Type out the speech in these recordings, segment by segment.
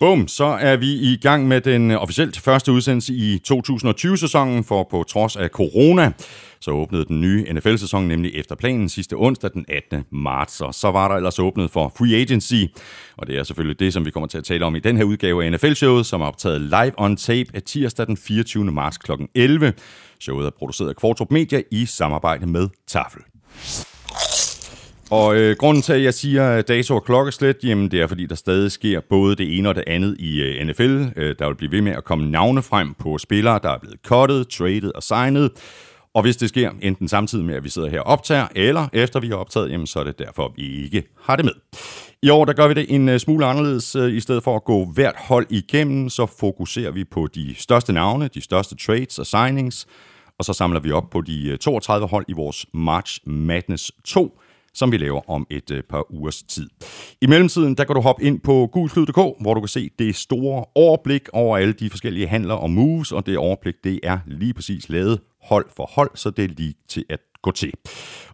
Bum, så er vi i gang med den officielt første udsendelse i 2020-sæsonen, for på trods af corona, så åbnede den nye NFL-sæson nemlig efter planen sidste onsdag den 18. marts, og så var der ellers åbnet for free agency, og det er selvfølgelig det, som vi kommer til at tale om i den her udgave af NFL-showet, som er optaget live on tape af tirsdag den 24. marts kl. 11. Showet er produceret af Kvartrup Media i samarbejde med Tafel. Og øh, grunden til, at jeg siger dato og klokkeslæt, jamen det er, fordi der stadig sker både det ene og det andet i øh, NFL. Øh, der vil blive ved med at komme navne frem på spillere, der er blevet cuttet, traded og signet. Og hvis det sker enten samtidig med, at vi sidder her og optager, eller efter vi har optaget, jamen så er det derfor, vi ikke har det med. I år der gør vi det en øh, smule anderledes. Øh, I stedet for at gå hvert hold igennem, så fokuserer vi på de største navne, de største trades og signings, og så samler vi op på de øh, 32 hold i vores March Madness 2, som vi laver om et øh, par ugers tid. I mellemtiden, der kan du hoppe ind på gulslyd.dk, hvor du kan se det store overblik over alle de forskellige handler og moves, og det overblik, det er lige præcis lavet hold for hold, så det er lige til at gå til.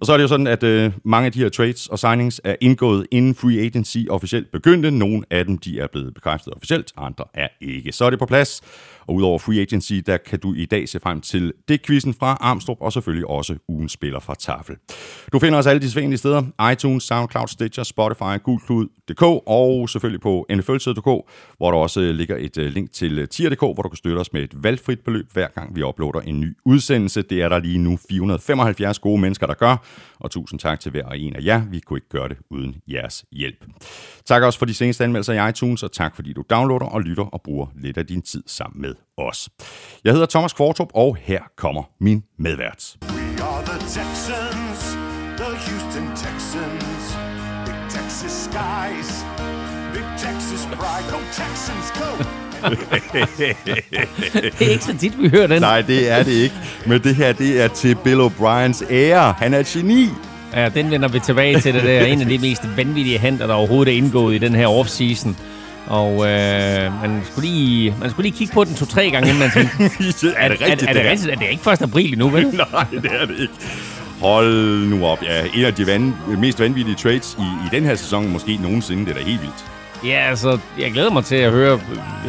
Og så er det jo sådan, at øh, mange af de her trades og signings er indgået inden free agency officielt begyndte. Nogle af dem de er blevet bekræftet officielt, andre er ikke. Så er det på plads. Og udover free agency, der kan du i dag se frem til det quizzen fra Armstrong, og selvfølgelig også ugen spiller fra Tafel. Du finder os alle de sædvanlige steder. iTunes, SoundCloud, Stitcher, Spotify, Gulklud.dk og selvfølgelig på nfl.dk, hvor der også øh, ligger et øh, link til øh, tier.dk, hvor du kan støtte os med et valgfrit beløb, hver gang vi uploader en ny udsendelse. Det er der lige nu 475 gode mennesker, der gør, og tusind tak til hver og en af jer. Vi kunne ikke gøre det uden jeres hjælp. Tak også for de seneste anmeldelser i iTunes, og tak fordi du downloader og lytter og bruger lidt af din tid sammen med os. Jeg hedder Thomas Kvartrup, og her kommer min medvært. We are the Texans, the Houston Texans, big Texas skies, big Texas pride, go Texans, go! det er ikke så tit, vi hører den. Nej, det er det ikke. Men det her, det er til Bill O'Briens ære. Han er et geni. Ja, den vender vi tilbage til. Det er en af de mest vanvittige handler, der overhovedet er indgået i den her offseason. Og øh, man, skulle lige, man skulle lige kigge på den to-tre gange, inden man tænkte, er, det rigtigt, er, er, er det rigtigt? Er det ikke 1. april endnu, vel? Nej, det er det ikke. Hold nu op. Ja, en af de van, mest vanvittige trades i, i den her sæson, måske nogensinde. Det er da helt vildt. Ja, altså, jeg glæder mig til at høre et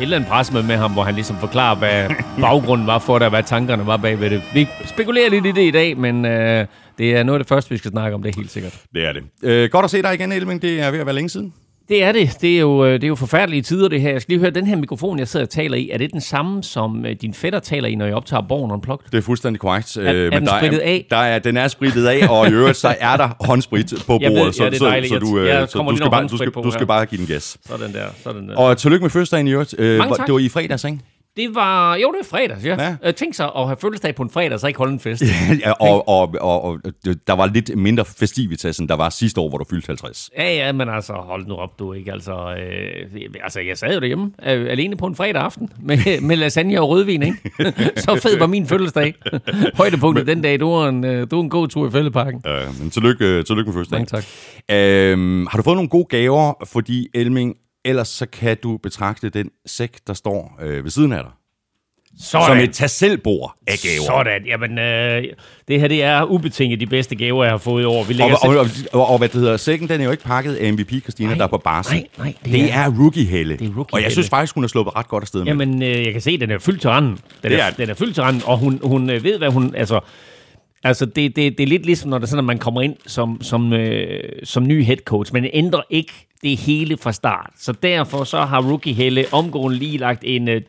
eller andet pressemøde med ham, hvor han ligesom forklarer, hvad baggrunden var for det, og hvad tankerne var bagved det. Vi spekulerer lidt i det i dag, men øh, det er noget af det første, vi skal snakke om, det er helt sikkert. Det er det. Øh, godt at se dig igen, Elving. Det er ved at være længe siden. Det er det. Det er, jo, det er jo forfærdelige tider, det her. Jeg skal lige høre, den her mikrofon, jeg sidder og taler i, er det den samme, som din fætter taler i, når jeg optager Borgen Unplugged? Det er fuldstændig korrekt. Er, er men den der spritet er, af? Der er, den er spritet af, og i øvrigt, så er der håndsprit på bordet. Ved, så, ja, er dejligt. Så, så, du, jeg så du, skal bare, du, skal, du skal bare give den gas. Sådan der. Sådan der. Og tillykke med fødselsdagen i øvrigt. Tak. Det var i fredags, ikke? Det var, jo, det var fredags, ja. ja. Tænk sig at have fødselsdag på en fredag, så ikke holde en fest. ja, og, og, og, og, der var lidt mindre festivitas, end der var sidste år, hvor du fyldte 50. Ja, ja, men altså, hold nu op, du ikke. Altså, øh, altså jeg sad jo derhjemme, øh, alene på en fredag aften, med, med lasagne og rødvin, ikke? så fed var min fødselsdag. Højdepunktet den dag, du var en, du var en god tur i fældeparken. Ja, men tillykke, tillykke med fødselsdagen. Mange tak. Øhm, har du fået nogle gode gaver, fordi Elming ellers så kan du betragte den sæk, der står øh, ved siden af dig. Sådan. Som et tag selv af gaver. Sådan. Jamen, øh, det her det er ubetinget de bedste gaver, jeg har fået i år. Vi og, og, og, og, og, hvad det hedder, sækken, den er jo ikke pakket af MVP Christina, nej, der er på barsel. Nej, nej. Det, det er, er rookie-helle. Det er rookie og jeg synes faktisk, hun har sluppet ret godt afsted med Jamen, øh, jeg kan se, den er fyldt til randen. Den det er, er, den er fyldt til randen, og hun, hun øh, ved, hvad hun... Altså, Altså, det, det, det er lidt ligesom, når det er sådan, at man kommer ind som, som, øh, som ny head coach, men ændrer ikke det hele fra start. Så derfor så har Rookie Helle omgående lige lagt en øh,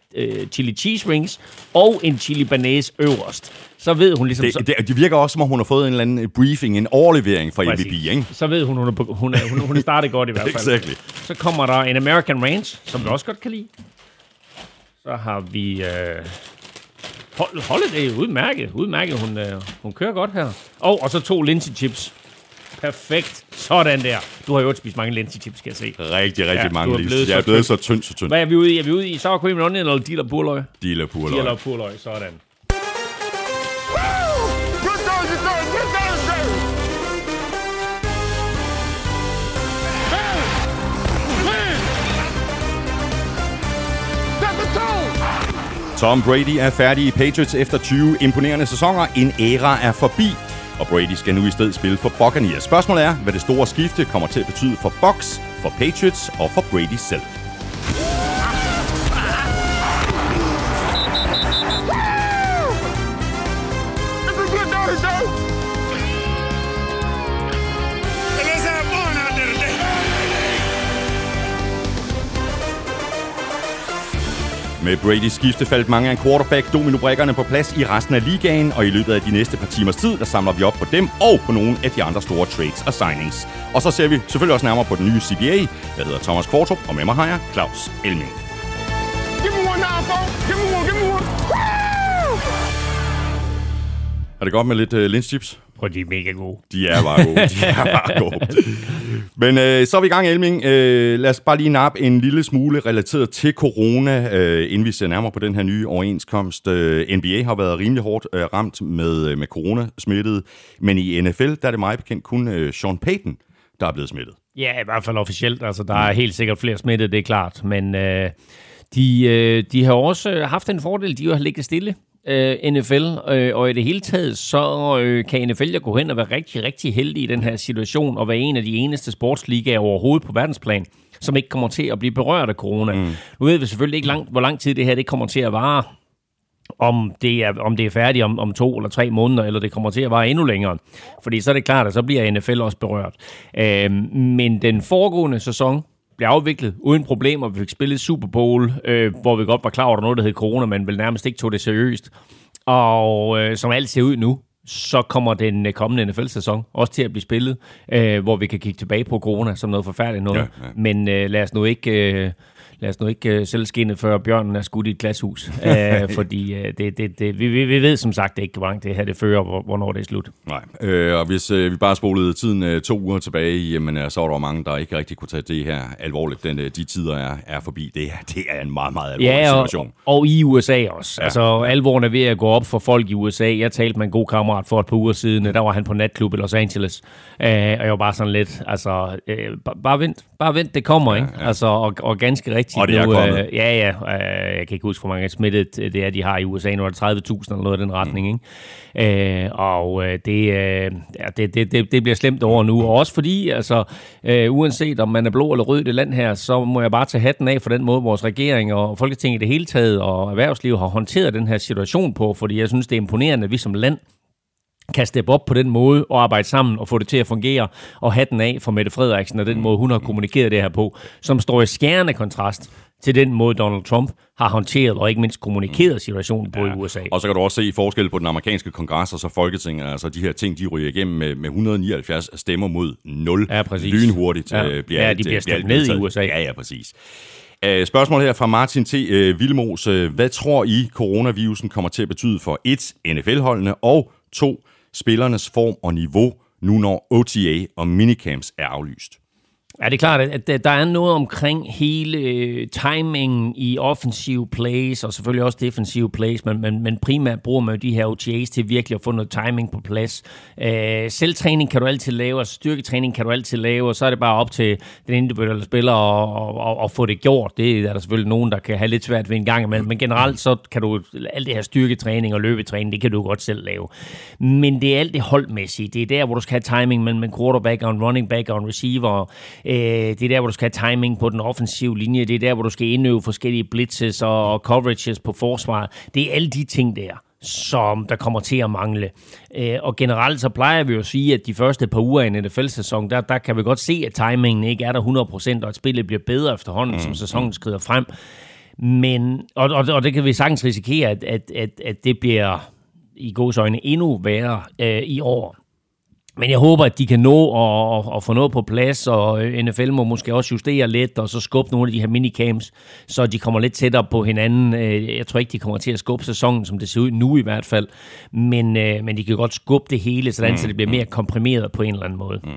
chili cheese rings og en chili banæs øverst. Så ved hun ligesom... Det, så, det, det virker også, som om hun har fået en eller anden briefing, en overlevering fra MVP, ikke? Så ved hun, hun er, hun er, hun, hun er startet godt i hvert fald. exactly. Så kommer der en American Ranch, som du også godt kan lide. Så har vi... Øh, Hold, Holiday, udmærket, udmærket. Hun, øh, hun kører godt her. Og, og så to linse chips. Perfekt. Sådan der. Du har jo også spist mange linse chips, skal jeg se. Rigtig, rigtig ja, mange linse. Jeg er blevet så tynd, så tynd. Hvad er vi ude i? Er vi ude i sour cream and onion eller deal og purløg? Deal og purløg. Deal og purløg, sådan. Tom Brady er færdig i Patriots efter 20 imponerende sæsoner. En æra er forbi, og Brady skal nu i stedet spille for Buccaneers. Spørgsmålet er, hvad det store skifte kommer til at betyde for Bucks, for Patriots og for Brady selv. Med Brady's skifte faldt mange af quarterback dominobrikkerne på plads i resten af ligaen, og i løbet af de næste par timers tid, der samler vi op på dem og på nogle af de andre store trades og signings. Og så ser vi selvfølgelig også nærmere på den nye CBA. Jeg hedder Thomas Kvartrup, og med mig har jeg Claus Elming. Give me one now, Give me one, give me one. Er det godt med lidt uh, lynchips? Og de er mega gode. De er bare gode. De er bare gode. Men øh, så er vi i gang, Elming. Øh, lad os bare lige nappe en lille smule relateret til corona, øh, inden vi ser nærmere på den her nye overenskomst. Øh, NBA har været rimelig hårdt øh, ramt med, øh, med corona-smittet, men i NFL, der er det meget bekendt kun øh, Sean Payton, der er blevet smittet. Ja, i hvert fald officielt. Altså, der er helt sikkert flere smittet, det er klart. Men øh, de, øh, de har også haft en fordel, de har ligget stille øh, NFL, øh, og i det hele taget, så øh, kan NFL jo gå hen og være rigtig, rigtig heldig i den her situation, og være en af de eneste sportsligaer overhovedet på verdensplan, som ikke kommer til at blive berørt af corona. Mm. Nu ved vi selvfølgelig ikke, langt, hvor lang tid det her det kommer til at vare, om det er, om det er færdigt om, om to eller tre måneder, eller det kommer til at vare endnu længere. Fordi så er det klart, at så bliver NFL også berørt. Øh, men den foregående sæson, blev afviklet uden problemer. Vi fik spillet Super Bowl, øh, hvor vi godt var klar over, at der noget, der hed corona, men vel nærmest ikke tog det seriøst. Og øh, som alt ser ud nu, så kommer den øh, kommende NFL-sæson også til at blive spillet, øh, hvor vi kan kigge tilbage på corona som noget forfærdeligt noget. Ja, ja. Men øh, lad os nu ikke... Øh, lad os nu ikke uh, selv skinne, før bjørnen er skudt i et glashus. uh, fordi uh, det, det, det, vi, vi ved som sagt ikke, hvor langt det her det fører, hvornår det er slut. Nej, øh, og hvis øh, vi bare spolede tiden øh, to uger tilbage, jamen, øh, så var der mange, der ikke rigtig kunne tage det her alvorligt. Den, øh, de tider er, er forbi. Det, det er en meget, meget alvorlig ja, og, situation. og i USA også. Ja. Altså, alvoren er ved at gå op for folk i USA. Jeg talte med en god kammerat for et par uger siden. Der var han på natklub i Los Angeles. Uh, og jeg var bare sådan lidt, altså, uh, bare vent, bare vent, det kommer, ja, ikke? Ja. Altså, og, og ganske rigtigt rigtigt. Og det er nu. Øh, ja, ja. Øh, jeg kan ikke huske, hvor mange smittet det er, de har i USA. Nu er det 30.000 eller noget i den retning. Mm. Ikke? Øh, og øh, det, øh, det, det, det, det bliver slemt over nu. Og også fordi, altså, øh, uanset om man er blå eller rød i det land her, så må jeg bare tage hatten af for den måde, vores regering og Folketinget i det hele taget og erhvervsliv har håndteret den her situation på. Fordi jeg synes, det er imponerende, at vi som land kan steppe op på den måde og arbejde sammen og få det til at fungere, og have den af for Mette Frederiksen og den måde, hun har kommunikeret det her på, som står i skærende kontrast til den måde, Donald Trump har håndteret og ikke mindst kommunikeret situationen på ja. i USA. Og så kan du også se forskel på den amerikanske kongres og så Folketinget. Altså de her ting, de ryger igennem med, med 179 stemmer mod 0. Ja, præcis. Lynhurtigt ja. Øh, bliver ja, de bliver stemt ned i USA. Ja, ja, præcis. Uh, spørgsmål her fra Martin T. Uh, Vilmos. Hvad tror I, coronavirusen kommer til at betyde for et NFL-holdene, og to, spillernes form og niveau, nu når OTA og minicamps er aflyst? Ja, det er klart, at der er noget omkring hele øh, timingen i offensive plays, og selvfølgelig også defensive plays, men, men, men primært bruger man jo de her OTAs til virkelig at få noget timing på plads. Øh, selvtræning kan du altid lave, og styrketræning kan du altid lave, og så er det bare op til den individuelle spiller at, at, at få det gjort. Det er der selvfølgelig nogen, der kan have lidt svært ved en gang imellem, men generelt så kan du, alt det her styrketræning og løbetræning, det kan du godt selv lave. Men det er alt det holdmæssige. Det er der, hvor du skal have timing mellem en quarterback og en running back og en receiver, Øh, det er der, hvor du skal have timing på den offensive linje. Det er der, hvor du skal indøve forskellige blitzes og coverages på forsvaret. Det er alle de ting der som der kommer til at mangle. Øh, og generelt så plejer vi jo at sige, at de første par uger i en NFL-sæson, der, der kan vi godt se, at timingen ikke er der 100%, og at spillet bliver bedre efterhånden, mm. som sæsonen skrider frem. Men, og, og, og det kan vi sagtens risikere, at, at, at, at det bliver i gods øjne endnu værre øh, i år. Men jeg håber, at de kan nå at, at få noget på plads, og NFL må måske også justere lidt, og så skubbe nogle af de her minicamps, så de kommer lidt tættere på hinanden. Øh, jeg tror ikke, de kommer til at skubbe sæsonen, som det ser ud nu i hvert fald, men, øh, men de kan godt skubbe det hele, sådan, mm, så det bliver mere komprimeret på en eller anden måde. Mm.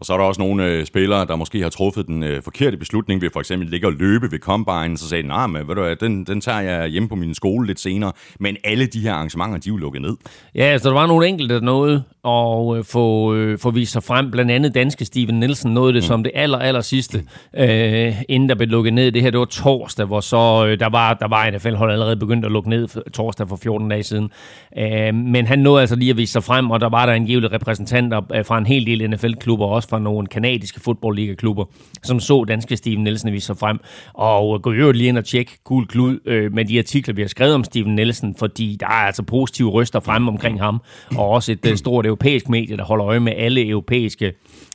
Og så er der også nogle øh, spillere, der måske har truffet den øh, forkerte beslutning ved for eksempel ligge og løbe ved combine, så sagde de, nej, men ved du, den, den tager jeg hjemme på min skole lidt senere. Men alle de her arrangementer, de er jo lukket ned. Ja, så der var nogle enkelte, der at øh, få øh, få vist sig frem. Blandt andet danske Steven Nielsen nåede det mm. som det aller, aller sidste, øh, inden der blev lukket ned. Det her, det var torsdag, hvor så øh, der var, der var NFL-hold allerede begyndt at lukke ned torsdag for 14 dage siden. Øh, men han nåede altså lige at vise sig frem, og der var der en givet repræsentanter øh, fra en hel del NFL-klubber, også fra nogle kanadiske fodboldliga-klubber, som så danske Steven Nielsen vise sig frem. Og gå jo lige ind og tjekke Gul Klud øh, med de artikler, vi har skrevet om Steven Nielsen, fordi der er altså positive røster frem omkring ham, og også et øh, stort europæisk medie, der holder øje med alle europæiske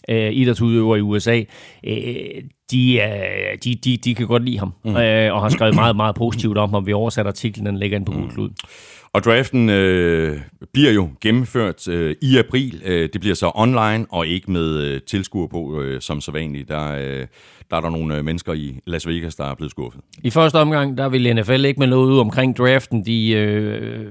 øh, idrætsudøvere i USA, øh, de, øh, de, de, de kan godt lide ham, mm. øh, og har skrevet meget, meget positivt om ham. Vi oversat artiklen, den ligger ind på Google mm. Og draften øh, bliver jo gennemført øh, i april. Øh, det bliver så online og ikke med øh, tilskuer på øh, som så vanligt. Der, øh, der er der nogle øh, mennesker i Las Vegas, der er blevet skuffet. I første omgang, der ville NFL ikke med noget ud omkring draften. De øh,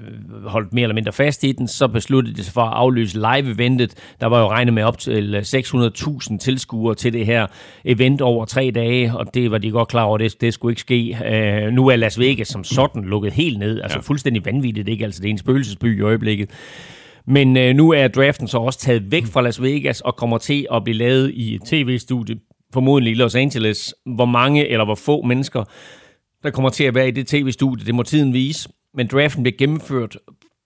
holdt mere eller mindre fast i den. Så besluttede de sig for at aflyse live-eventet. Der var jo regnet med op til 600.000 tilskuere til det her event over tre dage, og det var de godt klar over, det, det skulle ikke ske. Øh, nu er Las Vegas som sådan lukket helt ned. Altså ja. fuldstændig vanvittigt, ikke? Altså det er en spøgelsesby i øjeblikket. Men øh, nu er draften så også taget væk fra Las Vegas og kommer til at blive lavet i et tv-studie formodentlig i Los Angeles. Hvor mange eller hvor få mennesker, der kommer til at være i det tv-studie, det må tiden vise. Men draften bliver gennemført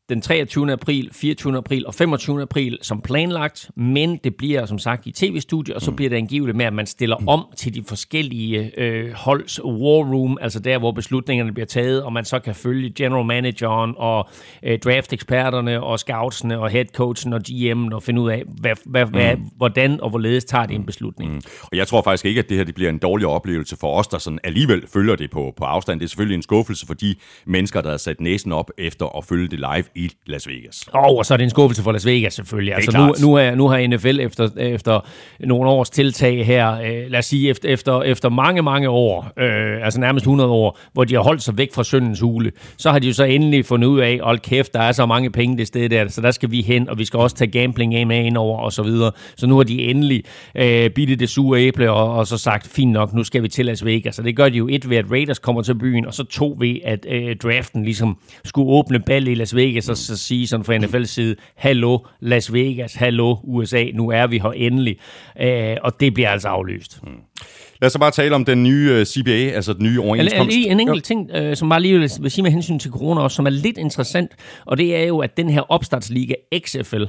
den 23. april, 24. april og 25. april som planlagt, men det bliver som sagt i tv-studiet, og så bliver det angiveligt med, at man stiller om til de forskellige øh, holds war room, altså der, hvor beslutningerne bliver taget, og man så kan følge general manageren og øh, draft-eksperterne og scoutsene og headcoachen og GM'en og finde ud af, hvad, hvad, mm. hvad, hvordan og hvorledes tager det en beslutning. Mm. Og jeg tror faktisk ikke, at det her det bliver en dårlig oplevelse for os, der sådan alligevel følger det på, på afstand. Det er selvfølgelig en skuffelse for de mennesker, der har sat næsen op efter at følge det live i Las Vegas. Oh, og så er det en skuffelse for Las Vegas selvfølgelig. Altså, nu, nu, er, nu har NFL efter, efter nogle års tiltag her, øh, lad os sige efter, efter, efter mange, mange år, øh, altså nærmest 100 år, hvor de har holdt sig væk fra syndens hule, så har de jo så endelig fundet ud af, hold kæft, der er så mange penge det sted der, så der skal vi hen, og vi skal også tage gambling med ind over, og så videre. Så nu har de endelig øh, bitte det sure æble, og, og så sagt, fint nok, nu skal vi til Las Vegas. Så det gør de jo et ved, at Raiders kommer til byen, og så to ved, at øh, draften ligesom skulle åbne ball i Las Vegas, og så sige sådan fra NFL's side, hallo Las Vegas, hallo USA, nu er vi her endelig. Øh, og det bliver altså aflyst. Mm. Lad os så bare tale om den nye uh, CBA, altså den nye overenskomst. En, en enkelt ting, uh, som bare lige vil, vil sige med hensyn til corona også, som er lidt interessant, og det er jo, at den her opstartsliga XFL,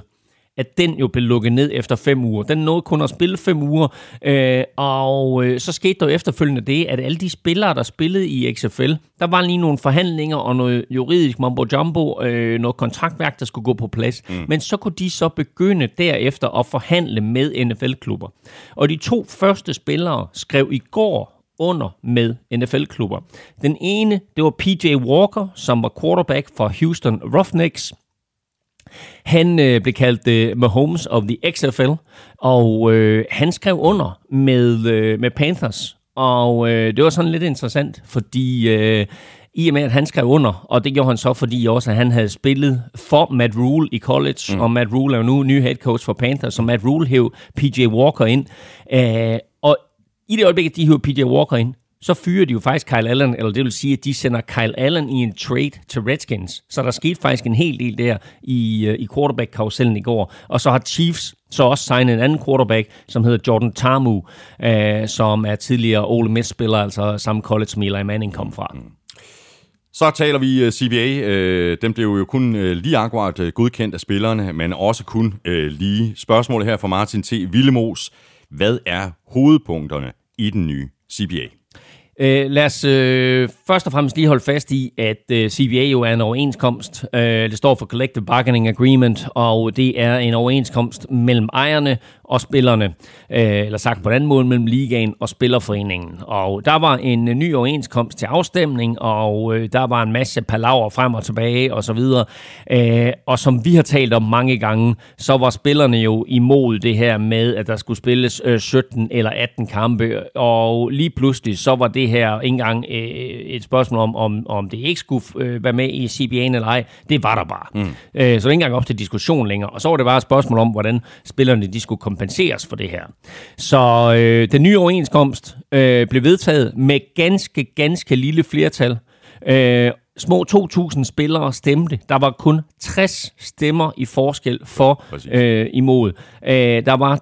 at den jo blev lukket ned efter fem uger. Den nåede kun at spille fem uger, øh, og øh, så skete der jo efterfølgende det, at alle de spillere, der spillede i XFL, der var lige nogle forhandlinger og noget juridisk mambo jumbo, øh, noget kontraktværk, der skulle gå på plads. Mm. Men så kunne de så begynde derefter at forhandle med NFL-klubber. Og de to første spillere skrev i går under med NFL-klubber. Den ene, det var PJ Walker, som var quarterback for Houston Roughnecks. Han øh, blev kaldt øh, Mahomes of the XFL, og øh, han skrev under med, øh, med Panthers. Og øh, det var sådan lidt interessant, fordi øh, i og med, at han skrev under, og det gjorde han så, fordi også, at han havde spillet for Matt Rule i college, mm. og Matt Rule er jo nu ny head coach for Panthers, så Matt Rule hæv PJ Walker ind. Øh, og i det øjeblik, at de hævde PJ Walker ind, så fyrer de jo faktisk Kyle Allen, eller det vil sige, at de sender Kyle Allen i en trade til Redskins. Så der skete faktisk en hel del der i, øh, i quarterback-karusellen i går. Og så har Chiefs så også signet en anden quarterback, som hedder Jordan Tamu, øh, som er tidligere Ole Miss-spiller, altså samme college, som Eli Manning kom fra. Mm. Så taler vi øh, CBA. Dem øh, den blev jo kun lige akkurat godkendt af spillerne, men også kun lige. Spørgsmålet her fra Martin T. Villemos. Hvad er hovedpunkterne i den nye CBA? Øh, lad os øh, først og fremmest lige holde fast i, at øh, CBA jo er en overenskomst. Øh, det står for Collective Bargaining Agreement, og det er en overenskomst mellem ejerne og spillerne, øh, eller sagt på den anden måde, mellem ligaen og spillerforeningen. Og der var en øh, ny overenskomst til afstemning, og øh, der var en masse palaver frem og tilbage og så videre. Øh, og som vi har talt om mange gange, så var spillerne jo imod det her med, at der skulle spilles øh, 17 eller 18 kampe, og lige pludselig så var det her ikke engang øh, et spørgsmål om, om, om det ikke skulle øh, være med i CBA'en eller ej. Det var der bare. Mm. Øh, så det var ikke engang op til diskussion længere. Og så var det bare et spørgsmål om, hvordan spillerne de skulle kompenseres for det her. Så øh, den nye overenskomst øh, blev vedtaget med ganske, ganske lille flertal. Øh, små 2.000 spillere stemte. Der var kun 60 stemmer i forskel for øh, imod. Øh, der var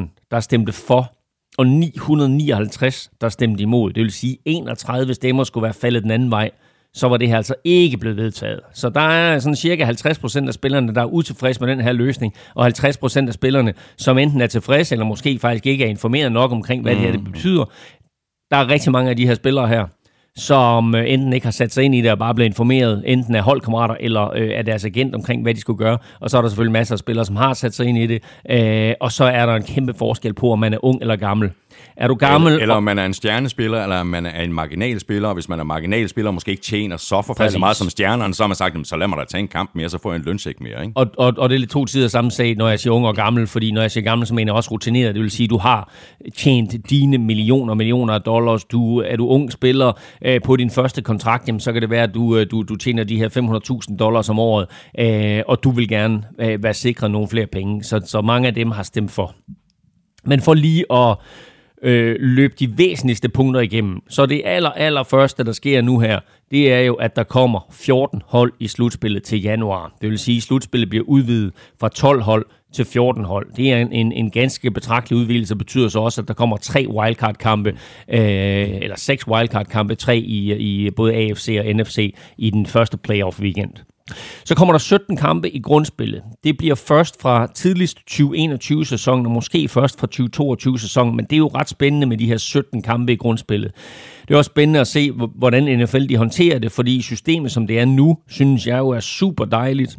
1.019, der stemte for, og 959, der stemte imod. Det vil sige, 31 stemmer skulle være faldet den anden vej så var det her altså ikke blevet vedtaget. Så der er sådan cirka 50% af spillerne, der er utilfredse med den her løsning, og 50% af spillerne, som enten er tilfredse, eller måske faktisk ikke er informeret nok omkring, hvad mm. det her det betyder. Der er rigtig mange af de her spillere her, som øh, enten ikke har sat sig ind i det og bare blevet informeret, enten af holdkammerater eller øh, af deres agent omkring, hvad de skulle gøre. Og så er der selvfølgelig masser af spillere, som har sat sig ind i det. Øh, og så er der en kæmpe forskel på, om man er ung eller gammel. Er du gammel... Eller, eller om man er en stjernespiller, eller om man er en marginalspiller, og hvis man er marginalspiller måske ikke tjener så forfærdeligt meget som stjernerne, så har man sagt, så lad mig da tage en kamp mere, så får jeg en lønsæk mere. Ikke? Og, og, og det er lidt to tider samme sag, når jeg siger ung og gammel, fordi når jeg siger gammel, så mener jeg også rutineret. Det vil sige, at du har tjent dine millioner millioner af dollars. Du, er du ung spiller øh, på din første kontrakt, jamen, så kan det være, at du, øh, du, du tjener de her 500.000 dollars om året, øh, og du vil gerne øh, være sikret nogle flere penge. Så, så mange af dem har stemt for. Men for lige at øh, løbe de væsentligste punkter igennem. Så det aller, aller første, der sker nu her, det er jo, at der kommer 14 hold i slutspillet til januar. Det vil sige, at slutspillet bliver udvidet fra 12 hold til 14 hold. Det er en, en, en ganske betragtelig udvidelse, og betyder så også, at der kommer tre wildcard-kampe, øh, eller seks wildcard-kampe, tre i, i både AFC og NFC i den første playoff-weekend. Så kommer der 17 kampe i grundspillet. Det bliver først fra tidligst 2021-sæsonen, og måske først fra 2022-sæsonen, men det er jo ret spændende med de her 17 kampe i grundspillet. Det er også spændende at se, hvordan NFL de håndterer det, fordi systemet, som det er nu, synes jeg jo er super dejligt.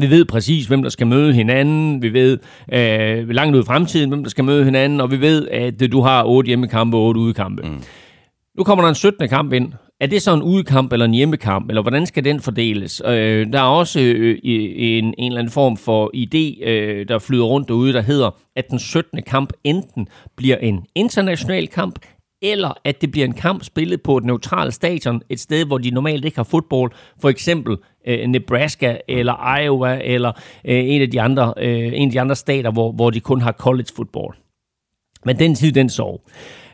Vi ved præcis, hvem der skal møde hinanden. Vi ved øh, langt ud i fremtiden, hvem der skal møde hinanden. Og vi ved, at du har otte hjemmekampe og otte udekampe. Mm. Nu kommer der en 17. kamp ind, er det så en udekamp eller en hjemmekamp, eller hvordan skal den fordeles? Øh, der er også øh, en, en eller anden form for idé, øh, der flyder rundt derude, der hedder, at den 17. kamp enten bliver en international kamp, eller at det bliver en kamp spillet på et neutralt stadion, et sted, hvor de normalt ikke har fodbold, for eksempel øh, Nebraska eller Iowa eller øh, en, af de andre, øh, en af de andre stater, hvor, hvor de kun har college football. Men den tid, den sov.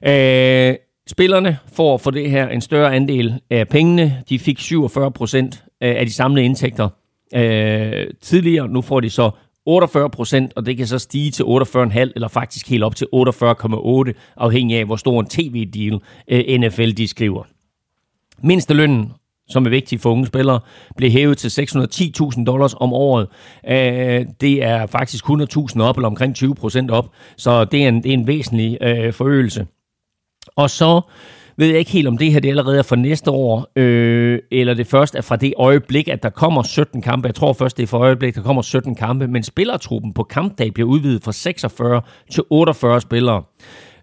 Øh, Spillerne får for det her en større andel af pengene. De fik 47 procent af de samlede indtægter øh, tidligere. Nu får de så 48 procent, og det kan så stige til 48,5 eller faktisk helt op til 48,8, afhængig af, hvor stor en tv-deal øh, NFL de skriver. Mindstelønnen som er vigtig for unge spillere, blev hævet til 610.000 dollars om året. Øh, det er faktisk 100.000 op, eller omkring 20 procent op, så det er en, det er en væsentlig øh, forøgelse. Og så ved jeg ikke helt, om det her det allerede er for næste år, øh, eller det først er fra det øjeblik, at der kommer 17 kampe. Jeg tror først, det er for øjeblik, der kommer 17 kampe, men spillertruppen på kampdag bliver udvidet fra 46 til 48 spillere.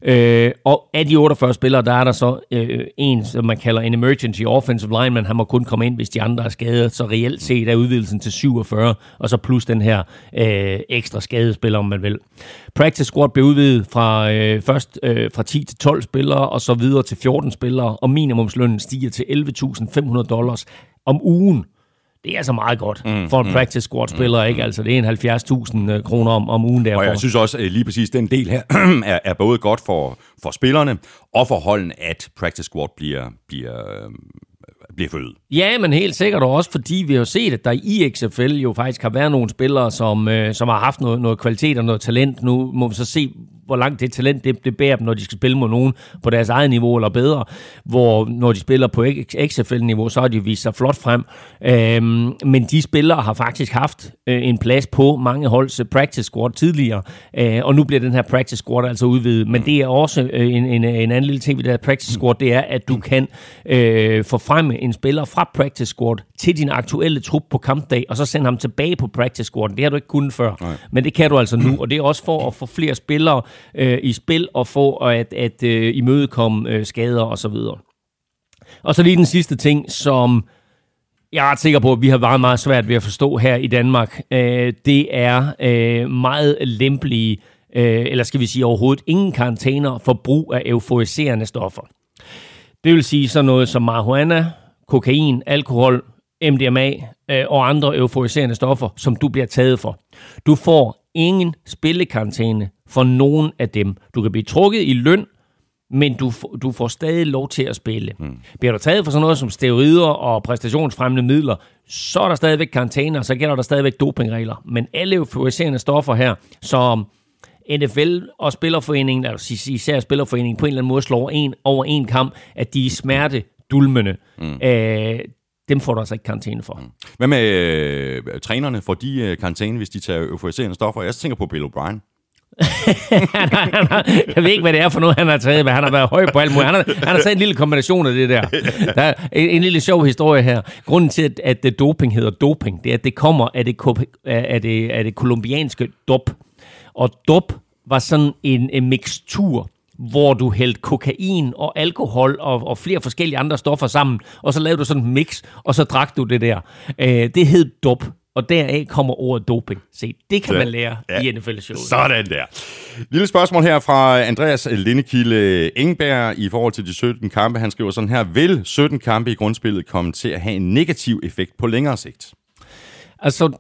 Øh, og af de 48 spillere, der er der så øh, en, som man kalder en emergency offensive lineman. Han må kun komme ind, hvis de andre er skadet. Så reelt set er udvidelsen til 47, og så plus den her øh, ekstra skadespiller, om man vil. Practice squad bliver udvidet fra øh, først øh, fra 10 til 12 spillere, og så videre til 14 spillere, og minimumslønnen stiger til 11.500 dollars om ugen det er altså meget godt mm, for en mm, practice squad-spiller, mm, ikke? Altså, det er en 70.000 øh, kroner om, om ugen derfor. Og jeg synes også, lige præcis den del her er, er både godt for, for spillerne og for holden, at practice squad bliver, bliver bliver forøget. Ja, men helt sikkert og også, fordi vi har set, at der i XFL jo faktisk har været nogle spillere, som, øh, som har haft noget, noget kvalitet og noget talent. Nu må vi så se, hvor langt det talent det, det bærer dem, når de skal spille mod nogen på deres eget niveau eller bedre. Hvor når de spiller på XFL-niveau, så har de vist sig flot frem. Øhm, men de spillere har faktisk haft øh, en plads på mange holds practice squad tidligere, øh, og nu bliver den her practice squad altså udvidet. Men det er også øh, en, en, en anden lille ting ved det her practice squad, det er, at du kan øh, få frem en spiller fra practice squad til din aktuelle trup på kampdag, og så sende ham tilbage på practice squad. Det har du ikke kunnet før, Nej. men det kan du altså nu, og det er også for at få flere spillere øh, i spil og få at, at øh, imødekomme øh, skader og så videre. Og så lige den sidste ting, som jeg er ret sikker på, at vi har meget, meget svært ved at forstå her i Danmark. Øh, det er øh, meget lempelige, øh, eller skal vi sige overhovedet ingen karantæner for brug af euforiserende stoffer. Det vil sige sådan noget som marihuana, kokain, alkohol, MDMA øh, og andre euforiserende stoffer, som du bliver taget for. Du får ingen spillekarantæne for nogen af dem. Du kan blive trukket i løn, men du, du får stadig lov til at spille. Hmm. Bliver du taget for sådan noget som steroider og præstationsfremmende midler, så er der stadigvæk karantæner, så gælder der stadigvæk dopingregler. Men alle euforiserende stoffer her, som NFL og Spillerforeningen, altså især Spillerforeningen, på en eller anden måde slår en over en kamp, at de er smerte dulmende. Mm. Øh, dem får du altså ikke karantæne for. Mm. Hvad med øh, trænerne? Får de øh, karantæne, hvis de tager euforiserende stoffer? Jeg tænker på Bill O'Brien. han har, han har, jeg ved ikke, hvad det er for noget, han har taget, men han har været høj på alt muligt. Han har, han har taget en lille kombination af det der. Der er en, en lille sjov historie her. Grunden til, at, at det doping hedder doping, det er, at det kommer af det, af det, af det kolumbianske dop. Og dop var sådan en, en mixtur, hvor du hældte kokain og alkohol og, og flere forskellige andre stoffer sammen, og så lavede du sådan en mix, og så drak du det der. Øh, det hed dop, og deraf kommer ordet doping. Se, det kan man lære Ja. i NFL-showet. Sådan der. Lille spørgsmål her fra Andreas Lindekilde Engberg i forhold til de 17 kampe. Han skriver sådan her. Vil 17 kampe i grundspillet komme til at have en negativ effekt på længere sigt? Altså,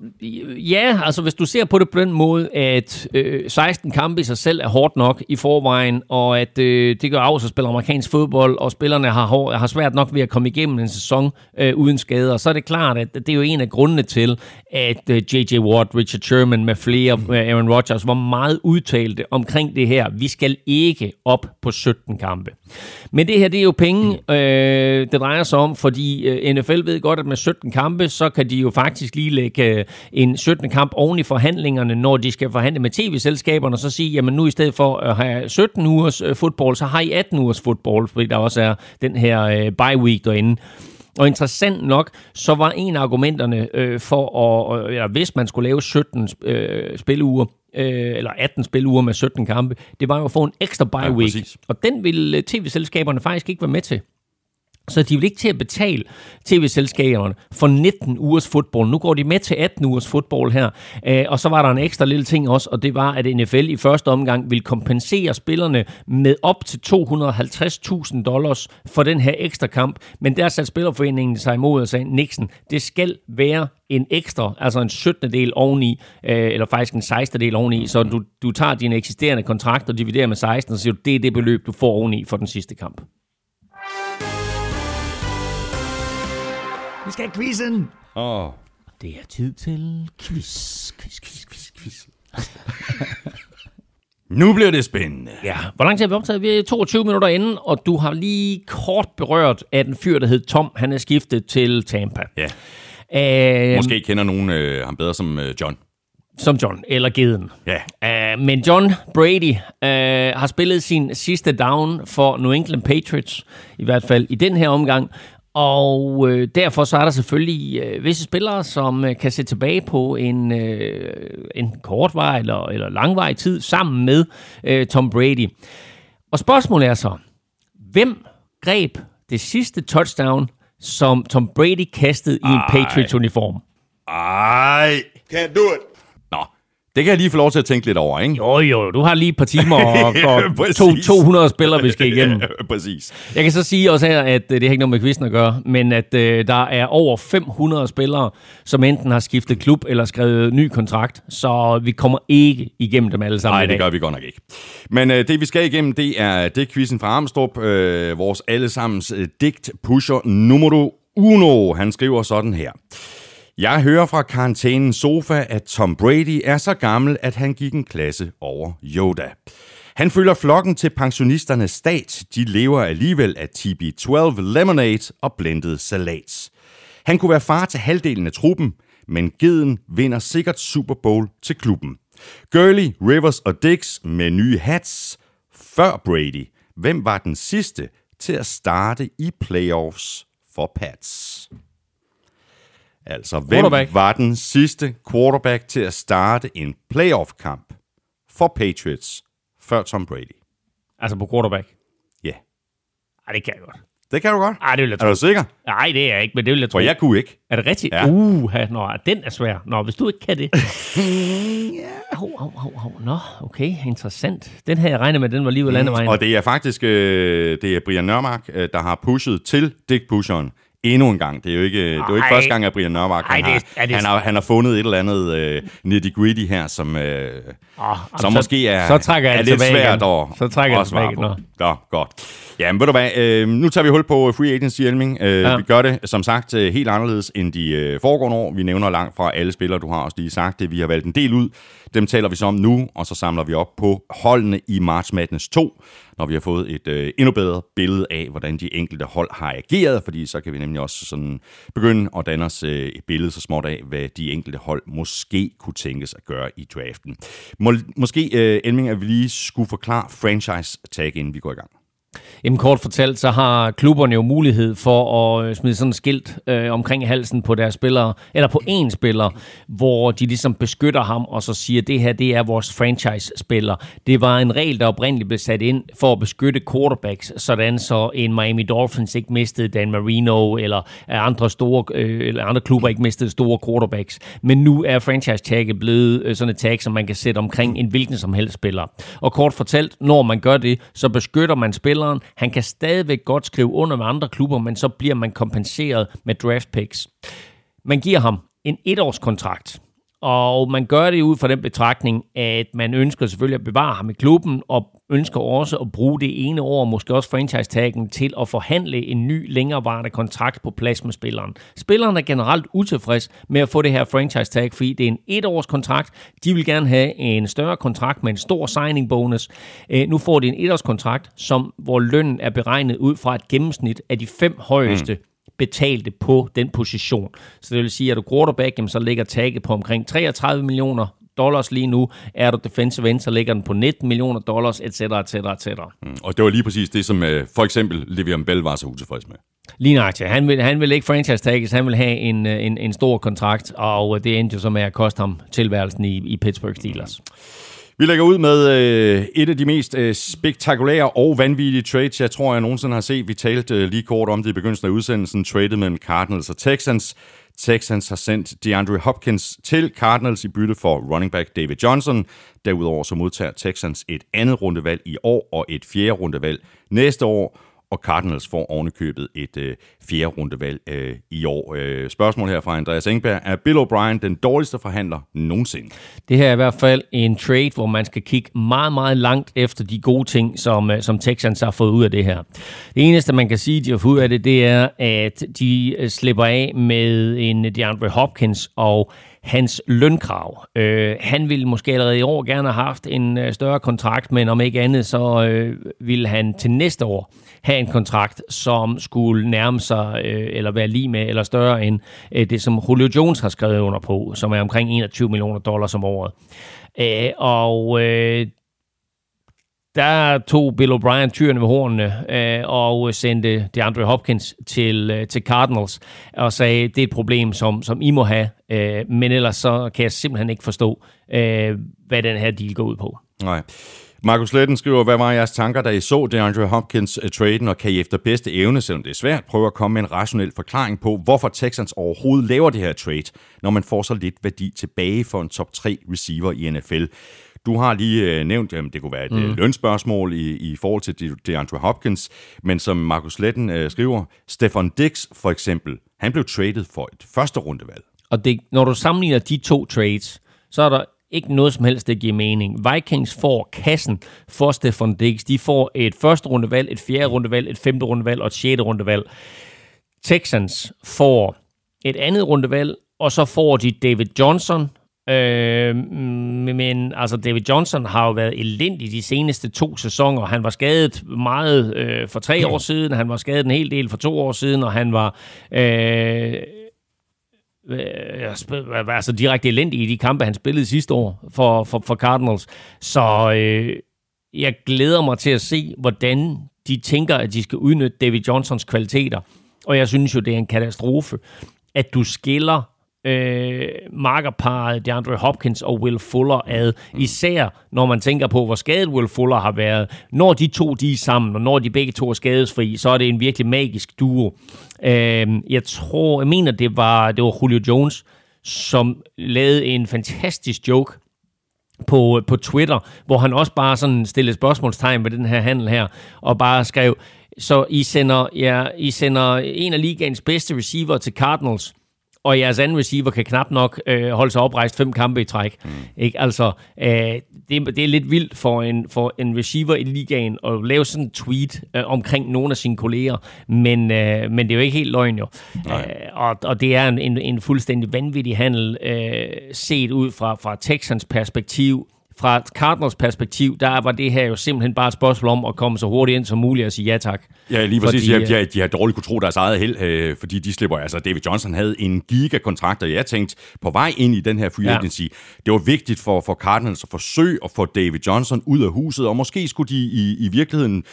ja, altså hvis du ser på det på den måde, at øh, 16 kampe i sig selv er hårdt nok i forvejen, og at øh, det gør af, at spiller amerikansk fodbold, og spillerne har, hår, har svært nok ved at komme igennem en sæson øh, uden skader, så er det klart, at det er jo en af grundene til, at øh, J.J. Watt, Richard Sherman med flere, med Aaron Rodgers, var meget udtalte omkring det her. Vi skal ikke op på 17 kampe. Men det her, det er jo penge, øh, det drejer sig om, fordi øh, NFL ved godt, at med 17 kampe, så kan de jo faktisk lige lægge øh, en 17. kamp oven i forhandlingerne, når de skal forhandle med tv-selskaberne, og så sige, jamen nu i stedet for at have 17 ugers øh, fodbold, så har I 18 ugers fodbold, fordi der også er den her øh, bye week derinde. Og interessant nok, så var en af argumenterne øh, for, at, øh, eller hvis man skulle lave 17 øh, spiluger, øh, eller 18 spiluger med 17 kampe, det var jo at få en ekstra bye Ja, week. præcis. Og den ville øh, tv-selskaberne faktisk ikke være med til. Så de vil ikke til at betale tv-selskaberne for 19 ugers fodbold. Nu går de med til 18 ugers fodbold her. Øh, og så var der en ekstra lille ting også, og det var, at NFL i første omgang vil kompensere spillerne med op til 250.000 dollars for den her ekstra kamp. Men der satte Spillerforeningen sig imod og sagde, Nixon, det skal være en ekstra, altså en 17. del oveni, øh, eller faktisk en 16. del oveni, så du, du tager din eksisterende kontrakt og dividerer med 16, og så siger du, det er det beløb, du får oveni for den sidste kamp. Vi skal have quizzen. Åh, Det er tid til quiz, quiz, quiz, quiz, quiz. nu bliver det spændende. Ja, hvor lang tid har vi optaget? Vi er 22 minutter inden, og du har lige kort berørt, at en fyr, der hed Tom, han er skiftet til Tampa. Ja. Øh, Måske kender nogen øh, ham bedre som øh, John. Som John, eller Geden. Ja. Uh, men John Brady uh, har spillet sin sidste down for New England Patriots, i hvert fald i den her omgang. Og uh, derfor så er der selvfølgelig uh, visse spillere, som uh, kan se tilbage på en, uh, en kortvej eller, eller langvej tid sammen med uh, Tom Brady. Og spørgsmålet er så, hvem greb det sidste touchdown, som Tom Brady kastede i en Ej. Patriots-uniform? Ej. Can't do it. Det kan jeg lige få lov til at tænke lidt over, ikke? Jo, jo, du har lige et par timer og, og to, 200 spillere, vi skal igennem. Præcis. Jeg kan så sige også her, at øh, det har ikke noget med quizzen at gøre, men at øh, der er over 500 spillere, som enten har skiftet klub eller skrevet ny kontrakt, så vi kommer ikke igennem dem alle sammen Nej, det gør vi godt nok ikke. Men øh, det, vi skal igennem, det er det quizzen fra Armstrong, øh, vores allesammens øh, digt-pusher numero uno. Han skriver sådan her. Jeg hører fra karantænen sofa, at Tom Brady er så gammel, at han gik en klasse over Yoda. Han følger flokken til pensionisternes stat. De lever alligevel af TB12 lemonade og blendet salat. Han kunne være far til halvdelen af truppen, men Geden vinder sikkert Super Bowl til klubben. Gurley, Rivers og Dix med nye hats. Før Brady, hvem var den sidste til at starte i playoffs for Pats? Altså, hvem var den sidste quarterback til at starte en playoff-kamp for Patriots før Tom Brady? Altså på quarterback. Ja, Ej, det kan jeg godt. det kan du godt. Ej, det vil jeg Er tro. du sikker? Nej, det er jeg ikke, men det vil jeg tro. For jeg kunne ikke. Er det rigtigt? Ja. Uh, nå, den er svær. Nå, hvis du ikke kan det. Hov, hov, hov, hov. Nå, okay, interessant. Den her jeg regnet med, den var lige ved landevejen. Og det er faktisk øh, det er Brian Nørmark, øh, der har pushet til Dick Pusheren endnu en gang. Det er jo ikke, det er jo ikke Ej. første gang, at Brian Nørmark Ej, han, det er- har, det- han, har, han har fundet et eller andet øh, nitty-gritty her, som, øh, Åh, som så- måske er, så trækker jeg er lidt svært igen. at, Så trækker jeg at tilbage svare på. Nå, godt. Ja, men ved du hvad, øh, nu tager vi hul på free agency, Elming. Øh, ja. Vi gør det, som sagt, øh, helt anderledes end de øh, foregående år. Vi nævner langt fra alle spillere, du har også lige sagt det. Vi har valgt en del ud. Dem taler vi så om nu, og så samler vi op på holdene i March Madness 2, når vi har fået et øh, endnu bedre billede af, hvordan de enkelte hold har ageret, fordi så kan vi nemlig også sådan begynde at danne os øh, et billede så småt af, hvad de enkelte hold måske kunne tænkes at gøre i draften. Må, måske, øh, Elming, at vi lige skulle forklare franchise tag, inden vi går i gang. Jamen kort fortalt, så har klubberne jo mulighed for at øh, smide sådan et skilt øh, omkring halsen på deres spillere, eller på en spiller, hvor de ligesom beskytter ham, og så siger, det her det er vores franchise-spiller. Det var en regel, der oprindeligt blev sat ind for at beskytte quarterbacks, sådan så en Miami Dolphins ikke mistede Dan Marino, eller andre store øh, eller andre klubber ikke mistede store quarterbacks. Men nu er franchise-tagget blevet øh, sådan et tag, som man kan sætte omkring en hvilken som helst spiller. Og kort fortalt, når man gør det, så beskytter man spilleren spilleren. Han kan stadigvæk godt skrive under med andre klubber, men så bliver man kompenseret med draft picks. Man giver ham en etårskontrakt, og man gør det ud fra den betragtning, at man ønsker selvfølgelig at bevare ham i klubben, og ønsker også at bruge det ene år, måske også franchise-taggen, til at forhandle en ny, længerevarende kontrakt på plads med spilleren. Spilleren er generelt utilfreds med at få det her franchise-tag, fordi det er en etårs kontrakt. De vil gerne have en større kontrakt med en stor signing-bonus. Øh, nu får de en etårs kontrakt, som, hvor lønnen er beregnet ud fra et gennemsnit af de fem højeste mm betalte på den position. Så det vil sige, at du quarterback, så ligger tagget på omkring 33 millioner dollars lige nu. Er du defensive end, så ligger den på 19 millioner dollars, etc., etc., etc. Mm, og det var lige præcis det, som uh, for eksempel Le'Veon Bell var så utilfreds med. Lige nøjagtigt. Han vil, han vil ikke franchise tages, han vil have en, øh, en, en stor kontrakt, og det endte jo så med at koste ham tilværelsen i, i Pittsburgh Steelers. Mm. Vi lægger ud med øh, et af de mest øh, spektakulære og vanvittige trades, jeg tror, jeg nogensinde har set. Vi talte øh, lige kort om det i begyndelsen af udsendelsen. Tradet mellem Cardinals og Texans. Texans har sendt DeAndre Hopkins til Cardinals i bytte for running back David Johnson. Derudover så modtager Texans et andet rundevalg i år og et fjerde rundevalg næste år og Cardinals får ovenikøbet et øh, fjerde rundevalg øh, i år. Øh, spørgsmål her fra Andreas Engberg. Er Bill O'Brien den dårligste forhandler nogensinde? Det her er i hvert fald en trade, hvor man skal kigge meget, meget langt efter de gode ting, som, øh, som Texans har fået ud af det her. Det eneste, man kan sige, de har fået ud af det, det er, at de øh, slipper af med en DeAndre Hopkins og hans lønkrav. Øh, han ville måske allerede i år gerne have haft en øh, større kontrakt, men om ikke andet, så øh, ville han til næste år have en kontrakt, som skulle nærme sig øh, eller være lige med eller større end øh, det, som Julio Jones har skrevet under på, som er omkring 21 millioner dollars om året. Øh, og øh, der tog Bill O'Brien tyrene ved hornene øh, og sendte DeAndre Hopkins til, øh, til Cardinals og sagde, det er et problem, som, som I må have, øh, men ellers så kan jeg simpelthen ikke forstå, øh, hvad den her deal går ud på. Nej. Markus Letten skriver, hvad var jeres tanker, da I så DeAndre Hopkins uh, traden, og kan I efter bedste evne, selvom det er svært, prøve at komme med en rationel forklaring på, hvorfor Texans overhovedet laver det her trade, når man får så lidt værdi tilbage for en top 3 receiver i NFL. Du har lige uh, nævnt, at det kunne være et mm. lønspørgsmål i, i forhold til DeAndre Hopkins, men som Markus Letten uh, skriver, Stefan Dix for eksempel, han blev traded for et første rundevalg. Og det, når du sammenligner de to trades, så er der ikke noget som helst, det giver mening. Vikings får kassen for Stefan Diggs. De får et første rundevalg, et fjerde rundevalg, et femte rundevalg og et sjette rundevalg. Texans får et andet rundevalg, og så får de David Johnson. Øh, mm, men altså David Johnson har jo været elendig de seneste to sæsoner. Han var skadet meget øh, for tre år siden, han var skadet en hel del for to år siden, og han var øh, øh, altså direkte elendig i de kampe, han spillede sidste år for, for, for Cardinals. Så øh, jeg glæder mig til at se, hvordan de tænker, at de skal udnytte David Johnsons kvaliteter. Og jeg synes jo, det er en katastrofe, at du skiller øh, markerparet DeAndre Hopkins og Will Fuller ad. Især når man tænker på, hvor skadet Will Fuller har været. Når de to de er sammen, og når de begge to er skadesfri, så er det en virkelig magisk duo. Øh, jeg tror, jeg mener, det var, det var Julio Jones, som lavede en fantastisk joke på, på Twitter, hvor han også bare sådan stillede spørgsmålstegn ved den her handel her, og bare skrev, så I sender, ja, I sender en af ligaens bedste receiver til Cardinals, og jeres anden receiver kan knap nok øh, holde sig oprejst fem kampe i træk. Mm. Ikke? Altså, øh, det, det er lidt vildt for en, for en receiver i ligaen at lave sådan en tweet øh, omkring nogle af sine kolleger, men, øh, men det er jo ikke helt løgn jo. Øh, og, og det er en, en, en fuldstændig vanvittig handel øh, set ud fra, fra Texans perspektiv fra Cardinals perspektiv, der var det her jo simpelthen bare et spørgsmål om at komme så hurtigt ind som muligt og sige ja tak. Ja, lige præcis. Fordi, ja, de, de har dårligt kunne tro deres eget held, øh, fordi de slipper, altså David Johnson havde en gigakontrakt, og jeg tænkte på vej ind i den her free agency, ja. det var vigtigt for, for Cardinals at forsøge at få David Johnson ud af huset, og måske skulle de i, i virkeligheden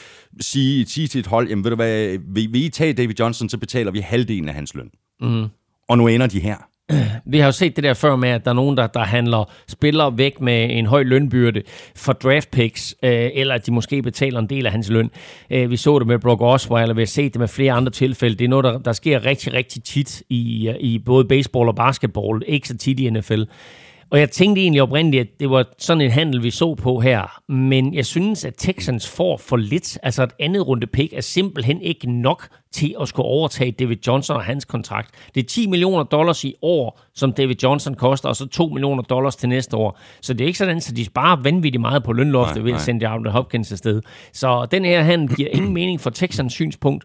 sige, sige til et hold, jamen ved du hvad, vil, vil I tage David Johnson, så betaler vi halvdelen af hans løn. Mm. Og nu ender de her. Vi har jo set det der før med, at der er nogen, der, der handler spillere væk med en høj lønbyrde for draft picks, øh, eller at de måske betaler en del af hans løn. Øh, vi så det med Brock Osweiler, eller vi har set det med flere andre tilfælde. Det er noget, der, der sker rigtig, rigtig tit i, øh, i både baseball og basketball, ikke så tit i NFL. Og jeg tænkte egentlig oprindeligt, at det var sådan en handel, vi så på her. Men jeg synes, at Texans får for lidt. Altså et andet runde pick er simpelthen ikke nok til at skulle overtage David Johnson og hans kontrakt. Det er 10 millioner dollars i år, som David Johnson koster, og så 2 millioner dollars til næste år. Så det er ikke sådan, at de sparer vanvittigt meget på lønloftet ved at sende Hopkins afsted. Så den her handel giver ingen mening for Texans synspunkt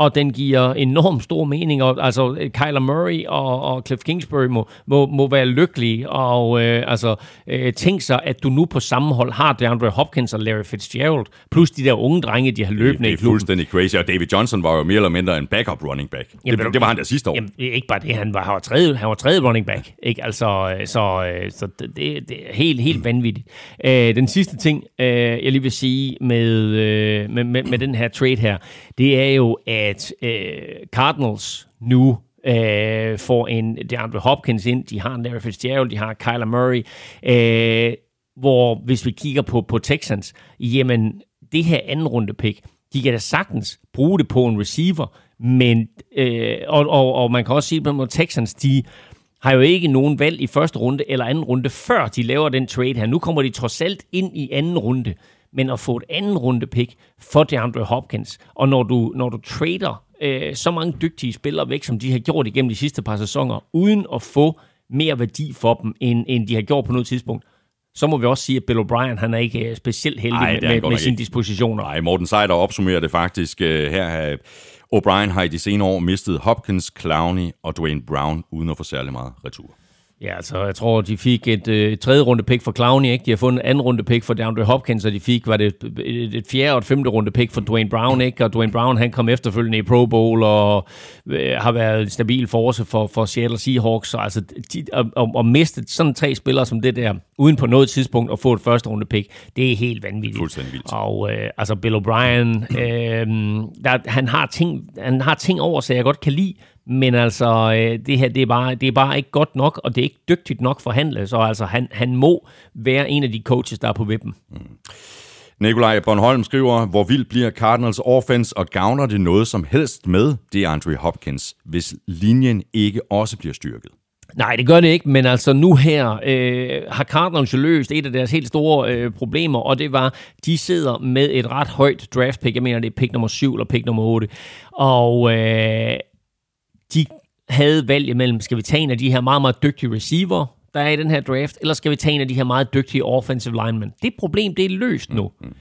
og den giver enormt stor mening. Og, altså, Kyler Murray og, og Cliff Kingsbury må, må, må være lykkelige, og øh, altså, øh, tænk sig, at du nu på samme hold har DeAndre Hopkins og Larry Fitzgerald, plus de der unge drenge, de har løbende det, det er fuldstændig crazy, og David Johnson var jo mere eller mindre en backup running back. Jamen, det, det, var han der sidste år. Jamen, ikke bare det, han var, han var, tredje, han var tredje running back. Ikke? Altså, øh, så, øh, så det, det er helt, helt vanvittigt. Øh, den sidste ting, øh, jeg lige vil sige med, øh, med, med, med den her trade her, det er jo, at øh, Cardinals nu øh, får en DeAndre Hopkins ind, de har en Larry Fitzgerald, de har Kyler Murray, øh, hvor hvis vi kigger på, på Texans, jamen det her anden runde pick, de kan da sagtens bruge det på en receiver, men, øh, og, og, og man kan også sige, at Texans, de har jo ikke nogen valg i første runde eller anden runde, før de laver den trade her. Nu kommer de trods alt ind i anden runde men at få et anden runde pick for DeAndre Hopkins, og når du, når du trader øh, så mange dygtige spillere væk, som de har gjort igennem de sidste par sæsoner, uden at få mere værdi for dem, end, end de har gjort på noget tidspunkt, så må vi også sige, at Bill O'Brien, han er ikke øh, specielt heldig Ej, med, med, med sine dispositioner. Nej, Morten Seider opsummerer det faktisk øh, her. O'Brien har i de senere år mistet Hopkins, Clowney og Dwayne Brown, uden at få særlig meget retur. Ja, altså, jeg tror, de fik et, øh, tredje runde pick for Clowney, ikke? De har fået en anden runde pick for DeAndre Hopkins, og de fik, var det et, et, et fjerde og et femte runde pick for Dwayne Brown, ikke? Og Dwayne Brown, han kom efterfølgende i Pro Bowl og øh, har været en stabil force for, for Seattle Seahawks. Så altså, de, og, og, og mistet sådan tre spillere som det der, uden på noget tidspunkt at få et første runde pick, det er helt vanvittigt. Fuldstændig vildt. Og øh, altså, Bill O'Brien, øh, der, han, har ting, han har ting over sig, jeg godt kan lide, men altså, øh, det her, det er, bare, det er bare ikke godt nok, og det er ikke dygtigt nok forhandlet, så altså, han, han må være en af de coaches, der er på vippen. Mm. Nikolaj Bornholm skriver, hvor vildt bliver Cardinals offense, og gavner det noget som helst med DeAndre Hopkins, hvis linjen ikke også bliver styrket? Nej, det gør det ikke, men altså nu her øh, har Cardinals jo løst et af deres helt store øh, problemer, og det var, de sidder med et ret højt draft pick, jeg mener det er pick nummer 7 eller pick nummer 8, og øh, de havde valg mellem, skal vi tage en af de her meget, meget dygtige receiver, der er i den her draft, eller skal vi tage en af de her meget dygtige offensive linemen? Det problem, det er løst nu. Mm-hmm.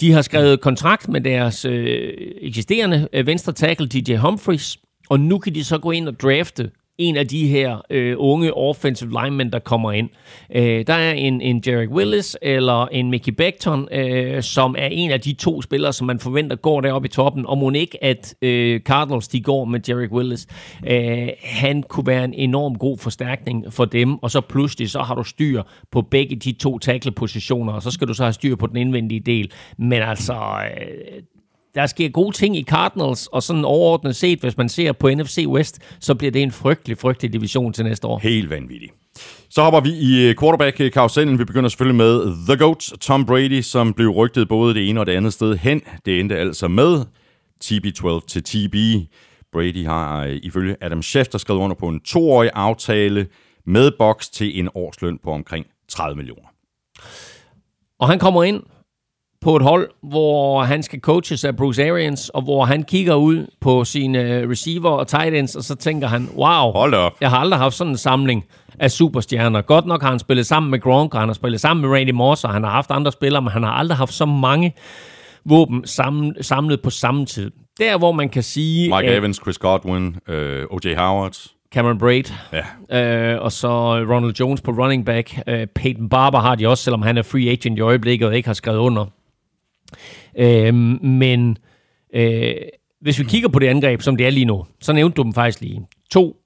De har skrevet kontrakt med deres øh, eksisterende øh, venstre tackle, DJ Humphries, og nu kan de så gå ind og drafte en af de her øh, unge offensive linemen, der kommer ind. Øh, der er en, en Jarek Willis eller en Mickey Beckton, øh, som er en af de to spillere, som man forventer går deroppe i toppen, og må ikke, at øh, Cardinals de går med Jarek Willis. Øh, han kunne være en enorm god forstærkning for dem, og så pludselig så har du styr på begge de to tackle-positioner, og så skal du så have styr på den indvendige del. Men altså, øh, der sker gode ting i Cardinals, og sådan overordnet set, hvis man ser på NFC West, så bliver det en frygtelig, frygtelig division til næste år. Helt vanvittigt. Så hopper vi i øh, quarterback-karusellen. Vi begynder selvfølgelig med The GOAT, Tom Brady, som blev rygtet både det ene og det andet sted hen. Det endte altså med TB12 til TB. Brady har øh, ifølge Adam Schefter skrevet under på en toårig aftale med boks til en årsløn på omkring 30 millioner. Og han kommer ind på et hold, hvor han skal coaches af Bruce Arians, og hvor han kigger ud på sine receiver og tight ends, og så tænker han, wow, Hold op. jeg har aldrig haft sådan en samling af superstjerner. Godt nok har han spillet sammen med Gronk, og han har spillet sammen med Randy Moss, og han har haft andre spillere, men han har aldrig haft så mange våben samlet på samme tid. Der, hvor man kan sige... Mike at Evans, Chris Godwin, øh, O.J. Howard. Cameron Braid, Ja. øh, og så Ronald Jones på running back. Øh, Peyton Barber har de også, selvom han er free agent i øjeblikket og ikke har skrevet under. Øh, men øh, hvis vi kigger på det angreb, som det er lige nu, så nævnte du dem faktisk lige. To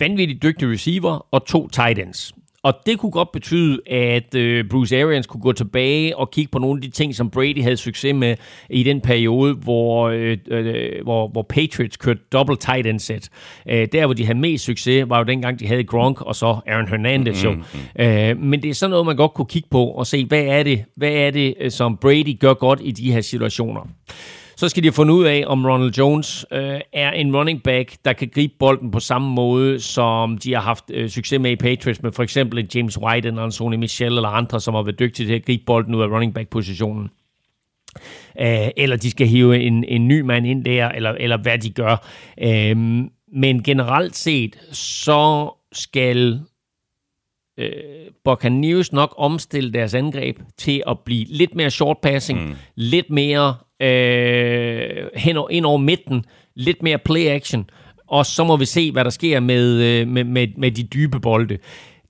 vanvittigt dygtige receiver og to tight ends. Og det kunne godt betyde, at øh, Bruce Arians kunne gå tilbage og kigge på nogle af de ting, som Brady havde succes med i den periode, hvor, øh, øh, hvor, hvor Patriots kørte double tight end set. Øh, der, hvor de havde mest succes, var jo dengang, de havde Gronk og så Aaron Hernandez jo. Mm-hmm. Øh, men det er sådan noget, man godt kunne kigge på og se, hvad er det, hvad er det øh, som Brady gør godt i de her situationer. Så skal de have fundet ud af, om Ronald Jones øh, er en running back, der kan gribe bolden på samme måde, som de har haft øh, succes med i Patriots, med for eksempel James White eller Sonny Michel eller andre, som har været dygtige til at gribe bolden ud af running back-positionen. Øh, eller de skal hive en, en ny mand ind der, eller, eller hvad de gør. Øh, men generelt set, så skal øh, Buccaneers nok omstille deres angreb til at blive lidt mere short passing, mm. lidt mere øh, hen over, ind over midten, lidt mere play action, og så må vi se, hvad der sker med, øh, med, med, med de dybe bolde.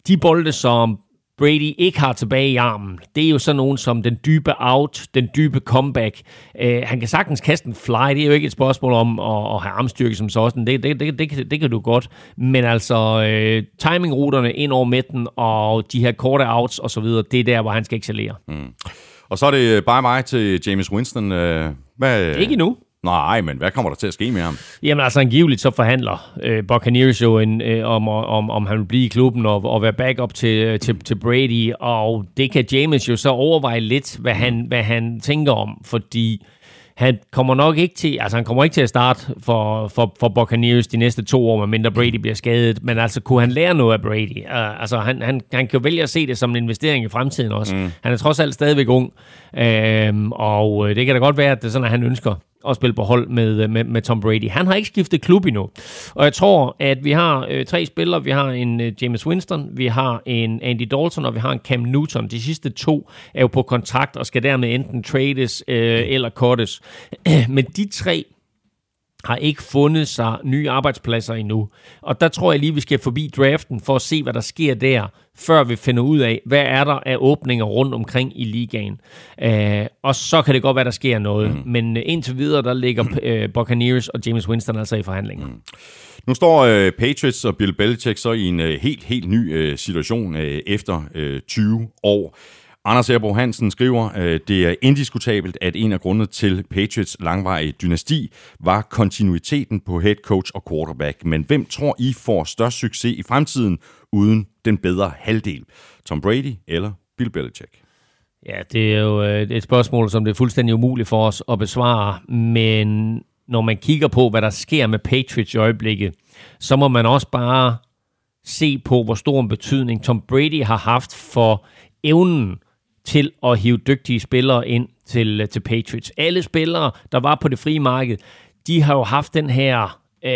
De bolde, som Brady ikke har tilbage i armen, det er jo sådan nogen som den dybe out, den dybe comeback. Øh, han kan sagtens kaste en fly, det er jo ikke et spørgsmål om at, at have armstyrke som sådan, det, det, det, det, kan- det kan du godt. Men altså, øh, timingruterne ind over midten og de her korte outs og så videre, det er der, hvor han skal excellere. Mm. Og så er det bare mig til James Winston. Øh, hvad, Ikke endnu. Nej, men hvad kommer der til at ske med ham? Jamen altså angiveligt så forhandler øh, Buccaneers jo en, øh, om, om, om han vil blive i klubben og, og være backup til, øh, til, til Brady, og det kan James jo så overveje lidt, hvad han, hvad han tænker om, fordi han kommer nok ikke til, altså han kommer ikke til at starte for, for, for Buccaneers de næste to år, medmindre Brady bliver skadet, men altså kunne han lære noget af Brady? Uh, altså han, han, han kan jo vælge at se det som en investering i fremtiden også. Mm. Han er trods alt stadigvæk ung, øhm, og øh, det kan da godt være, at det er sådan, at han ønsker at spille på hold med, øh, med, med Tom Brady. Han har ikke skiftet klub endnu. Og jeg tror, at vi har øh, tre spillere. Vi har en øh, James Winston, vi har en Andy Dalton, og vi har en Cam Newton. De sidste to er jo på kontrakt og skal dermed enten trades øh, eller cuttes. Men de tre har ikke fundet sig nye arbejdspladser endnu. Og der tror jeg lige, vi skal forbi draften for at se, hvad der sker der, før vi finder ud af, hvad er der af åbninger rundt omkring i ligaen. Uh, og så kan det godt være, der sker noget. Mm. Men uh, indtil videre, der ligger uh, Buccaneers og James Winston altså i forhandlinger. Mm. Nu står øh, Patriots og Bill Belichick så i en øh, helt, helt ny øh, situation øh, efter øh, 20 år. Anders Erbo Hansen skriver, øh, det er indiskutabelt, at en af grundene til Patriots langvarige dynasti var kontinuiteten på head coach og quarterback. Men hvem tror I får størst succes i fremtiden uden den bedre halvdel? Tom Brady eller Bill Belichick? Ja, det er jo øh, et spørgsmål, som det er fuldstændig umuligt for os at besvare, men når man kigger på, hvad der sker med Patriots i øjeblikket, så må man også bare se på, hvor stor en betydning Tom Brady har haft for evnen til at hive dygtige spillere ind til, øh, til Patriots. Alle spillere, der var på det frie marked, de har jo haft den her øh,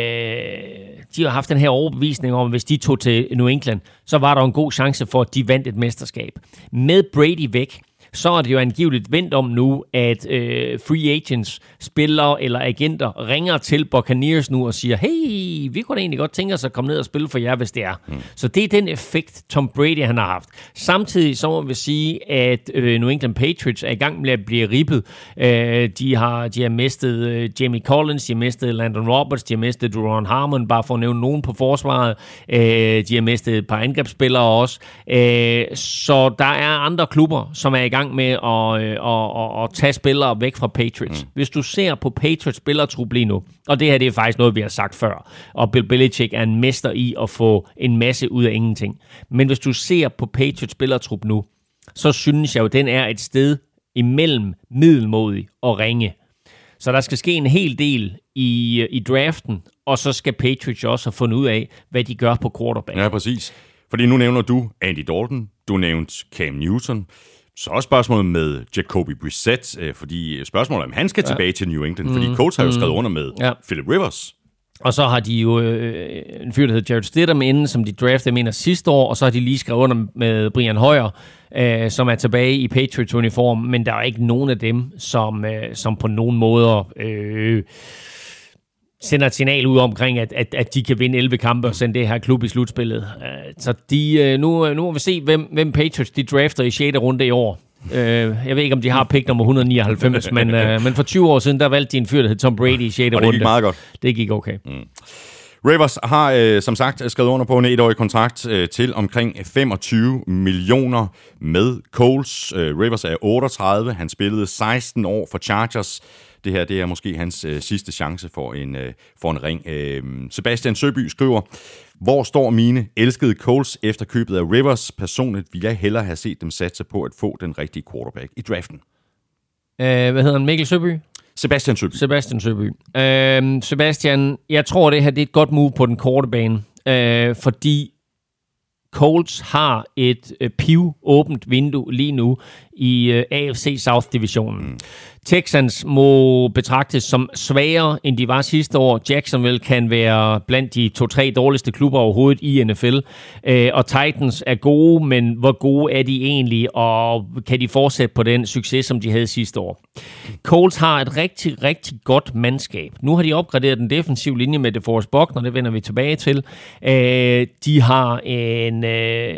de har haft den her overbevisning om, at hvis de tog til New England, så var der en god chance for, at de vandt et mesterskab. Med Brady væk, så er det jo angiveligt vendt om nu, at øh, free agents, spillere eller agenter ringer til Buccaneers nu og siger, hey, vi kunne da egentlig godt tænke os at komme ned og spille for jer, hvis det er. Mm. Så det er den effekt, Tom Brady han har haft. Samtidig så må vi sige, at øh, New England Patriots er i gang med at blive ribbet. Øh, de, har, de har mistet øh, Jamie Collins, de har mistet Landon Roberts, de har mistet Duron Harmon, bare for at nævne nogen på forsvaret. Øh, de har mistet et par angrebsspillere også. Øh, så der er andre klubber, som er i gang med at, øh, at, at, at tage spillere væk fra Patriots. Mm. Hvis du ser på Patriots spillertrup lige nu, og det her det er faktisk noget, vi har sagt før, og Bill Belichick er en mester i at få en masse ud af ingenting. Men hvis du ser på Patriots spillertrup nu, så synes jeg jo, den er et sted imellem middelmodig og ringe. Så der skal ske en hel del i, i draften, og så skal Patriots også have fundet ud af, hvad de gør på quarterback. Ja, præcis. Fordi nu nævner du Andy Dalton, du nævnte Cam Newton. Så er spørgsmålet med Jacoby Brissett, øh, fordi spørgsmålet er, om han skal ja. tilbage til New England, mm. fordi Colts har jo skrevet under med ja. Philip Rivers. Og så har de jo øh, en fyr, der hedder Jared Stidham inden, som de draftede, mener, sidste år, og så har de lige skrevet under med Brian Hoyer, øh, som er tilbage i Patriots-uniform, men der er ikke nogen af dem, som, øh, som på nogen måder... Øh, sender et signal ud omkring, at, at, at de kan vinde 11 kampe og sende det her klub i slutspillet. Øh, så de, øh, nu, nu må vi se, hvem, hvem Patriots de drafter i 6. runde i år. Øh, jeg ved ikke, om de har pick nummer 199, men, men for 20 år siden, der valgte de en fyr, der hed Tom Brady i 6. runde. Og det gik meget godt. Det gik okay. Mm. Ravers har øh, som sagt skrevet under på en etårig kontrakt øh, til omkring 25 millioner med Coles. Øh, Ravers er 38, han spillede 16 år for Chargers det her det er måske hans øh, sidste chance for en, øh, for en ring. Øh, Sebastian Søby skriver, hvor står mine elskede Coles efter købet af Rivers? Personligt vil jeg hellere have set dem satse på at få den rigtige quarterback i draften. Øh, hvad hedder han? Mikkel Søby? Sebastian Søby. Sebastian Søby. Øh, Sebastian, jeg tror, det her det er et godt move på den korte bane, øh, fordi Colts har et øh, piv åbent vindue lige nu i øh, AFC South-divisionen. Mm. Texans må betragtes som svagere, end de var sidste år. Jacksonville kan være blandt de to-tre dårligste klubber overhovedet i NFL. Øh, og Titans er gode, men hvor gode er de egentlig, og kan de fortsætte på den succes, som de havde sidste år? Colts har et rigtig, rigtig godt mandskab. Nu har de opgraderet den defensive linje med DeForest Buckner, det vender vi tilbage til. Øh, de har en... Øh,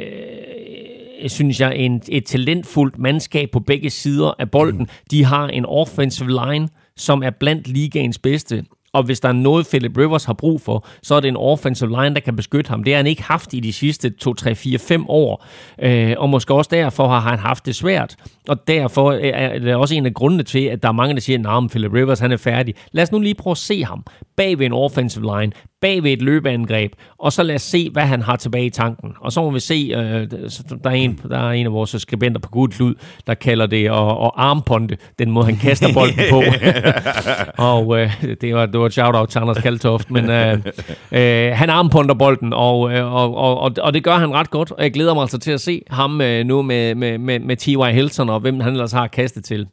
synes jeg, en, et talentfuldt mandskab på begge sider af bolden. Mm. De har en offensive line, som er blandt ligaens bedste. Og hvis der er noget, Philip Rivers har brug for, så er det en offensive line, der kan beskytte ham. Det har han ikke haft i de sidste 2, 3, 4, 5 år. Øh, og måske også derfor har han haft det svært. Og derfor er det også en af grundene til, at der er mange, der siger, at Philip Rivers han er færdig. Lad os nu lige prøve at se ham bag ved en offensive line, bag ved et løbeangreb, og så lad os se, hvad han har tilbage i tanken. Og så må vi se, øh, der, er en, der er en af vores skribenter på Gud Klud, der kalder det at, at armponde, den måde han kaster bolden på. og øh, det, var, det var et shout-out til Anders Kaltoft, men øh, øh, han armponder bolden, og, øh, og, og, og, og det gør han ret godt, og jeg glæder mig altså til at se ham øh, nu med, med, med, med T.Y. Hilton, og hvem han ellers har kastet til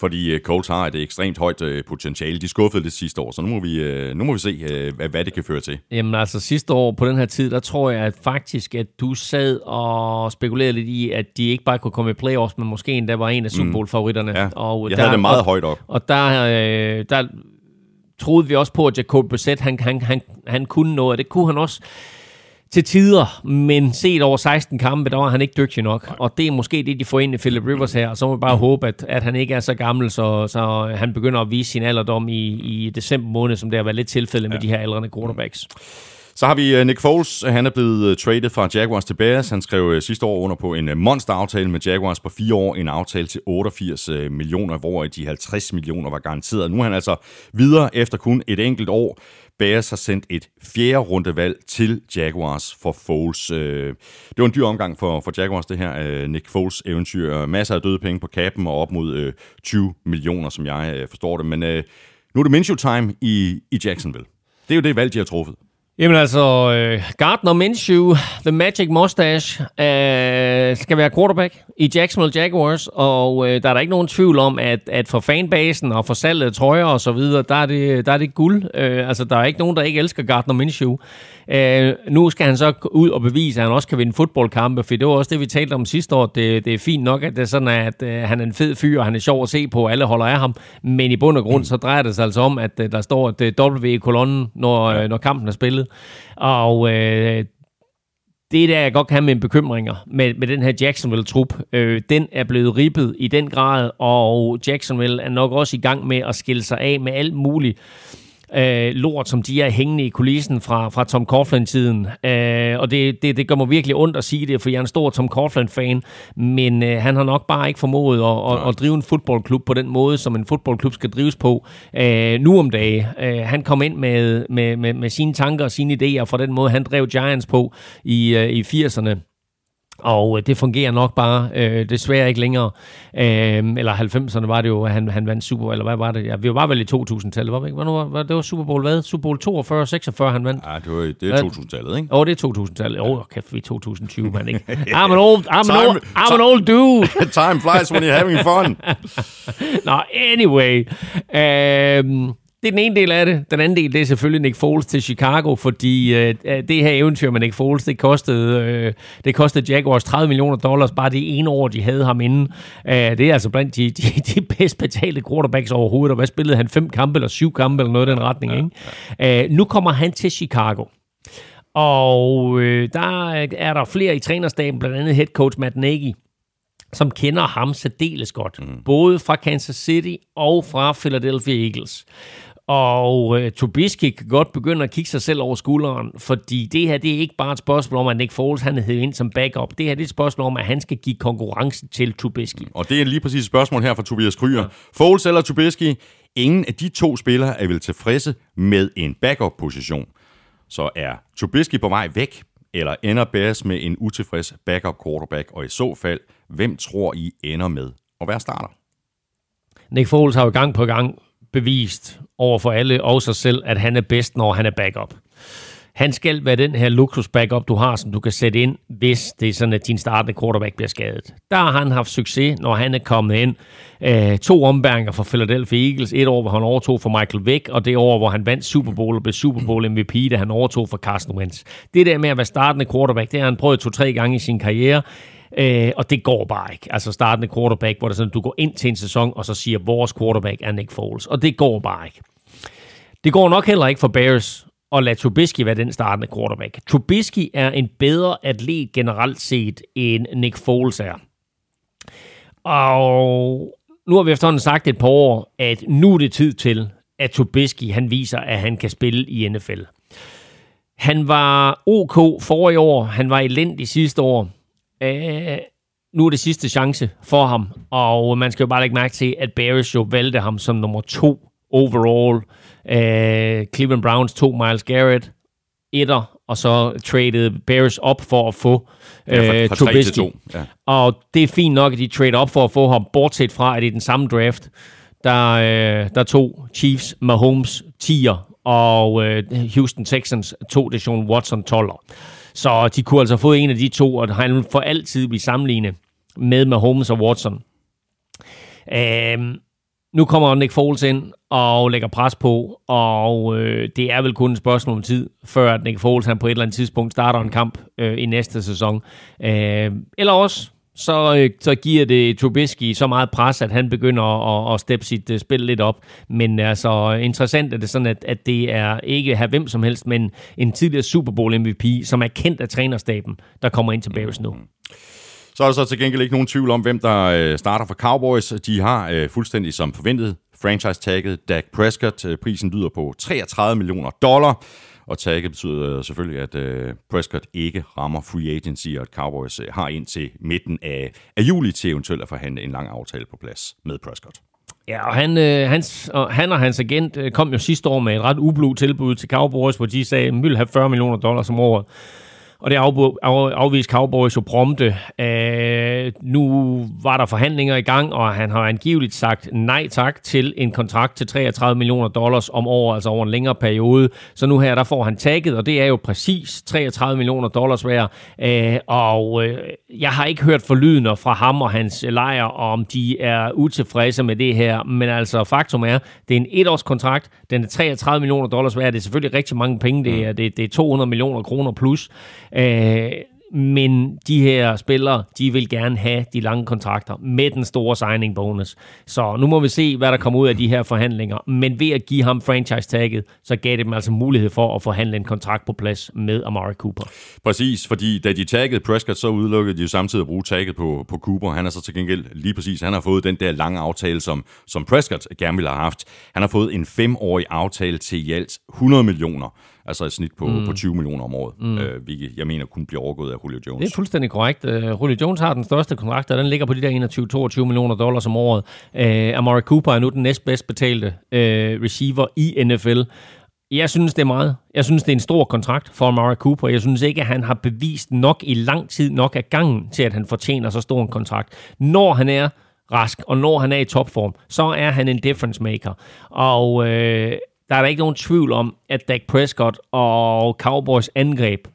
fordi uh, Colts har et ekstremt højt uh, potentiale. De skuffede det sidste år, så nu må vi, uh, nu må vi se, hvad, det kan føre til. Jamen altså sidste år på den her tid, der tror jeg at faktisk, at du sad og spekulerede lidt i, at de ikke bare kunne komme i playoffs, men måske endda var en af Super mm. Bowl-favoritterne. Mm. Ja, og jeg der, havde det meget og, højt op. Og der, der troede vi også på, at Jacob Brissett, han, han, han, han kunne noget, og det kunne han også til tider, men set over 16 kampe, der var han ikke dygtig nok. Og det er måske det, de får ind i Philip Rivers her. Og så må vi bare håbe, at, at han ikke er så gammel, så, så han begynder at vise sin alderdom i, i december måned, som det har været lidt tilfælde med ja. de her aldrende quarterbacks. Så har vi øh, Nick Foles. Han er blevet øh, traded fra Jaguars til Bears. Han skrev øh, sidste år under på en monster-aftale med Jaguars på fire år. En aftale til 88 millioner, hvor de 50 millioner var garanteret. Nu er han altså videre efter kun et enkelt år. Bears har sendt et fjerde rundevalg til Jaguars for Foles. Øh. Det var en dyr omgang for, for Jaguars, det her øh, Nick Foles eventyr. Masser af døde penge på kappen og op mod øh, 20 millioner, som jeg forstår det. Men nu er det Minshew time i, i Jacksonville. Det er jo det valg, de har truffet. Jamen altså, øh, Gardner Minshew, The Magic Mustache, øh, skal være quarterback i Jacksonville Jaguars, og øh, der er der ikke nogen tvivl om, at, at for fanbasen og for salget af trøjer og så videre, der er det, der er det guld. Øh, altså, der er ikke nogen, der ikke elsker Gardner Minshew. Øh, nu skal han så ud og bevise, at han også kan vinde fodboldkampe, for det var også det, vi talte om sidste år. Det, det er fint nok, at det er sådan, at øh, han er en fed fyr, og han er sjov at se på, og alle holder af ham. Men i bund og grund, så drejer det sig altså om, at øh, der står et W i kolonnen, når, øh, når kampen er spillet. Og øh, det er der, jeg godt kan have mine bekymringer med, med den her Jacksonville-trup. Øh, den er blevet ribbet i den grad, og Jacksonville er nok også i gang med at skille sig af med alt muligt øh, lort, som de er hængende i kulissen fra, fra Tom Coughlin-tiden. Øh, og det, det, det gør mig virkelig ondt at sige det, for jeg er en stor Tom Coughlin-fan, men øh, han har nok bare ikke formået at, at, at drive en fodboldklub på den måde, som en fodboldklub skal drives på øh, nu om dagen. Øh, han kom ind med, med, med, med sine tanker og sine idéer fra den måde, han drev Giants på i, øh, i 80'erne. Og øh, det fungerer nok bare øh, desværre ikke længere. Øh, eller 90'erne var det jo, at han, han vandt Super eller hvad var det? Ja, vi var vel i 2000-tallet, var vi ikke? Hvornår var, det var Super Bowl hvad? Super Bowl 42, 46 han vandt. Ja, det, var, det er 2000-tallet, ikke? Åh, oh, det er 2000-tallet. Åh, oh, kæft, vi er 2020, man ikke? I'm an old, I'm an old, I'm an old dude. Time flies when you're having fun. Nå, anyway. Øh, det er den ene del af det. Den anden del, det er selvfølgelig Nick Foles til Chicago, fordi øh, det her eventyr med Nick Foles, det kostede, øh, det kostede Jaguars 30 millioner dollars bare det ene år, de havde ham inden. Øh, det er altså blandt de, de, de bedst betalte quarterbacks overhovedet, og hvad spillede han? Fem kampe eller syv kampe eller noget i den retning, ja, ikke? Ja. Øh, nu kommer han til Chicago. Og øh, der er der flere i trænerstaben, blandt andet head coach Matt Nagy, som kender ham særdeles godt. Mm. Både fra Kansas City og fra Philadelphia Eagles. Og øh, Trubisky kan godt begynde at kigge sig selv over skulderen, fordi det her det er ikke bare et spørgsmål om, at Nick Foles han er ind som backup. Det her det er et spørgsmål om, at han skal give konkurrence til Trubisky. Og det er lige præcis et spørgsmål her fra Tobias Kryer. Ja. Foles eller Trubisky? Ingen af de to spillere er vel tilfredse med en backup-position. Så er Trubisky på vej væk, eller ender Bears med en utilfreds backup quarterback? Og i så fald, hvem tror I ender med at være starter? Nick Foles har jo gang på gang bevist over for alle og sig selv, at han er bedst, når han er backup. Han skal være den her luksus backup, du har, som du kan sætte ind, hvis det er sådan, at din startende quarterback bliver skadet. Der har han haft succes, når han er kommet ind. Øh, to ombæringer for Philadelphia Eagles. Et år, hvor han overtog for Michael Vick, og det år, hvor han vandt Super Bowl og blev Super Bowl MVP, da han overtog for Carson Wentz. Det der med at være startende quarterback, det har han prøvet to-tre gange i sin karriere. Øh, og det går bare ikke. Altså startende quarterback, hvor det sådan, du går ind til en sæson, og så siger, vores quarterback er Nick Foles. Og det går bare ikke. Det går nok heller ikke for Bears at lade Trubisky være den startende quarterback. Trubisky er en bedre atlet generelt set, end Nick Foles er. Og nu har vi efterhånden sagt et par år, at nu er det tid til, at Trubisky han viser, at han kan spille i NFL. Han var OK for i år, han var elendig sidste år. Øh, nu er det sidste chance for ham, og man skal jo bare lægge mærke til, at Bears jo valgte ham som nummer to overall. Øh, Cleveland Browns to Miles Garrett, etter, og så traded Bears op for at få ja, øh, Trubisky. Ja. Og det er fint nok, at de trade op for at få ham, bortset fra, at i den samme draft, der, øh, der tog Chiefs Mahomes 10'er, og øh, Houston Texans tog Deshaun Watson 12'er. Så de kunne altså få en af de to, og han for altid blive sammenlignet med Mahomes og Watson. Øhm, nu kommer Nick Foles ind og lægger pres på, og øh, det er vel kun et spørgsmål om tid, før at Nick Foles han på et eller andet tidspunkt starter en kamp øh, i næste sæson. Øh, eller også så, øh, så giver det Trubisky så meget pres, at han begynder at, at steppe sit uh, spil lidt op. Men altså, interessant er det sådan, at, at det er ikke her hvem som helst, men en tidligere Super Bowl MVP, som er kendt af trænerstaben, der kommer ind til Bears nu. Mm. Så er der så til gengæld ikke nogen tvivl om, hvem der øh, starter for Cowboys. De har øh, fuldstændig som forventet franchise-tagget Dak Prescott. Øh, prisen lyder på 33 millioner dollar. Og tagget betyder øh, selvfølgelig, at øh, Prescott ikke rammer free agency, og at Cowboys har ind til midten af, af juli til eventuelt at forhandle en lang aftale på plads med Prescott. Ja, og han, øh, hans, og han og hans agent øh, kom jo sidste år med et ret ublu tilbud til Cowboys, hvor de sagde, at vi ville have 40 millioner dollars om året. Og det af, afviste Cowboys jo prompte. Uh, nu var der forhandlinger i gang, og han har angiveligt sagt nej tak til en kontrakt til 33 millioner dollars om året, altså over en længere periode. Så nu her, der får han tagget, og det er jo præcis 33 millioner dollars værd. Uh, og uh, jeg har ikke hørt forlydende fra ham og hans lejr, om de er utilfredse med det her. Men altså, faktum er, det er en etårskontrakt. Den er 33 millioner dollars værd. Det er selvfølgelig rigtig mange penge. Det er, det, det er 200 millioner kroner plus. Øh, men de her spillere, de vil gerne have de lange kontrakter med den store signing bonus. Så nu må vi se, hvad der kommer ud af de her forhandlinger. Men ved at give ham franchise-tagget, så gav det dem altså mulighed for at forhandle en kontrakt på plads med Amari Cooper. Præcis, fordi da de taggede Prescott, så udelukkede de jo samtidig at bruge tagget på, på Cooper. Han er så til gengæld lige præcis, han har fået den der lange aftale, som, som Prescott gerne ville have haft. Han har fået en femårig aftale til i alt 100 millioner Altså et snit på, mm. på 20 millioner om året, mm. øh, hvilket jeg mener kun bliver overgået af Julio Jones. Det er fuldstændig korrekt. Uh, Julio Jones har den største kontrakt, og den ligger på de der 21-22 millioner dollars om året. Uh, Amari Cooper er nu den næstbedst betalte uh, receiver i NFL, Jeg synes, det er meget. Jeg synes, det er en stor kontrakt for Amari Cooper. Jeg synes ikke, at han har bevist nok i lang tid nok af gangen til, at han fortjener så stor en kontrakt. Når han er rask, og når han er i topform, så er han en difference maker. Og øh, der er der ikke nogen tvivl om, at Dak Prescott og Cowboys angreb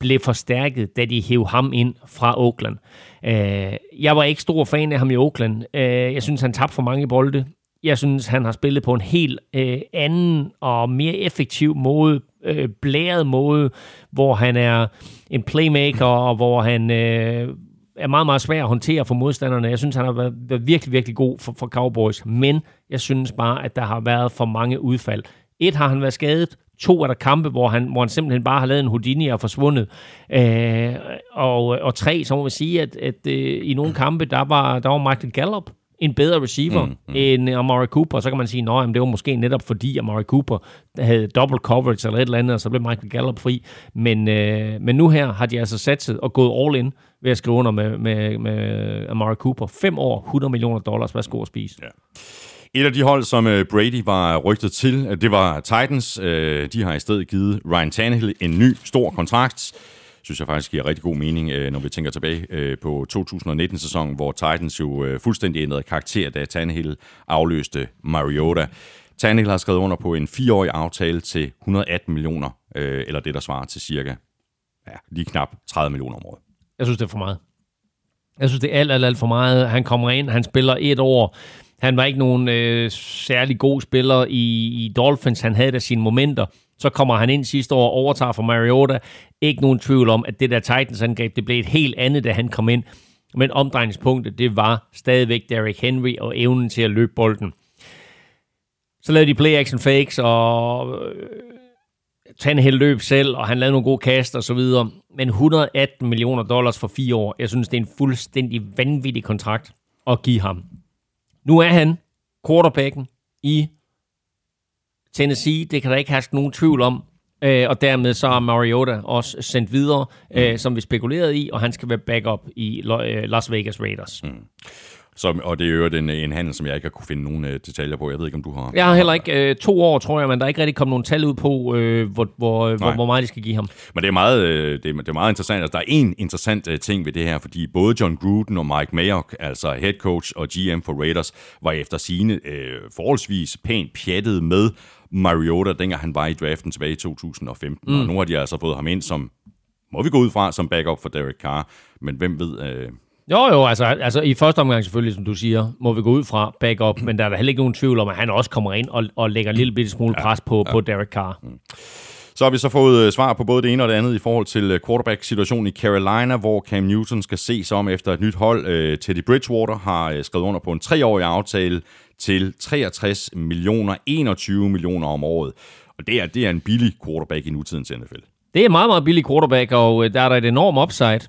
blev forstærket, da de hævde ham ind fra Oakland. Øh, jeg var ikke stor fan af ham i Oakland. Øh, jeg synes, han tabte for mange bolde. Jeg synes, han har spillet på en helt øh, anden og mere effektiv måde, øh, blæret måde, hvor han er en playmaker, og hvor han øh, er meget, meget svær at håndtere for modstanderne. Jeg synes, han har været, været virkelig, virkelig god for, for Cowboys, men jeg synes bare, at der har været for mange udfald. Et har han været skadet, to er der kampe, hvor han, hvor han simpelthen bare har lavet en Houdini og forsvundet. Øh, og, og tre, så må vi sige, at, at øh, i nogle kampe, der var, der var Michael Gallup en bedre receiver mm, mm. end Amari Cooper. Så kan man sige, at det var måske netop fordi Amari Cooper havde double coverage eller et eller andet, og så blev Michael Gallup fri. Men, øh, men nu her har de altså satset og gået all in ved at skrive under med, med, med Amari Cooper. Fem år, 100 millioner dollars. Værsgo at spise? Ja. Et af de hold, som øh, Brady var rygtet til, øh, det var Titans. Øh, de har i stedet givet Ryan Tannehill en ny stor kontrakt synes jeg faktisk giver rigtig god mening, når vi tænker tilbage på 2019-sæsonen, hvor Titans jo fuldstændig ændrede karakter, da Tannehill afløste Mariota. Tannehill har skrevet under på en fireårig aftale til 118 millioner, eller det, der svarer til cirka ja, lige knap 30 millioner om året. Jeg synes, det er for meget. Jeg synes, det er alt, alt, alt for meget. Han kommer ind, han spiller et år. Han var ikke nogen øh, særlig god spiller i, i Dolphins. Han havde da sine momenter. Så kommer han ind sidste år og overtager for Mariota. Ikke nogen tvivl om, at det der Titans-angreb, det blev et helt andet, da han kom ind. Men omdrejningspunktet, det var stadigvæk Derrick Henry og evnen til at løbe bolden. Så lavede de play-action fakes, og øh, Tannehill løb selv, og han lavede nogle gode kast og så videre. Men 118 millioner dollars for fire år, jeg synes, det er en fuldstændig vanvittig kontrakt at give ham. Nu er han quarterbacken i Tennessee. Det kan der ikke herske nogen tvivl om. Øh, og dermed så er Mariota også sendt videre, øh, som vi spekulerede i, og han skal være backup i øh, Las Vegas Raiders. Mm. Så, og det er jo en, en handel, som jeg ikke har kunne finde nogen uh, detaljer på. Jeg ved ikke, om du har... Jeg har heller ikke uh, to år, tror jeg, men der er ikke rigtig kommet nogen tal ud på, uh, hvor, hvor, hvor, hvor meget de skal give ham. Men det er meget, uh, det er, det er meget interessant. Altså, der er en interessant uh, ting ved det her, fordi både John Gruden og Mike Mayock, altså head coach og GM for Raiders, var efter sine uh, forholdsvis pænt pjattet med Mariota, dengang han var i draften tilbage i 2015. Mm. Og nu har de altså fået ham ind som, må vi gå ud fra, som backup for Derek Carr. Men hvem ved... Uh, jo, jo, altså, altså i første omgang selvfølgelig, som du siger, må vi gå ud fra backup, men der er der heller ikke nogen tvivl om, at han også kommer ind og, og lægger en lille bitte smule pres på, ja. på Derek Carr. Mm. Så har vi så fået øh, svar på både det ene og det andet i forhold til øh, quarterback-situationen i Carolina, hvor Cam Newton skal se sig om efter et nyt hold. Øh, Teddy Bridgewater har skrevet under på en treårig aftale til 63 millioner, 21 millioner om året. Og det er, det er en billig quarterback i nutidens NFL. Det er meget, meget billig quarterback, og der er der et enormt upside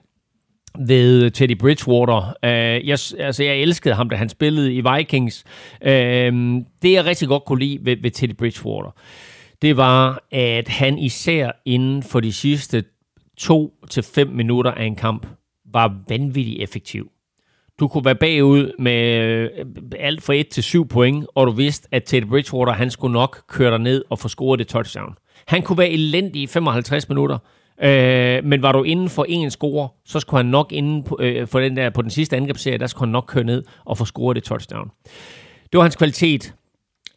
ved Teddy Bridgewater. Uh, jeg, altså, jeg elskede ham, da han spillede i Vikings. Uh, det, jeg rigtig godt kunne lide ved, ved Teddy Bridgewater, det var, at han især inden for de sidste to til fem minutter af en kamp, var vanvittigt effektiv. Du kunne være bagud med øh, alt fra 1 til 7 point, og du vidste, at Teddy Bridgewater, han skulle nok køre dig ned og få scoret det touchdown. Han kunne være elendig i 55 minutter, Øh, men var du inden for en score, så skulle han nok inden på, øh, for den der, på den sidste angrebsserie, der skulle han nok køre ned og få scoret det touchdown. Det var hans kvalitet,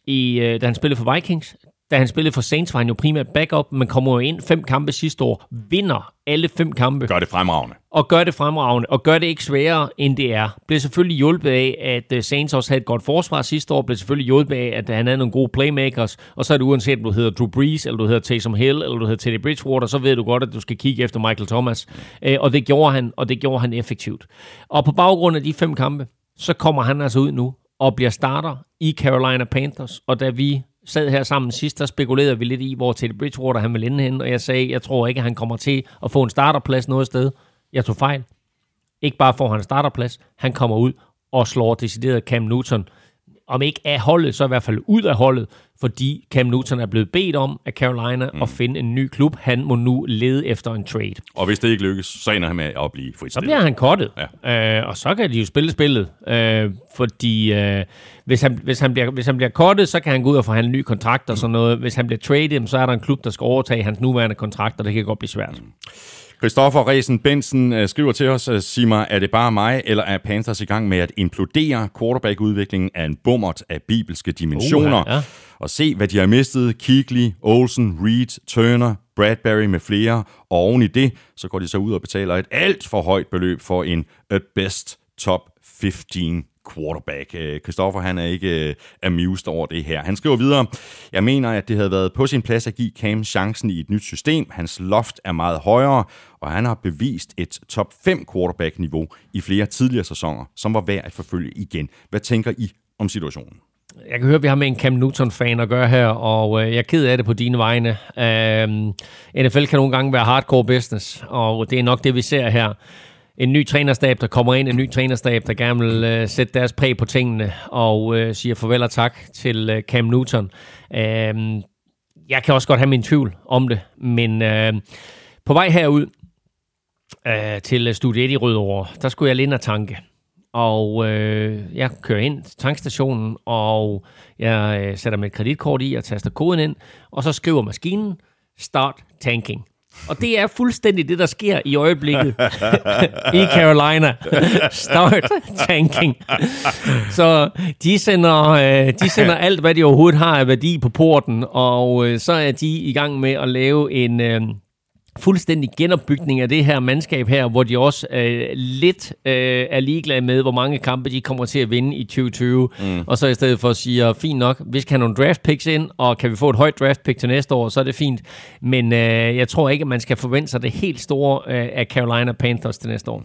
i, øh, da han spillede for Vikings. Da han spillede for Saints, var han jo primært backup, men kommer jo ind fem kampe sidste år, vinder alle fem kampe. Gør det fremragende. Og gør det fremragende, og gør det ikke sværere, end det er. Bliver selvfølgelig hjulpet af, at øh, Saints også havde et godt forsvar sidste år, bliver selvfølgelig hjulpet af, at han havde nogle gode playmakers, og så er det uanset, om du hedder Drew Brees, eller du hedder Taysom Hill, eller du hedder Teddy Bridgewater, så ved du godt, at du skal kigge efter Michael Thomas. Øh, og det gjorde han, og det gjorde han effektivt. Og på baggrund af de fem kampe, så kommer han altså ud nu og bliver starter i Carolina Panthers, og da vi sad her sammen sidst, der spekulerede vi lidt i, hvor Teddy Bridgewater han ville ende hen, og jeg sagde, jeg tror ikke, at han kommer til at få en starterplads noget sted. Jeg tog fejl. Ikke bare får han en starterplads, han kommer ud og slår decideret Cam Newton, om ikke af holdet, så i hvert fald ud af holdet, fordi Cam Newton er blevet bedt om af Carolina mm. at finde en ny klub. Han må nu lede efter en trade. Og hvis det ikke lykkes, så ender han med at blive fritstillet. Så bliver han kottet, ja. øh, og så kan de jo spille spillet, øh, fordi øh, hvis, han, hvis, han bliver, hvis han bliver kottet, så kan han gå ud og forhandle en ny kontrakt og sådan noget. Hvis han bliver traded, så er der en klub, der skal overtage hans nuværende kontrakt, og det kan godt blive svært. Mm. Christoffer Resen Bensen øh, skriver til os, øh, sig mig, er det bare mig, eller er Panthers i gang med at implodere? Quarterback-udviklingen af en bummert af bibelske dimensioner. Uh, ja. Og se, hvad de har mistet. Kigley, Olsen, Reed, Turner, Bradbury med flere. Og oven i det, så går de så ud og betaler et alt for højt beløb for en at best top 15 quarterback. Øh, Christoffer, han er ikke øh, amused over det her. Han skriver videre, jeg mener, at det havde været på sin plads at give Cam chancen i et nyt system. Hans loft er meget højere, og han har bevist et top 5 quarterback-niveau i flere tidligere sæsoner, som var værd at forfølge igen. Hvad tænker I om situationen? Jeg kan høre, at vi har med en Cam Newton-fan at gøre her, og øh, jeg er ked af det på dine vegne. Øh, NFL kan nogle gange være hardcore business, og det er nok det, vi ser her en ny trænerstab, der kommer ind, en ny trænerstab, der gerne vil øh, sætte deres præg på tingene, og øh, siger farvel og tak til øh, Cam Newton. Øh, jeg kan også godt have min tvivl om det, men øh, på vej herud øh, til øh, Studie 1 i Rødovre, der skulle jeg lige ind tanke. Og øh, jeg kører ind til tankstationen, og jeg øh, sætter mit kreditkort i og taster koden ind, og så skriver maskinen, start tanking. Og det er fuldstændig det, der sker i øjeblikket i Carolina. Start tanking. Så de sender, øh, de sender alt, hvad de overhovedet har af værdi på porten, og øh, så er de i gang med at lave en... Øh, Fuldstændig genopbygning af det her mandskab her, hvor de også øh, lidt øh, er ligeglade med, hvor mange kampe de kommer til at vinde i 2020. Mm. Og så i stedet for at sige, fint nok, vi skal have nogle draft picks ind, og kan vi få et højt draft pick til næste år, så er det fint. Men øh, jeg tror ikke, at man skal forvente sig det helt store øh, af Carolina Panthers til næste år.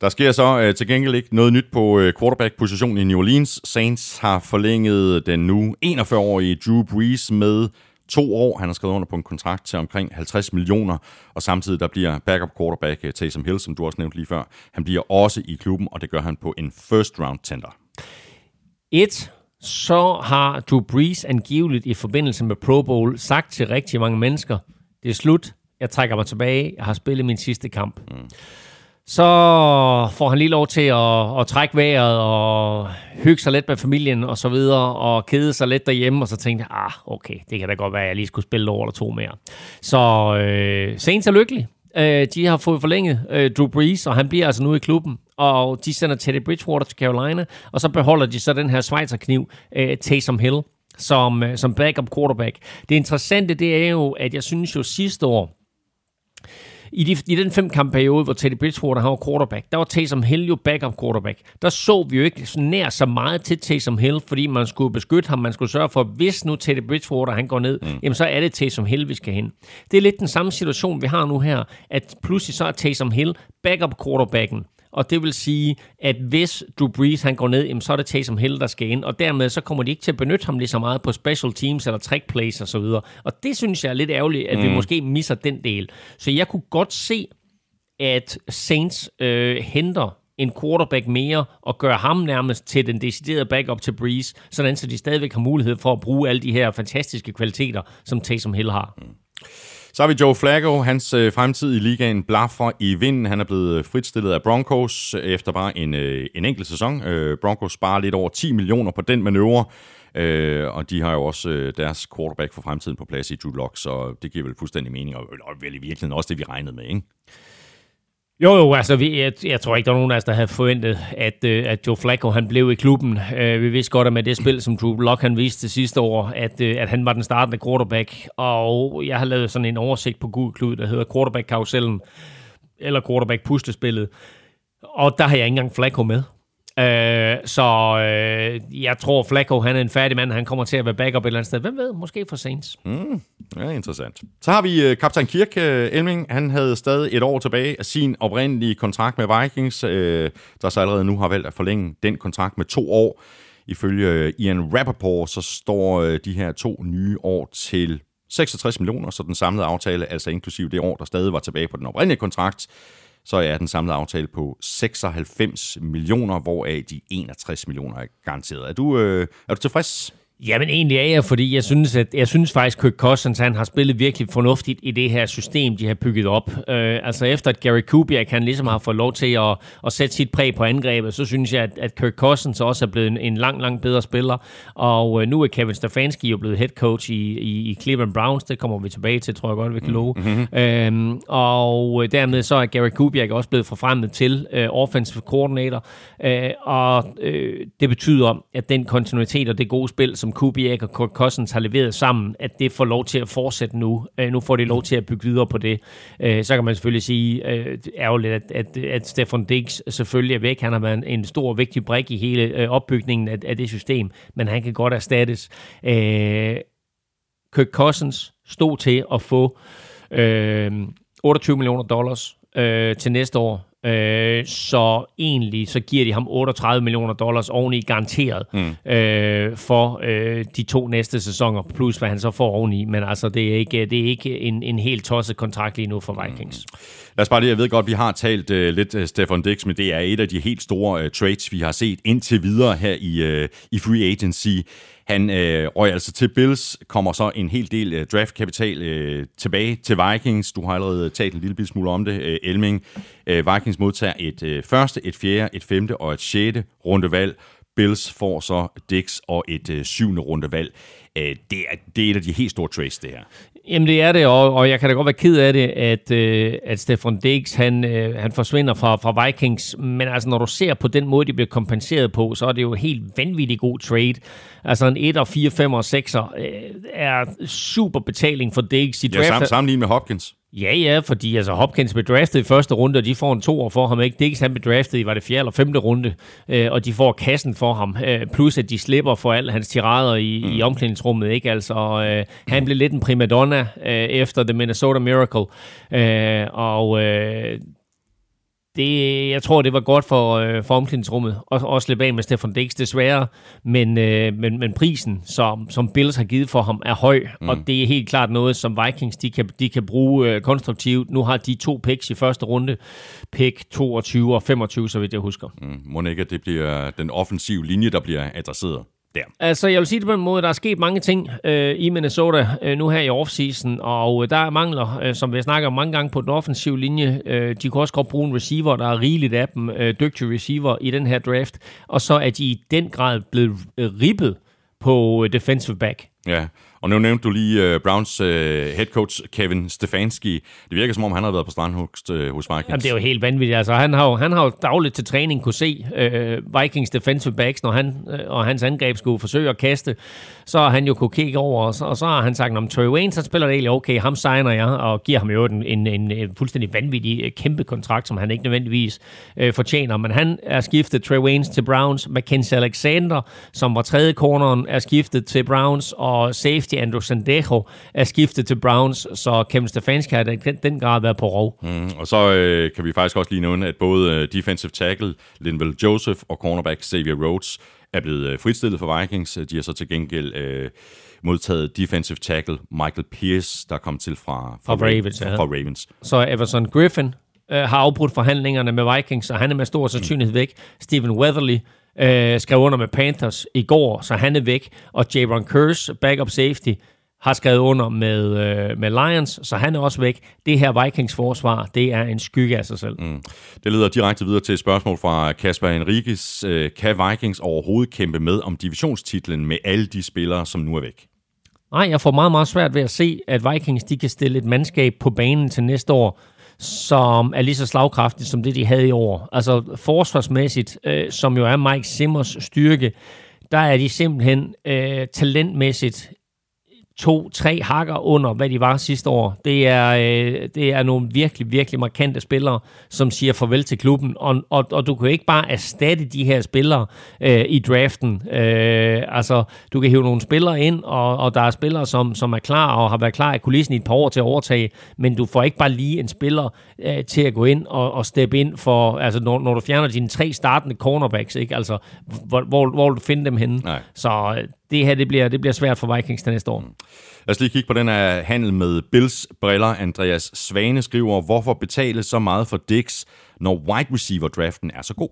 Der sker så øh, til gengæld ikke noget nyt på øh, quarterback-positionen i New Orleans. Saints har forlænget den nu 41-årige Drew Brees med to år. Han har skrevet under på en kontrakt til omkring 50 millioner, og samtidig der bliver backup quarterback uh, Taysom Hill, som du også nævnte lige før. Han bliver også i klubben, og det gør han på en first round tender. Et, så har Drew Brees angiveligt i forbindelse med Pro Bowl sagt til rigtig mange mennesker, det er slut, jeg trækker mig tilbage, jeg har spillet min sidste kamp. Mm så får han lige lov til at, at trække vejret og hygge sig lidt med familien og så videre, og kede sig lidt derhjemme, og så tænkte jeg, ah, okay, det kan da godt være, at jeg lige skulle spille over eller to mere. Så øh, Saints er lykkelig. Øh, de har fået forlænget øh, Drew Brees, og han bliver altså nu i klubben, og de sender Teddy Bridgewater til Carolina, og så beholder de så den her Schweizer-kniv, øh, Taysom Hill, som, øh, som backup quarterback. Det interessante, det er jo, at jeg synes jo sidste år, i, de, i den fem kamp periode, hvor Teddy Bridgewater har var quarterback, der var Taysom Hill jo backup quarterback. Der så vi jo ikke så nær så meget til Taysom Hill, fordi man skulle beskytte ham, man skulle sørge for, at hvis nu Teddy Bridgewater han går ned, mm. jamen så er det Taysom Hill, vi skal hen. Det er lidt den samme situation, vi har nu her, at pludselig så er Taysom Hill backup quarterbacken, og det vil sige, at hvis Drew Brees han går ned, jamen, så er det Taysom Hill, der skal ind, og dermed så kommer de ikke til at benytte ham lige så meget på special teams eller trick plays og så videre. Og det synes jeg er lidt ærgerligt, at mm. vi måske misser den del. Så jeg kunne godt se, at Saints øh, henter en quarterback mere og gør ham nærmest til den deciderede backup til Breeze, sådan så de stadigvæk har mulighed for at bruge alle de her fantastiske kvaliteter, som Taysom Hill har. Mm. Så har vi Joe Flacco. Hans øh, fremtid i ligaen blaffer i vinden. Han er blevet øh, fritstillet af Broncos efter bare en, øh, en enkelt sæson. Øh, Broncos sparer lidt over 10 millioner på den manøvre. Øh, og de har jo også øh, deres quarterback for fremtiden på plads i Drew Lock, så det giver vel fuldstændig mening, og, og vel i virkeligheden også det, vi regnede med, ikke? Jo, jo, altså vi, jeg, jeg tror ikke, der er nogen af os, der havde forventet, at, øh, at Joe Flacco han blev i klubben. Øh, vi vidste godt, at med det spil, som Drew Locke han viste sidste år, at, øh, at han var den startende quarterback. Og jeg har lavet sådan en oversigt på Google Klud, der hedder quarterback-karusellen, eller quarterback-pustespillet. Og der har jeg ikke engang Flacco med. Øh, så øh, jeg tror, Flacco han er en færdig mand. Han kommer til at være backup et eller andet sted. Hvem ved? Måske for Saints. Mm, ja, interessant. Så har vi uh, kaptajn Kirk uh, Elming. Han havde stadig et år tilbage af sin oprindelige kontrakt med Vikings, uh, der så allerede nu har valgt at forlænge den kontrakt med to år. Ifølge Ian Rappaport, så står uh, de her to nye år til 66 millioner, så den samlede aftale, altså inklusive det år, der stadig var tilbage på den oprindelige kontrakt, så er den samlede aftale på 96 millioner, hvoraf de 61 millioner er garanteret. Er du, øh, er du tilfreds? Jamen egentlig er jeg, fordi jeg synes, at jeg synes faktisk, Kirk Cousins han har spillet virkelig fornuftigt i det her system, de har bygget op. Øh, altså efter at Gary Kubiak han ligesom har fået lov til at, at sætte sit præg på angrebet, så synes jeg, at, at Kirk Cousins også er blevet en, en langt, langt bedre spiller. Og øh, nu er Kevin Stefanski jo blevet head coach i, i, i Cleveland Browns. Det kommer vi tilbage til, tror jeg godt, vi kan love. Mm-hmm. Øhm, og dermed så er Gary Kubiak også blevet forfremmet til øh, offensive coordinator. Øh, og øh, det betyder, at den kontinuitet og det gode spil, som som Kubiak og Kurt Cousins har leveret sammen, at det får lov til at fortsætte nu. Øh, nu får de lov til at bygge videre på det. Øh, så kan man selvfølgelig sige, øh, ærgerligt, at, at, at Stefan Diggs selvfølgelig er væk. Han har været en stor, vigtig brik i hele øh, opbygningen af, af det system, men han kan godt erstattes. Øh, Kirk Cousins stod til at få øh, 28 millioner dollars øh, til næste år Øh, så egentlig så giver de ham 38 millioner dollars oveni garanteret mm. øh, for øh, de to næste sæsoner, plus hvad han så får oveni. Men altså, det er ikke, det er ikke en, en helt tosset kontrakt lige nu for Vikings. Mm. Lad os bare lige, jeg ved godt, vi har talt uh, lidt uh, Stefan Dix, men det er et af de helt store uh, trades, vi har set indtil videre her i, uh, i free agency. Han øh, røg altså til Bills, kommer så en hel del øh, draftkapital øh, tilbage til Vikings. Du har allerede talt en lille smule om det, øh, Elming. Øh, Vikings modtager et øh, første, et fjerde, et femte og et sjette rundevalg. Bills får så Dix og et øh, syvende rundevalg. Øh, det, er, det er et af de helt store trades, det her. Jamen det er det, og, og jeg kan da godt være ked af det, at, øh, at Stefan Diggs han, øh, han forsvinder fra, fra Vikings. Men altså, når du ser på den måde, de bliver kompenseret på, så er det jo helt vanvittigt god trade. Altså en 1, 4, 5 og 6 øh, er super betaling for Diggs. I draft, ja, sammenlignet med Hopkins. Ja, ja, fordi altså Hopkins blev draftet i første runde, og de får en to for ham. Ikke? Diggs han blev draftet i, var det fjerde eller femte runde, øh, og de får kassen for ham. Øh, plus at de slipper for alle hans tirader i, mm. i omklædningsrummet. Ikke? Altså, øh, han blev lidt en primadonna øh, efter The Minnesota Miracle. Øh, og øh, det, jeg tror, det var godt for, øh, for omklædningsrummet at, at slippe af med Stefan Dix, desværre. Men, øh, men, men prisen, som, som Bills har givet for ham, er høj, mm. og det er helt klart noget, som Vikings de kan, de kan bruge øh, konstruktivt. Nu har de to picks i første runde, pick 22 og 25, så vidt jeg husker. Mm. Må ikke, at det bliver den offensive linje, der bliver adresseret? Der? Altså, jeg vil sige det på en måde, der er sket mange ting øh, i Minnesota øh, nu her i offseason, og øh, der er mangler, øh, som vi snakker om mange gange på den offensive linje. Øh, de kunne også godt bruge en receiver, der er rigeligt af dem, øh, dygtige receiver i den her draft, og så er de i den grad blevet øh, ribbet på øh, defensive back. Ja, og nu nævnte du lige uh, Browns uh, head coach Kevin Stefanski. Det virker som om, han har været på strandhugst uh, øh, hos Vikings. Jamen, det er jo helt vanvittigt. Altså, han, har jo, han har jo dagligt til træning kunne se uh, Vikings defensive backs, når han uh, og hans angreb skulle forsøge at kaste. Så har han jo kunne kigge over, og så, og så har han sagt, om Trey Wayne, så spiller det egentlig okay, ham signer jeg, og giver ham jo en, en, en, en fuldstændig vanvittig kæmpe kontrakt, som han ikke nødvendigvis uh, fortjener. Men han er skiftet Trey Waynes til Browns. Mackenzie Alexander, som var tredje corneren, er skiftet til Browns, og safety Andrew Sandejo er skiftet til Browns, så Kevin Stefanski har den, den grad været på rov. Mm, og så øh, kan vi faktisk også lige nævne, at både øh, defensive tackle Linval Joseph og cornerback Xavier Rhodes er blevet øh, fritstillet for Vikings. De har så til gengæld øh, modtaget defensive tackle Michael Pierce, der kom til fra, fra, fra, Ravens, ja. fra Ravens. Så Everson Griffin øh, har afbrudt forhandlingerne med Vikings, og han er med stor sandsynlighed væk. Stephen Weatherly øh, skrev under med Panthers i går, så han er væk. Og Javon Curse, backup safety, har skrevet under med, øh, med Lions, så han er også væk. Det her Vikings forsvar, det er en skygge af sig selv. Mm. Det leder direkte videre til et spørgsmål fra Kasper Henriques. Øh, kan Vikings overhovedet kæmpe med om divisionstitlen med alle de spillere, som nu er væk? Nej, jeg får meget, meget svært ved at se, at Vikings de kan stille et mandskab på banen til næste år, som er lige så slagkraftigt som det, de havde i år. Altså forsvarsmæssigt, øh, som jo er Mike Simmers styrke, der er de simpelthen øh, talentmæssigt to-tre hakker under, hvad de var sidste år. Det er, øh, det er nogle virkelig, virkelig markante spillere, som siger farvel til klubben, og, og, og du kan ikke bare erstatte de her spillere øh, i draften. Øh, altså, du kan hive nogle spillere ind, og, og der er spillere, som, som er klar og har været klar i kulissen i et par år til at overtage, men du får ikke bare lige en spiller øh, til at gå ind og, og steppe ind for, altså når, når du fjerner dine tre startende cornerbacks, ikke? Altså, hvor, hvor, hvor vil du finde dem henne? Nej. Så øh, det her det bliver, det bliver svært for Vikings til næste år. Lad os lige kigge på den her handel med Bills briller. Andreas Svane skriver, hvorfor betale så meget for Dix, når wide receiver draften er så god?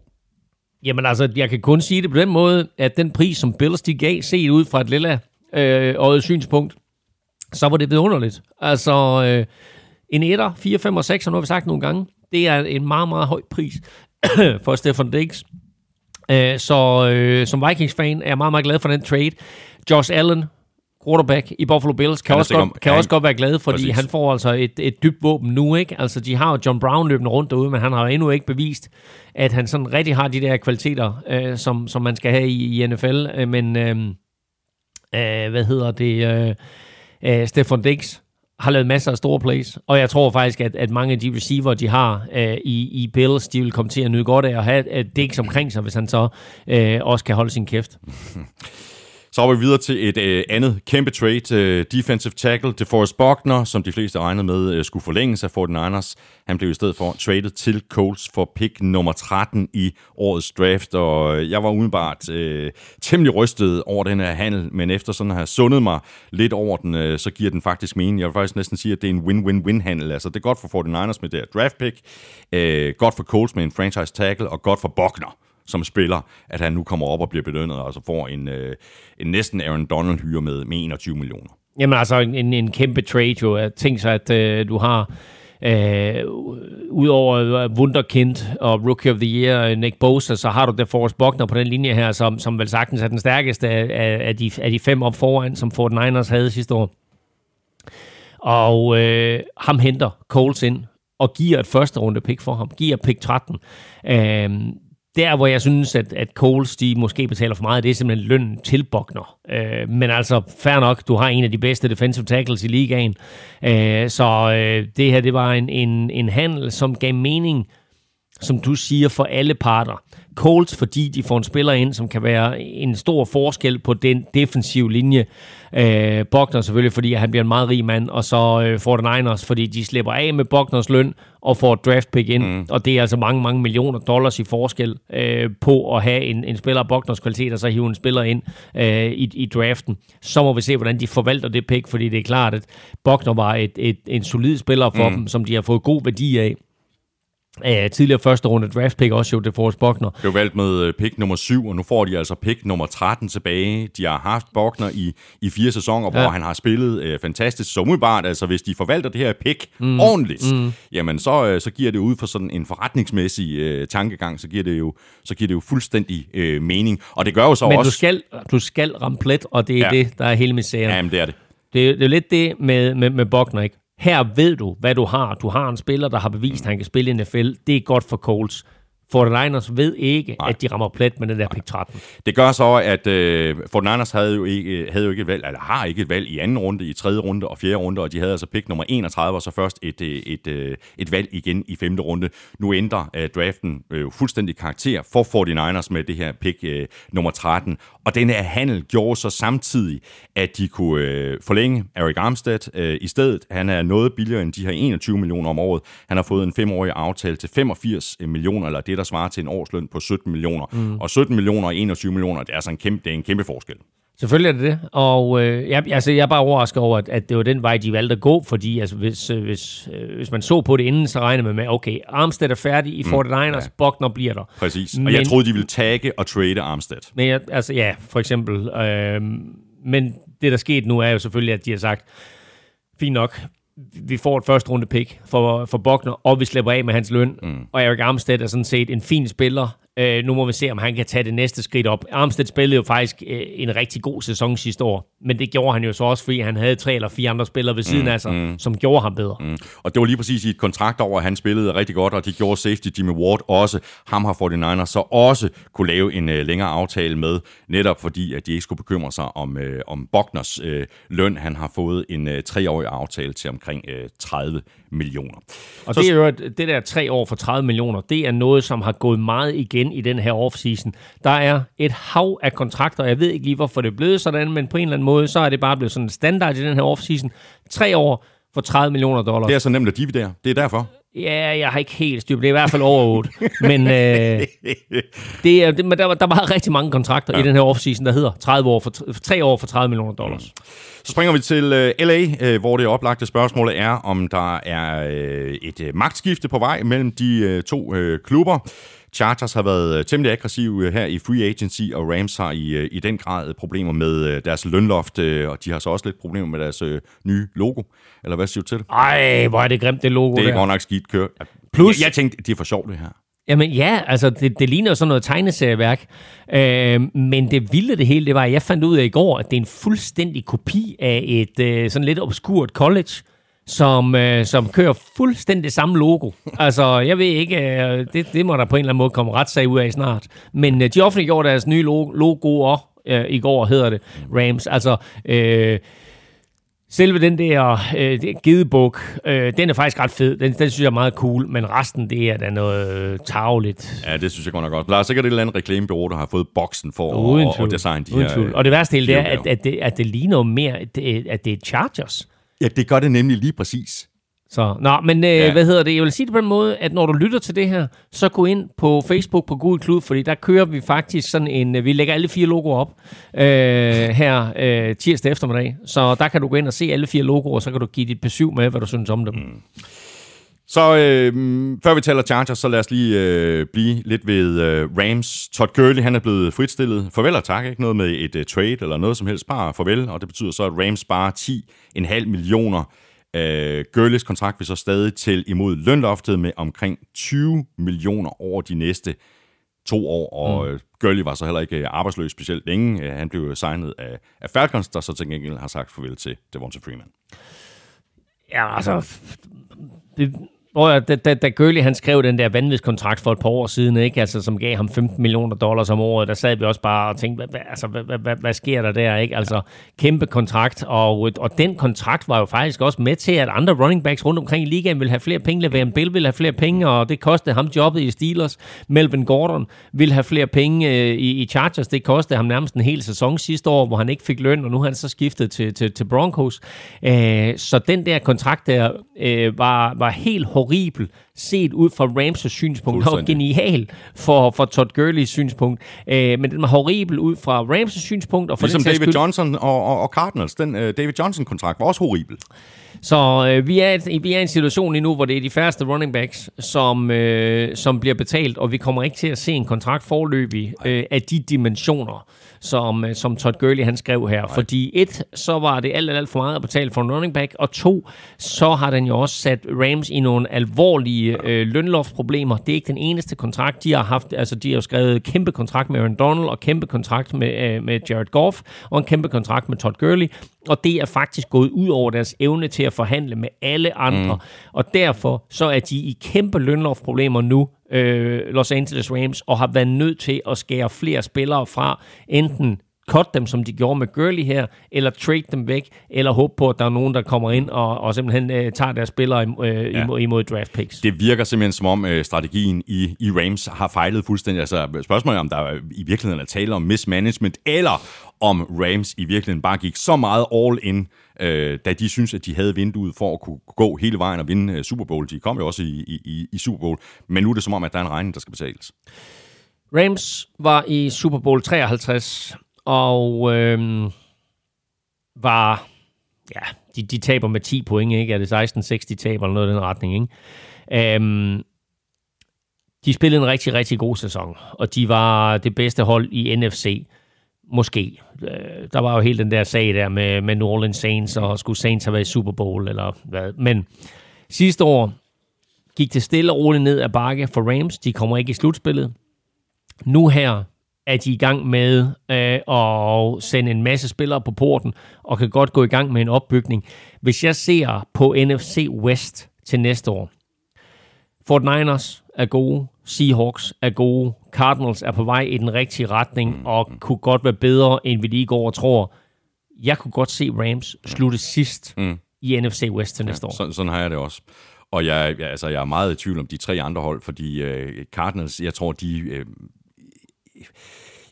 Jamen altså, jeg kan kun sige det på den måde, at den pris, som Bills de gav, set ud fra et lille øh, øjet synspunkt, så var det vidunderligt. Altså, øh, en etter, 4, 5 og 6, har nu har vi sagt nogle gange, det er en meget, meget høj pris for Stefan Diggs. Øh, så øh, som Vikings-fan er jeg meget, meget glad for den trade. Josh Allen, quarterback i Buffalo Bills, kan, også godt, kan også godt være glad, fordi Præcis. han får altså et, et dybt våben nu, ikke? Altså, de har jo John Brown løbende rundt derude, men han har jo endnu ikke bevist, at han sådan rigtig har de der kvaliteter, øh, som, som man skal have i, i NFL. Øh, men, øh, øh, hvad hedder det? Øh, øh, Stefan Diggs har lavet masser af store plays, og jeg tror faktisk, at, at mange af de receiver, de har øh, i, i Bills, de vil komme til at nyde godt af at have at Diggs omkring sig, hvis han så øh, også kan holde sin kæft. Så er vi videre til et øh, andet kæmpe trade. Øh, defensive tackle DeForest Buckner, som de fleste regnede med øh, skulle forlænges af 49ers. Han blev i stedet for traded til Colts for pick nummer 13 i årets draft, og øh, jeg var umiddelbart øh, temmelig rystet over den her handel, men efter sådan at have sundet mig lidt over den, øh, så giver den faktisk mening. Jeg vil faktisk næsten sige, at det er en win-win-win handel. Altså, det er godt for 49ers med det her draft pick, øh, godt for Colts med en franchise tackle, og godt for Buckner som spiller, at han nu kommer op og bliver belønnet, og så får en, øh, en næsten Aaron Donald hyre med, med 21 millioner. Jamen altså en, en kæmpe trade jo. Tænk så, at øh, du har øh, udover øh, Wunderkind og Rookie of the Year, øh, Nick Bosa, så har du der Forrest Buckner på den linje her, som, som vel sagtens er den stærkeste af, af, de, af de fem op foran, som Fort Niners havde sidste år. Og øh, ham henter Coles ind og giver et første runde pick for ham, giver pick 13. Øh, der, hvor jeg synes, at, at Coles de måske betaler for meget, det er simpelthen lønnen til Bogner. Øh, men altså, fair nok, du har en af de bedste defensive tackles i ligaen. Øh, så øh, det her, det var en, en, en handel, som gav mening, som du siger, for alle parter. Coles, fordi de får en spiller ind, som kan være en stor forskel på den defensive linje. Øh, Bogner selvfølgelig, fordi han bliver en meget rig mand, og så øh, 49ers, fordi de slipper af med Bogners løn og får et draft pick ind. Mm. Og det er altså mange, mange millioner dollars i forskel øh, på at have en, en spiller af Bogners kvalitet, og så hive en spiller ind øh, i, i draften. Så må vi se, hvordan de forvalter det pick, fordi det er klart, at Bogner var et, et, en solid spiller for mm. dem, som de har fået god værdi af. Uh, tidligere første runde draft pick også jo det Forrest Buckner. Var valgt med øh, pick nummer 7, og nu får de altså pick nummer 13 tilbage. De har haft Buckner i, i fire sæsoner, ja. hvor han har spillet uh, fantastisk. Så umiddelbart, altså hvis de forvalter det her pick mm. ordentligt, mm. jamen så, uh, så giver det ud for sådan en forretningsmæssig uh, tankegang, så giver det jo, så giver det jo fuldstændig uh, mening. Og det gør jo så Men også... du skal, du skal ramme plet, og det er ja. det, der er hele misæren. Jamen det er det. Det, det er lidt det med, med, med Buckner, ikke? Her ved du, hvad du har. Du har en spiller, der har bevist, at han kan spille i NFL. Det er godt for Colts. 49ers ved ikke, Nej. at de rammer plet med den der pick 13. Det gør så, at uh, 49ers havde jo, ikke, havde jo ikke et valg, eller har ikke et valg i anden runde, i tredje runde og fjerde runde, og de havde altså pick nummer 31, og så først et, et, et, øh, et valg igen i femte runde. Nu ændrer uh, draften uh, fuldstændig karakter for 49ers med det her pick uh, nummer 13, og den her handel gjorde så samtidig, at de kunne uh, forlænge Eric Armstead uh, i stedet. Han er noget billigere end de her 21 millioner om året. Han har fået en femårig aftale til 85 millioner, eller det der svarer til en årsløn på 17 millioner. Mm. Og 17 millioner og 21 millioner, det er, altså en kæmpe, det er en kæmpe forskel. Selvfølgelig er det det, og øh, jeg, altså, jeg er bare overrasket over, at, at det var den vej, de valgte at gå, fordi altså, hvis, øh, hvis, øh, hvis man så på det inden, så regner man med, okay, Armstead er færdig i 49ers, mm, ja. Buckner bliver der. Præcis, og men, jeg troede, de ville tagge og trade Armstead. Men jeg, altså ja, for eksempel. Øh, men det, der skete nu, er jo selvfølgelig, at de har sagt, fint nok, vi får et første runde pick for, for Bogner, og vi slipper af med hans løn. Mm. Og Erik Armstead er sådan set en fin spiller. Øh, nu må vi se, om han kan tage det næste skridt op. Armstead spillede jo faktisk øh, en rigtig god sæson sidste år, men det gjorde han jo så også, fordi han havde tre eller fire andre spillere ved siden mm, af sig, mm. som gjorde ham bedre. Mm. Og det var lige præcis i et kontrakt over, at han spillede rigtig godt, og de gjorde safety Jimmy Ward også. Ham har 49ers så også kunne lave en øh, længere aftale med, netop fordi, at de ikke skulle bekymre sig om, øh, om Bogners øh, løn. Han har fået en øh, treårig aftale til omkring øh, 30 millioner. Og så, det er jo det der tre år for 30 millioner, det er noget, som har gået meget igen i den her offseason. Der er et hav af kontrakter, jeg ved ikke lige, hvorfor det er blevet sådan, men på en eller anden måde, så er det bare blevet sådan en standard i den her offseason. Tre år for 30 millioner dollars. Det er så nemt at dividere. Det er derfor. Ja, jeg har ikke helt styr det er i hvert fald over 8. men øh, det er, det, men der, der var rigtig mange kontrakter ja. i den her offseason, der hedder 30 år for, 3 år for 30 millioner dollars. Så springer vi til uh, LA, uh, hvor det oplagte spørgsmål er, om der er uh, et uh, magtskifte på vej mellem de uh, to uh, klubber. Chargers har været øh, temmelig aggressive øh, her i free agency, og Rams har i, øh, i den grad problemer med deres lønloft, og de har så også lidt problemer med deres nye logo. Eller hvad siger du til det? Ej, hvor er det grimt, det logo Det er godt nok skidt kørt. Plus, jeg, jeg tænkte, det er for sjovt det her. Jamen ja, altså det, det ligner jo sådan noget tegneserieværk. Øh, men det vilde det hele, det var, at jeg fandt ud af i går, at det er en fuldstændig kopi af et øh, sådan lidt obskurt college, som, øh, som kører fuldstændig samme logo. Altså, jeg ved ikke, øh, det, det må der på en eller anden måde komme sag ud af snart. Men øh, de offentliggjorde deres nye logo, logoer øh, i går, hedder det, Rams. Altså, øh, Selve den der øh, gedebuk, øh, den er faktisk ret fed. Den, den synes jeg er meget cool, men resten, det er da noget øh. Ja, det synes jeg godt nok godt. Der er sikkert et eller andet reklamebureau, der har fået boksen for at, at designe de Uden her... Tvivl. Og det værste hele, det er, at, at, det, at det ligner mere, at det, at det er Chargers. Ja, det gør det nemlig lige præcis. Så, nå, men øh, ja. hvad hedder det? Jeg vil sige det på den måde, at når du lytter til det her, så gå ind på Facebook på Google Klud, fordi der kører vi faktisk sådan en, vi lægger alle fire logoer op øh, her øh, tirsdag eftermiddag. Så der kan du gå ind og se alle fire logoer, og så kan du give dit besøg med, hvad du synes om dem. Mm. Så øh, før vi taler Chargers, så lad os lige øh, blive lidt ved øh, Rams. Todd Gurley, han er blevet fritstillet. Farvel og tak, ikke noget med et øh, trade eller noget som helst. Bare farvel, og det betyder så, at Rams sparer 10,5 millioner Øh, Gurleys kontrakt vil så stadig til imod lønloftet med omkring 20 millioner over de næste to år, og mm. Øh, Gurley var så heller ikke øh, arbejdsløs specielt længe. Øh, han blev signet af, af Falcons, der så til gengæld har sagt farvel til Devonta Freeman. Ja, altså, det, hvor, da, da, da Gurley, han skrev den der vanvidskontrakt for et par år siden, ikke? Altså, som gav ham 15 millioner dollars om året, der sad vi også bare og tænkte, hvad, hvad, altså, hvad, hvad, hvad, hvad sker der der? Ikke? Altså, kæmpe kontrakt, og, og den kontrakt var jo faktisk også med til, at andre running backs rundt omkring i ligaen ville have flere penge, Le'Veon Bill ville have flere penge, og det kostede ham jobbet i Steelers. Melvin Gordon ville have flere penge øh, i, i Chargers, det kostede ham nærmest en hel sæson sidste år, hvor han ikke fik løn, og nu har han så skiftet til, til, til Broncos. Øh, så den der kontrakt der øh, var, var helt horribel set ud fra Rams' synspunkt. og genial for, for Todd Gurley's synspunkt. Øh, men den var horribel ud fra Rams' synspunkt. Og for ligesom David skyld... Johnson og, og, og Cardinals. Den uh, David Johnson-kontrakt var også horribel. Så øh, vi, er vi er i en situation lige nu, hvor det er de færreste running backs, som, øh, som bliver betalt, og vi kommer ikke til at se en kontrakt forløbig øh, af de dimensioner, som, øh, som Todd Gurley han skrev her. Nej. Fordi et, så var det alt, alt for meget at betale for en running back, og to, så har den jo også sat Rams i nogle alvorlige øh, lønloftproblemer. Det er ikke den eneste kontrakt, de har haft. Altså, de har jo skrevet kæmpe kontrakt med Aaron Donald, og kæmpe kontrakt med, øh, med Jared Goff, og en kæmpe kontrakt med Todd Gurley. Og det er faktisk gået ud over deres evne til at forhandle med alle andre. Mm. Og derfor så er de i kæmpe lønlovsproblemer nu, øh, Los Angeles Rams, og har været nødt til at skære flere spillere fra, enten cut dem, som de gjorde med Gurley her, eller trade dem væk, eller håbe på, at der er nogen, der kommer ind og, og simpelthen øh, tager deres spillere øh, ja. imod, imod draft picks. Det virker simpelthen som om øh, strategien i, i Rams har fejlet fuldstændig. Altså spørgsmålet er, om der i virkeligheden er tale om mismanagement, eller om Rams i virkeligheden bare gik så meget all in, øh, da de synes, at de havde vinduet for at kunne gå hele vejen og vinde øh, Super Bowl. De kom jo også i, i, i Super Bowl, men nu er det som om, at der er en regning, der skal betales. Rams var i Super Bowl 53 og øh, var, ja, de, de taber med 10 point, ikke? Er det 16-6, de taber, eller noget i den retning, ikke? Øhm, de spillede en rigtig, rigtig god sæson, og de var det bedste hold i NFC. Måske. Øh, der var jo helt den der sag der med, med New Orleans Saints, og skulle Saints have været i Super Bowl, eller hvad. Men sidste år gik det stille og roligt ned ad bakke for Rams. De kommer ikke i slutspillet. Nu her er de i gang med øh, at sende en masse spillere på porten, og kan godt gå i gang med en opbygning. Hvis jeg ser på NFC West til næste år, Fort Niners er gode, Seahawks er gode, Cardinals er på vej i den rigtige retning, mm. og kunne godt være bedre, end vi lige går og tror. Jeg kunne godt se Rams slutte sidst mm. i NFC West til næste ja, år. Sådan, sådan har jeg det også. Og jeg, jeg, altså, jeg er meget i tvivl om de tre andre hold, fordi uh, Cardinals, jeg tror, de... Uh,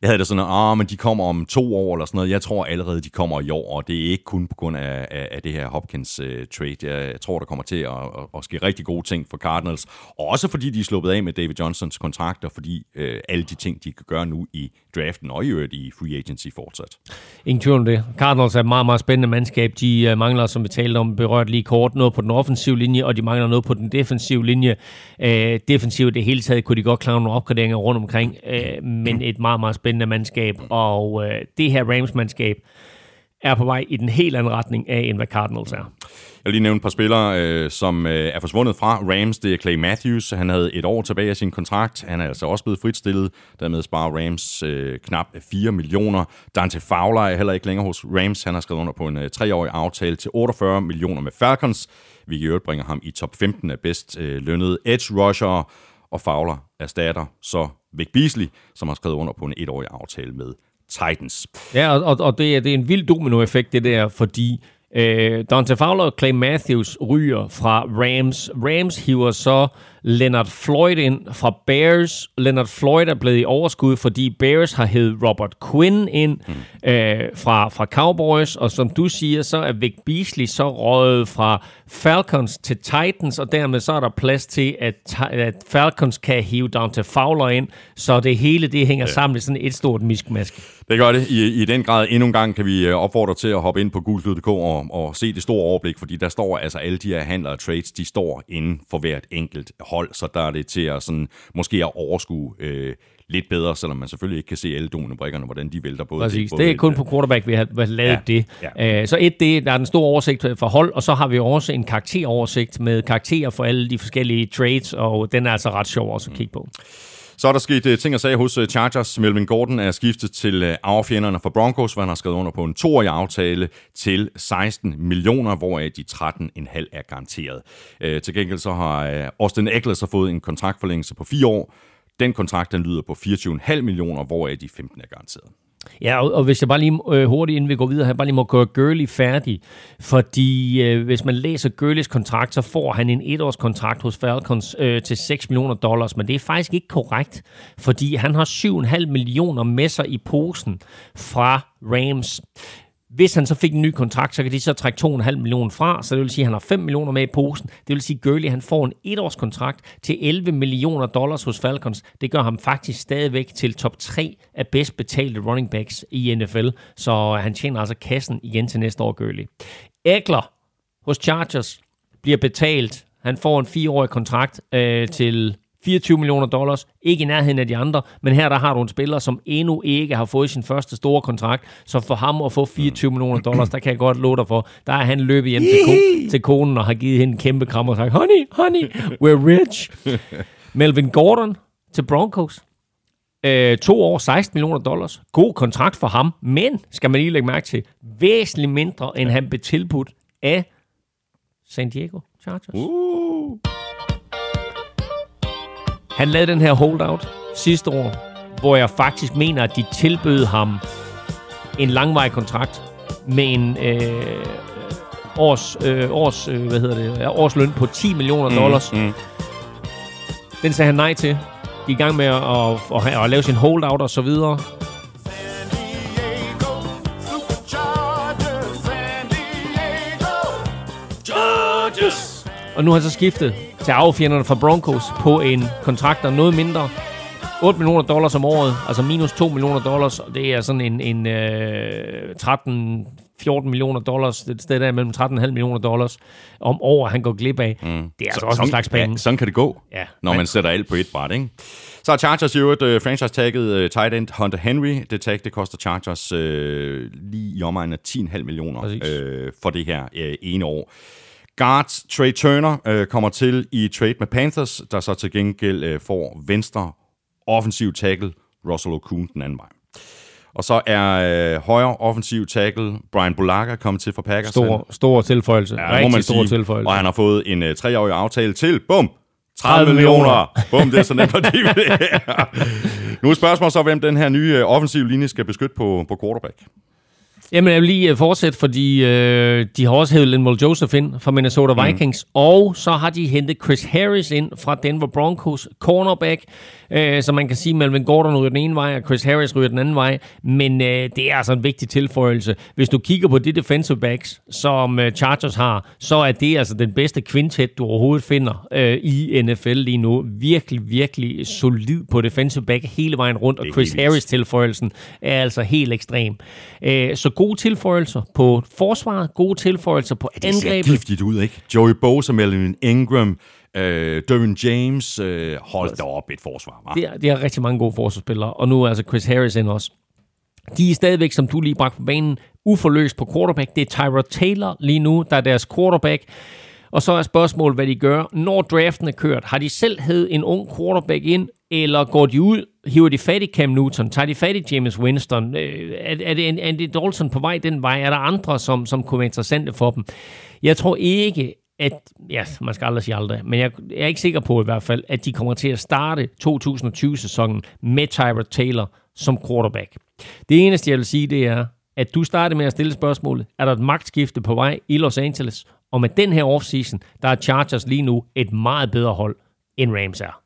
jeg havde det sådan, at ah, men de kommer om to år eller sådan noget. Jeg tror allerede, de kommer i år, og det er ikke kun på grund af, af, af det her Hopkins-trade. Øh, uh, jeg, jeg tror, der kommer til at, at, at ske rigtig gode ting for Cardinals. Og også fordi de er sluppet af med David Johnsons kontrakter, fordi uh, alle de ting, de kan gøre nu i draften og i øvrigt i free agency fortsat. Ingen tvivl om det. Cardinals er et meget, meget spændende mandskab. De øh, mangler, som vi talte om, berørt lige kort, noget på den offensive linje, og de mangler noget på den defensive linje. Øh, defensivt det hele taget kunne de godt klare nogle opgraderinger rundt omkring, øh, men et meget, meget spændende mandskab, og øh, det her Rams-mandskab er på vej i den helt anden retning af, end hvad Cardinals er. Jeg vil lige nævne et par spillere, øh, som øh, er forsvundet fra Rams. Det er Clay Matthews. Han havde et år tilbage af sin kontrakt. Han er altså også blevet fritstillet. Dermed sparer Rams øh, knap 4 millioner. Dante Fowler er heller ikke længere hos Rams. Han har skrevet under på en øh, treårig aftale til 48 millioner med Falcons. Vi i øvrigt bringer ham i top 15 af bedst øh, lønnede edge rusher. Og Fowler erstatter så Vic Beasley, som har skrevet under på en etårig aftale med Titans. Ja, og, og det, er, det er en vild dominoeffekt, det der, fordi øh, Dante Fowler og Clay Matthews ryger fra Rams. Rams hiver så Leonard Floyd ind fra Bears. Leonard Floyd er blevet i overskud, fordi Bears har hævet Robert Quinn ind mm. øh, fra, fra Cowboys, og som du siger, så er Vic Beasley så røget fra Falcons til Titans, og dermed så er der plads til, at, at Falcons kan hive Dante Fowler ind, så det hele det hænger ja. sammen i sådan et stort miskmask. Det gør det. I, I den grad endnu en gang kan vi øh, opfordre til at hoppe ind på gulslyd.dk og, og se det store overblik, fordi der står altså alle de her handler og trades, de står inden for hvert enkelt hold, så der er det til at sådan, måske at overskue øh, lidt bedre, selvom man selvfølgelig ikke kan se alle dominobrikkerne, hvordan de vælter både. Præcis, både det er kun på quarterback, vi har, vi har lavet ja, det. Ja. Uh, så et, det, der er den store oversigt for hold, og så har vi også en karakteroversigt med karakterer for alle de forskellige trades, og den er altså ret sjov også at kigge på. Så er der sket uh, ting og sager hos uh, Chargers. Melvin Gordon er skiftet til arvefjenderne for Broncos, hvor han har skrevet under på en toårig aftale til 16 millioner, hvoraf de 13,5 er garanteret. Til gengæld så har Austin Eckler så fået en kontraktforlængelse på fire år. Den kontrakt den lyder på 24,5 millioner, hvoraf de 15 er garanteret. Ja, og, og hvis jeg bare lige øh, hurtigt, inden vi går videre her, bare lige må gøre Gurley færdig, fordi øh, hvis man læser Gurleys kontrakt, så får han en etårskontrakt hos Falcons øh, til 6 millioner dollars, men det er faktisk ikke korrekt, fordi han har 7,5 millioner med sig i posen fra Rams. Hvis han så fik en ny kontrakt, så kan de så trække 2,5 millioner fra, så det vil sige, at han har 5 millioner med i posen. Det vil sige, at Gurley han får en etårskontrakt til 11 millioner dollars hos Falcons. Det gør ham faktisk stadigvæk til top 3 af bedst betalte running backs i NFL, så han tjener altså kassen igen til næste år, Gurley. Eckler hos Chargers bliver betalt. Han får en fireårig kontrakt øh, til 24 millioner dollars, ikke i nærheden af de andre, men her der har du en spiller, som endnu ikke har fået sin første store kontrakt, så for ham at få 24 millioner dollars, der kan jeg godt love dig for, der er han løbet hjem til, ko- til konen og har givet hende en kæmpe kram og sagt, honey, honey, we're rich. Melvin Gordon til Broncos. Øh, to år, 16 millioner dollars. God kontrakt for ham, men, skal man lige lægge mærke til, væsentligt mindre, end han blev tilbudt af San Diego Chargers. Uh. Han lavede den her holdout sidste år, hvor jeg faktisk mener, at de tilbød ham en langvarig kontrakt med en øh, års, øh, års, øh, hvad hedder det, års løn på 10 millioner Mm, dollars. mm. Den sagde han nej til. De er i gang med at, at, at, at lave sin holdout og så videre. Og nu har han så skiftet til arvefjenderne fra Broncos på en kontrakt, der er noget mindre. 8 millioner dollars om året, altså minus 2 millioner dollars, og det er sådan en, en øh, 13 14 millioner dollars, det et sted der mellem 13,5 millioner dollars om året, han går glip af. Mm. Det er altså også en slags penge. Ja, sådan kan det gå, Ja. når man sætter alt på et bræt. Ikke? Så har Chargers jo et uh, franchise-tagget uh, tight end Hunter Henry. Det tag, det koster Chargers uh, lige i omegnen af 10,5 millioner uh, for det her uh, ene år. Guards Trey Turner uh, kommer til i trade med Panthers, der så til gengæld uh, får venstre offensiv tackle Russell Okun den anden vej. Og så er uh, højre offensiv tackle Brian Bulaga kommet til fra Packers. Stor, stor tilføjelse. Ja, man Rigtig stor sige. tilføjelse. Og han har fået en uh, treårig aftale til, bum, 30, 30 millioner. Bum, det er så nemt at det. Nu er spørgsmålet så, hvem den her nye øh, offensive linje skal beskytte på, på quarterback. Jamen, jeg vil lige øh, fortsætte, fordi øh, de har også hævet Linval Joseph ind fra Minnesota Vikings, mm. og så har de hentet Chris Harris ind fra Denver Broncos, cornerback, øh, så man kan sige, at Melvin Gordon ryger den ene vej, og Chris Harris ryger den anden vej, men øh, det er altså en vigtig tilføjelse. Hvis du kigger på de defensive backs, som øh, Chargers har, så er det altså den bedste quintet, du overhovedet finder øh, i NFL lige nu. Virkelig, virkelig solid på defensive back hele vejen rundt, og Chris. Harris-tilføjelsen er altså helt ekstrem. Øh, så gode tilføjelser på forsvaret, gode tilføjelser på Det ser angrebet. giftigt ud, ikke? Joey Bosa, Melvin Ingram, øh, Dervin James. Øh, hold da op et forsvar, hva'? Det er, det er rigtig mange gode forsvarsspillere, og nu er altså Chris Harris ind også. De er stadigvæk, som du lige bragte på banen, uforløst på quarterback. Det er Tyrod Taylor lige nu, der er deres quarterback. Og så er spørgsmålet, hvad de gør, når draften er kørt. Har de selv hævet en ung quarterback ind, eller går de ud, hiver de fat i Cam Newton, tager de fat i James Winston? Øh, Er, er det Andy Dalton på vej den vej? Er der andre, som, som kunne være interessante for dem? Jeg tror ikke, at, ja, man skal aldrig sige aldrig, men jeg, jeg er ikke sikker på i hvert fald, at de kommer til at starte 2020-sæsonen med Tyrod Taylor som quarterback. Det eneste, jeg vil sige, det er, at du startede med at stille spørgsmålet, er der et magtskifte på vej i Los Angeles? Og med den her offseason, der er Chargers lige nu et meget bedre hold, end Rams er.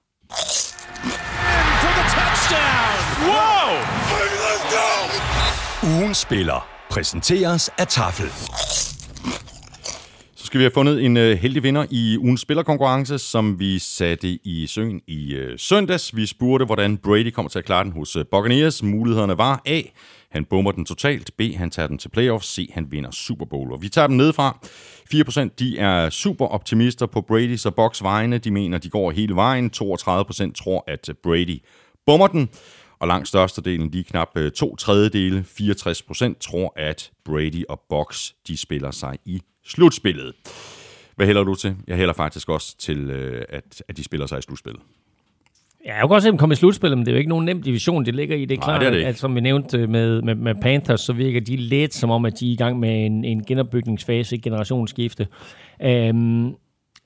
Ugens spiller præsenteres af Tafel. Så skal vi have fundet en øh, heldig vinder i ugens spillerkonkurrence, som vi satte i søen i øh, søndags. Vi spurgte, hvordan Brady kommer til at klare den hos øh, Buccaneers. Mulighederne var A. Han bomber den totalt. B. Han tager den til playoffs. C. Han vinder Super Bowl. Og vi tager dem nedefra. 4% de er super optimister på Brady's og Bucks vegne. De mener, de går hele vejen. 32% tror, at øh, Brady bommer den. Og langt størstedelen, de er knap øh, to tredjedele, 64 procent, tror, at Brady og Bucks, de spiller sig i slutspillet. Hvad hælder du til? Jeg hælder faktisk også til, øh, at, at de spiller sig i slutspillet. Ja, jeg kan godt se dem komme i slutspillet, men det er jo ikke nogen nem division, de ligger i. Det er Nej, klart, det er det ikke. at som vi nævnte med, med, med Panthers, så virker de lidt som om, at de er i gang med en, en genopbygningsfase, et generationsskifte. Um,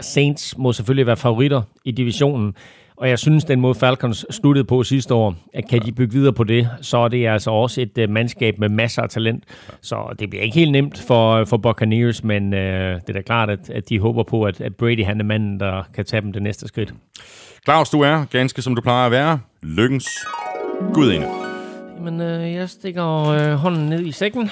Saints må selvfølgelig være favoritter i divisionen, og jeg synes, den måde Falcons sluttede på sidste år, at kan de bygge videre på det, så er det altså også et uh, mandskab med masser af talent. Så det bliver ikke helt nemt for, for Buccaneers, men uh, det er da klart, at, at de håber på, at, at Brady han er manden, der kan tage dem det næste skridt. Claus, du er, ganske som du plejer at være, lykkens gudinde. Jamen, øh, jeg stikker øh, hånden ned i sækken.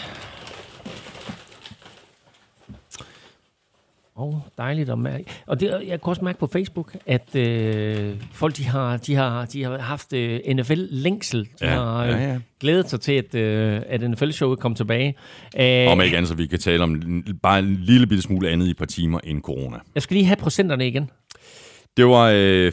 Oh, dejligt at mærke. Og det, jeg kan også mærke på Facebook, at øh, folk de har, de har, de har haft øh, NFL-længsel. De Ja, har øh, ja, ja. glædet sig til, at, øh, at NFL-showet kom tilbage. Øh, Om ikke andet, så vi kan tale om bare en lille bitte smule andet i et par timer end corona. jeg skal lige have procenterne igen. Det var øh,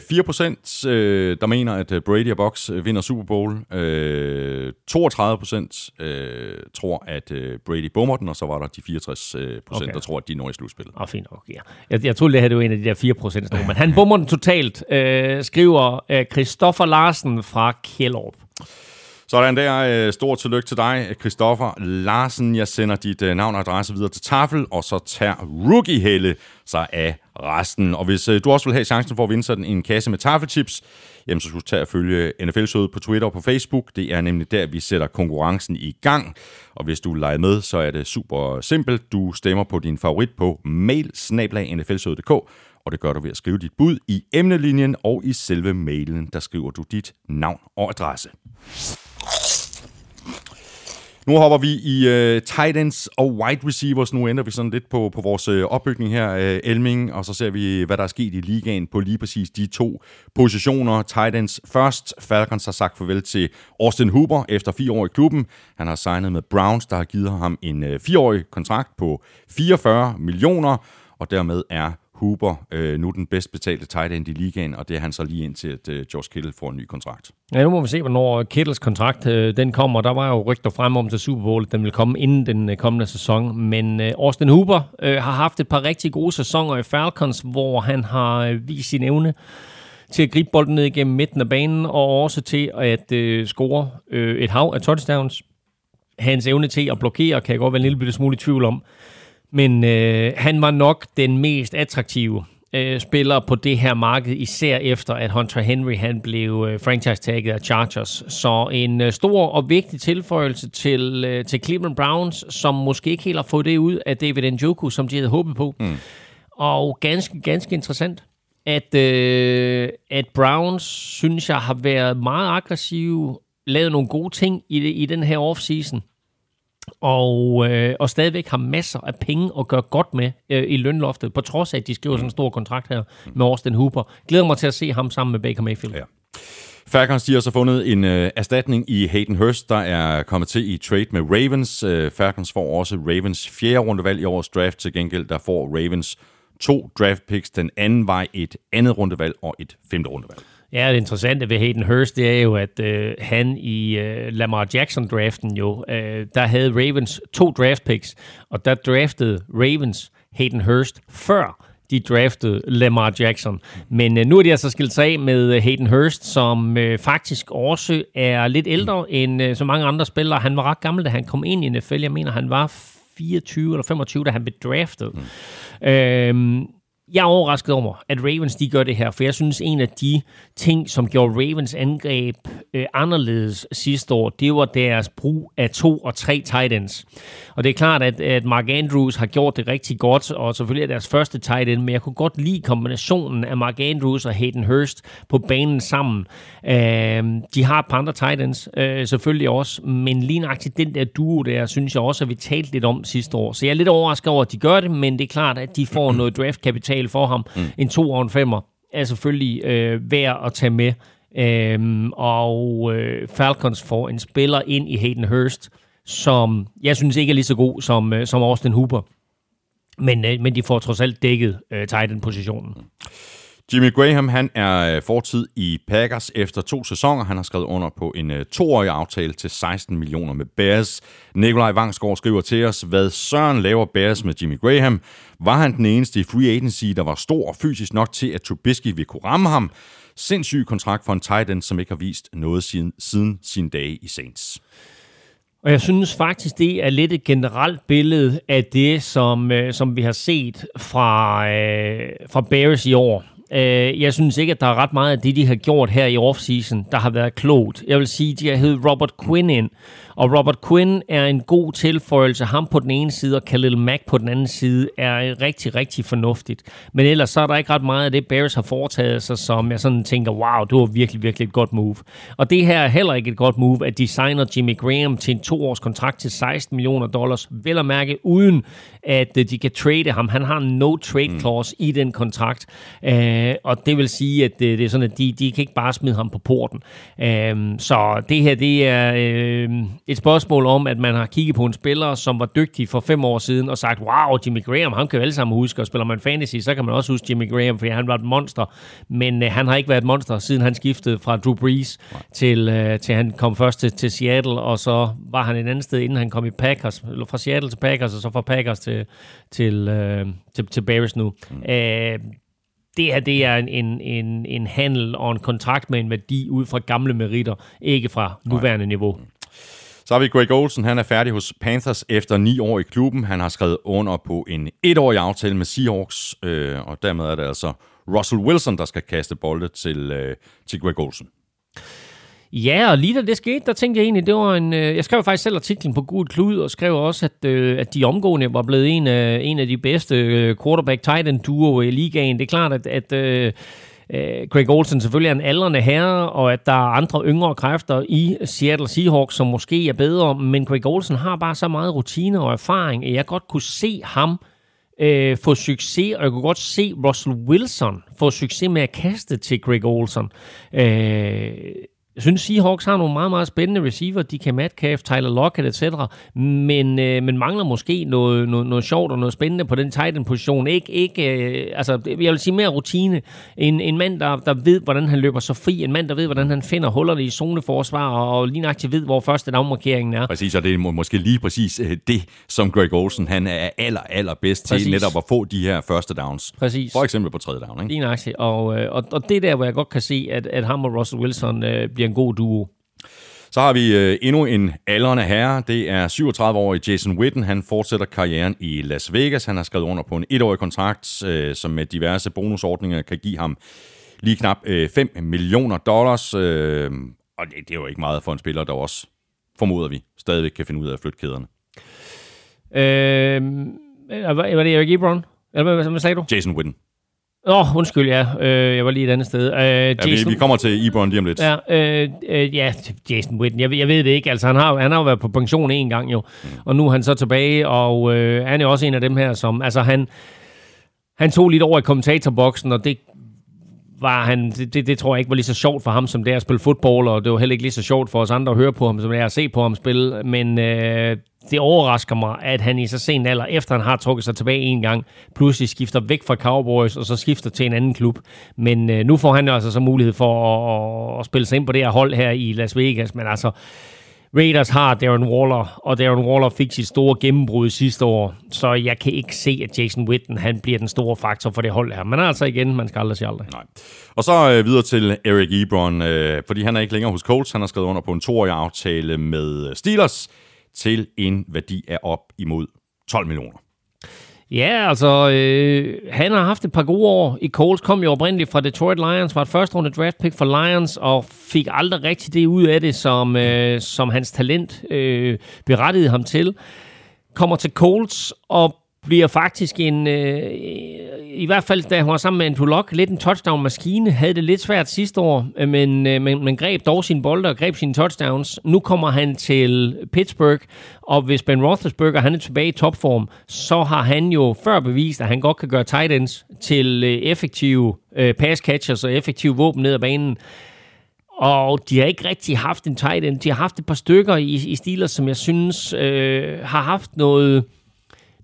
4%, øh, der mener, at øh, Brady og Bucks øh, vinder Super Bowl. Øh, 32% øh, tror, at øh, Brady bommer den, og så var der de 64%, øh, Okay. procent, der tror, at de når i slutspillet. Åh, oh, fint nok. Ja. Jeg, jeg troede, det her det var en af de der 4 procent. Men han bommer den totalt, øh, skriver øh, Christoffer Larsen fra Kjellup. Sådan der. Øh, stort tillykke til dig, Christoffer Larsen. Jeg sender dit øh, navn og adresse videre til Tafel, og så tager Rookie Helle sig af resten. Og hvis øh, du også vil have chancen for at vinde sådan en kasse med tafelchips, jamen så skal du tage at følge NFL-showet på Twitter og på Facebook. Det er nemlig der, vi sætter konkurrencen i gang. Og hvis du leger med, så er det super simpelt. Du stemmer på din favorit på mail og det gør du ved at skrive dit bud i emnelinjen, og i selve mailen, der skriver du dit navn og adresse. Nu hopper vi i øh, tight ends og wide receivers. Nu ændrer vi sådan lidt på, på vores øh, opbygning her, øh, Elming, og så ser vi, hvad der er sket i ligaen på lige præcis de to positioner. Tight ends først. Falcons har sagt farvel til Austin Hooper efter fire år i klubben. Han har signet med Browns, der har givet ham en øh, fireårig kontrakt på 44 millioner, og dermed er Hooper øh, nu den bedst betalte tight end i ligaen, og det er han så lige indtil, at øh, George Kittle får en ny kontrakt. Ja, nu må vi se, hvornår Kittles kontrakt øh, den kommer. Der var jo rygter frem om til Super Bowl, at den vil komme inden den øh, kommende sæson. Men øh, Austin Hooper øh, har haft et par rigtig gode sæsoner i Falcons, hvor han har øh, vist sin evne til at gribe bolden ned igennem midten af banen, og også til at øh, score øh, et hav af touchdowns. Hans evne til at blokere kan jeg godt være en lille bitte smule i tvivl om. Men øh, han var nok den mest attraktive øh, spillere på det her marked, især efter at Hunter Henry han blev øh, franchise-tagget af Chargers. Så en øh, stor og vigtig tilføjelse til, øh, til Cleveland Browns, som måske ikke helt har fået det ud af David Njoku, som de havde håbet på. Mm. Og ganske, ganske interessant, at, øh, at Browns, synes jeg, har været meget aggressive, lavet nogle gode ting i, i den her offseason og, øh, og stadigvæk har masser af penge at gøre godt med øh, i lønloftet, på trods af, at de skriver sådan en stor kontrakt her med Austin Hooper. Glæder mig til at se ham sammen med Baker Mayfield. Ja. Falcons de har så fundet en øh, erstatning i Hayden Hurst, der er kommet til i trade med Ravens. Øh, Falcons får også Ravens fjerde rundevalg i årets draft. Til gengæld der får Ravens to draft picks. Den anden vej et andet rundevalg og et femte rundevalg. Ja, det interessante ved Hayden Hurst, det er jo, at øh, han i øh, Lamar Jackson-draften jo, øh, der havde Ravens to draft picks, og der draftede Ravens Hayden Hurst før de draftede Lamar Jackson. Men øh, nu er de altså skilt sig af med øh, Hayden Hurst, som øh, faktisk også er lidt ældre end øh, så mange andre spillere. Han var ret gammel, da han kom ind i NFL. Jeg mener, han var 24 eller 25, da han blev draftet. Mm. Øhm, jeg er overrasket over, at Ravens de gør det her, for jeg synes, en af de ting, som gjorde Ravens angreb øh, anderledes sidste år, det var deres brug af to og tre tight ends. Og det er klart, at, at Mark Andrews har gjort det rigtig godt, og selvfølgelig er deres første tight end, men jeg kunne godt lide kombinationen af Mark Andrews og Hayden Hurst på banen sammen. Øh, de har et par andre tight ends, øh, selvfølgelig også, men lige nøjagtigt den der duo der, synes jeg også, at vi talte lidt om sidste år. Så jeg er lidt overrasket over, at de gør det, men det er klart, at de får noget draftkapital for ham. Mm. En to og en femmer er selvfølgelig øh, værd at tage med. Øhm, og øh, Falcons får en spiller ind i Hayden Hurst, som jeg synes ikke er lige så god som, øh, som Austin Hooper. Men, øh, men de får trods alt dækket øh, Titan-positionen. Jimmy Graham han er øh, fortid i Packers efter to sæsoner. Han har skrevet under på en øh, toårig aftale til 16 millioner med Bears. Nikolaj Vangsgaard skriver til os, hvad Søren laver Bears med Jimmy Graham. Var han den eneste i free agency, der var stor og fysisk nok til, at Trubisky ville kunne ramme ham? Sindssyg kontrakt for en tight end, som ikke har vist noget siden, siden sin dage i Saints. Og jeg synes faktisk, det er lidt et generelt billede af det, som, øh, som vi har set fra, øh, fra Bears i år. Øh, jeg synes ikke, at der er ret meget af det, de har gjort her i offseason, der har været klogt. Jeg vil sige, de har hævet Robert Quinn ind, og Robert Quinn er en god tilføjelse. Ham på den ene side, og Khalil Mack på den anden side, er rigtig, rigtig fornuftigt. Men ellers så er der ikke ret meget af det, Bears har foretaget sig, som jeg sådan tænker, wow, det var virkelig, virkelig et godt move. Og det her er heller ikke et godt move, at de signer Jimmy Graham til en toårs kontrakt til 16 millioner dollars, vel at mærke, uden at øh, de kan trade ham. Han har en no-trade clause mm. i den kontrakt, øh, og det vil sige, at det, det er sådan, at de, de kan ikke bare smide ham på porten. Øh, så det her, det er øh, et spørgsmål om, at man har kigget på en spiller, som var dygtig for fem år siden, og sagt, wow, Jimmy Graham, han kan jo alle sammen huske, og spiller man fantasy, så kan man også huske Jimmy Graham, for han var et monster, men øh, han har ikke været et monster, siden han skiftede fra Drew Brees, til, øh, til han kom først til, til Seattle, og så var han et andet sted, inden han kom i Packers, eller fra Seattle til Packers, og så fra Packers til, til, øh, til, til Bears nu. Mm. Øh, det her det er en, en, en, en handel og en kontrakt med en værdi ud fra gamle meritter, ikke fra nuværende Nej. niveau. Så har vi Greg Olsen. Han er færdig hos Panthers efter ni år i klubben. Han har skrevet under på en etårig aftale med Seahawks, øh, og dermed er det altså Russell Wilson, der skal kaste bolde til, øh, til Greg Olsen. Ja, og lige da det skete, der tænkte jeg egentlig, det var en... Øh, jeg skrev faktisk selv artiklen på Gud Klud, og skrev også, at, øh, at de omgående var blevet en af, en af de bedste øh, quarterback-tight duo i ligaen. Det er klart, at, at øh, øh, Greg Olsen selvfølgelig er en aldrende herre, og at der er andre yngre kræfter i Seattle Seahawks, som måske er bedre, men Greg Olsen har bare så meget rutine og erfaring, at jeg godt kunne se ham øh, få succes, og jeg kunne godt se Russell Wilson få succes med at kaste til Greg Olsen. Øh, jeg synes, Seahawks har nogle meget, meget spændende receiver. De kan Metcalf, Tyler Lockett, etc. Men, øh, men mangler måske noget, noget, noget sjovt og noget spændende på den tight position. Ikke, ikke, øh, altså, jeg vil sige mere rutine. En, en mand, der, der ved, hvordan han løber så fri. En mand, der ved, hvordan han finder hullerne i zoneforsvar, og, og lige nøjagtigt ved, hvor første dagmarkeringen er. Præcis, og det er måske lige præcis øh, det, som Greg Olsen han er aller, aller bedst præcis. til, netop at få de her første downs. Præcis. For eksempel på tredje down. Ikke? Lige nøjagtigt. Og, og, og det er der, hvor jeg godt kan se, at, at ham og Russell Wilson øh, bliver en god duo. Så har vi øh, endnu en aldrende herre. Det er 37-årig Jason Witten. Han fortsætter karrieren i Las Vegas. Han har skrevet under på en etårig kontrakt, øh, som med diverse bonusordninger kan give ham lige knap øh, 5 millioner dollars. Øh, og det, det er jo ikke meget for en spiller, der også, formoder vi, stadigvæk kan finde ud af at flytte kæderne. Øh, var, det Eric Ebron? Eller hvad, hvad sagde du? Jason Witten. Oh, undskyld, ja. Øh, jeg var lige et andet sted. Øh, Ja, vi, vi kommer til Ebron lige om lidt. Ja, øh, øh, ja, Jason Witten. Jeg, ved- jeg ved det ikke. Altså, han har, han har jo været på pension en gang jo. Mm. Og nu er han så tilbage, og øh, han er også en af dem her, som... Altså, han, han tog lidt over i kommentatorboksen, og det var han, det, det, det tror jeg ikke var lige så sjovt for ham, som det er at spille fodbold, og det var heller ikke lige så sjovt for os andre at høre på ham, som det er at se på ham spille. Men øh, det overrasker mig, at han i så sen alder, efter han har trukket sig tilbage en gang, pludselig skifter væk fra Cowboys, og så skifter til en anden klub. Men øh, nu får han jo altså så mulighed for at, at, at spille sig ind på det her hold her i Las Vegas. Men altså, Raiders har Darren Waller, og Darren Waller fik sit store gennembrud sidste år, så jeg kan ikke se, at Jason Witten han bliver den store faktor for det hold her. Men altså igen, man skal aldrig sige aldrig. Nej. Og så øh, videre til Eric Ebron, øh, fordi han er ikke længere hos Colts. Han har skrevet under på en toårig aftale med øh, Steelers til en værdi af op imod 12 millioner. Ja, altså, øh, han har haft et par gode år i Colts, kom jo oprindeligt fra Detroit Lions, var et første runde draft pick for Lions, og fik aldrig rigtig det ud af det, som, øh, som hans talent øh, berettigede ham til. Kommer til Colts og bliver faktisk en, øh, i hvert fald da hun var sammen med Andrew lidt en touchdown-maskine, havde det lidt svært sidste år, øh, men, øh, men, men greb dog sine bolde og greb sine touchdowns. Nu kommer han til Pittsburgh, og hvis Ben Roethlisberger han er tilbage i topform, så har han jo før bevist, at han godt kan gøre tight ends til øh, effektive øh, pass catchers og effektive våben ned ad banen. Og de har ikke rigtig haft en tight end. De har haft et par stykker i, i Steelers, som jeg synes øh, har haft noget,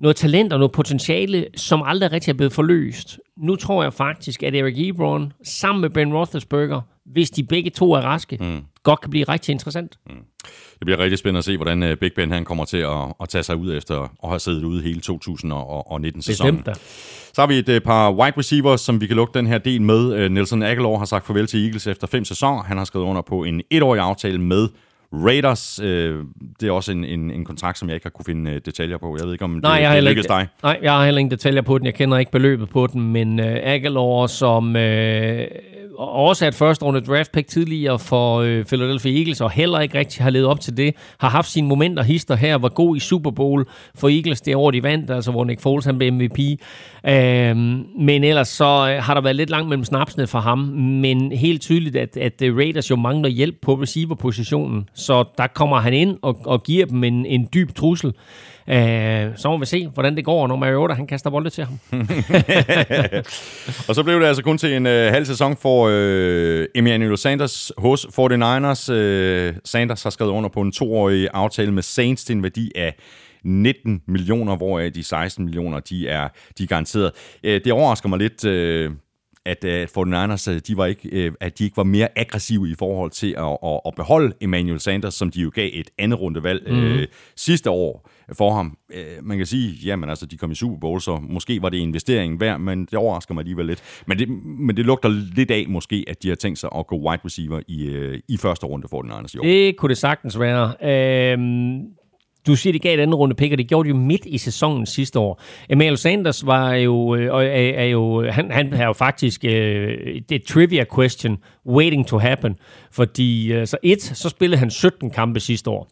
noget talent og noget potentiale, som aldrig rigtig er blevet forløst. Nu tror jeg faktisk, at Eric Ebron sammen med Ben Roethlisberger, hvis de begge to er raske, mm. godt kan blive rigtig interessant. Mm. Det bliver rigtig spændende at se, hvordan øh, Big Ben han kommer til at, at tage sig ud efter at have siddet ude hele 2019-sæsonen. Bestemt da. Så har vi et øh, par wide receivers, som vi kan lukke den her del med. Øh, Nelson Aguilar har sagt farvel til Eagles efter fem sæsoner. Han har skrevet under på en etårig aftale med Raiders. Øh, Det er også en, en, en kontrakt, som jeg ikke har kunne finde øh, detaljer på. Jeg ved ikke, om Nej, det, jeg det ikke, dig. nej, jeg har heller ingen detaljer på den. Jeg kender ikke beløbet på den, men uh, Aguilar, som uh, også er et første runde draft pick tidligere for uh, Philadelphia Eagles, og heller ikke rigtig har levet op til det, har haft sine momenter hister her, var god i Super Bowl for Eagles det år, de vandt, altså hvor Nick Foles han blev MVP. Uh, men ellers så uh, har der været lidt langt mellem snapsene for ham, men helt tydeligt, at, at uh, Raiders jo mangler hjælp på receiverpositionen, så der kommer han ind og, og giver dem en, en dyb trussel. Uh, så må vi se, hvordan det går, når Mariota han kaster bolde til ham. Og så blev det altså kun til en øh, halv sæson for øh, Emmanuel Sanders hos 49ers. Øh, Sanders har skrevet under på en toårig aftale med Saints til en værdi af 19 millioner, hvoraf de 16 millioner, de er, de er garanteret. Øh, det overrasker mig lidt, øh, at øh, 49ers, øh, de var ikke, øh, at de ikke var mere aggressive i forhold til at, at, at beholde Emmanuel Sanders, som de jo gav et andet rundevalg Mhm. øh, sidste år for ham. Øh, man kan sige, jamen altså, de kom i Super Bowl, så måske var det investeringen værd, men det overrasker mig alligevel lidt. Men det, men det lugter lidt af måske, at de har tænkt sig at gå wide receiver i, øh, i første runde for den Niners i år. Det kunne det sagtens være. Øhm, du siger, de gav et andet runde pick, og det gjorde de jo midt i sæsonen sidste år. Emmanuel Sanders var jo, øh, er, er jo han, han er jo faktisk øh, det trivia question waiting to happen, fordi øh, så et, så spillede han 17 kampe sidste år.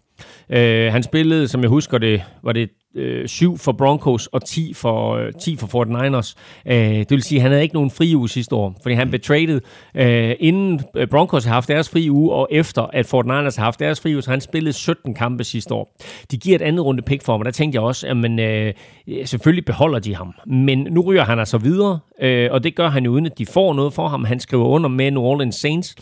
Øh, han spillede, som jeg husker det, var det øh, 7 for Broncos og 10 for, øh, 10 for 49ers. Øh, det vil sige, at han havde ikke nogen fri uge sidste år, fordi han blev traded øh, inden øh, Broncos har haft deres fri uge, og efter at 49ers har haft deres fri uge, så han spillede 17 kampe sidste år. De giver et andet runde pick for ham, og der tænkte jeg også, at man, øh, selvfølgelig beholder de ham. Men nu ryger han altså videre, øh, og det gør han jo uden, at de får noget for ham. Han skriver under med New Orleans Saints,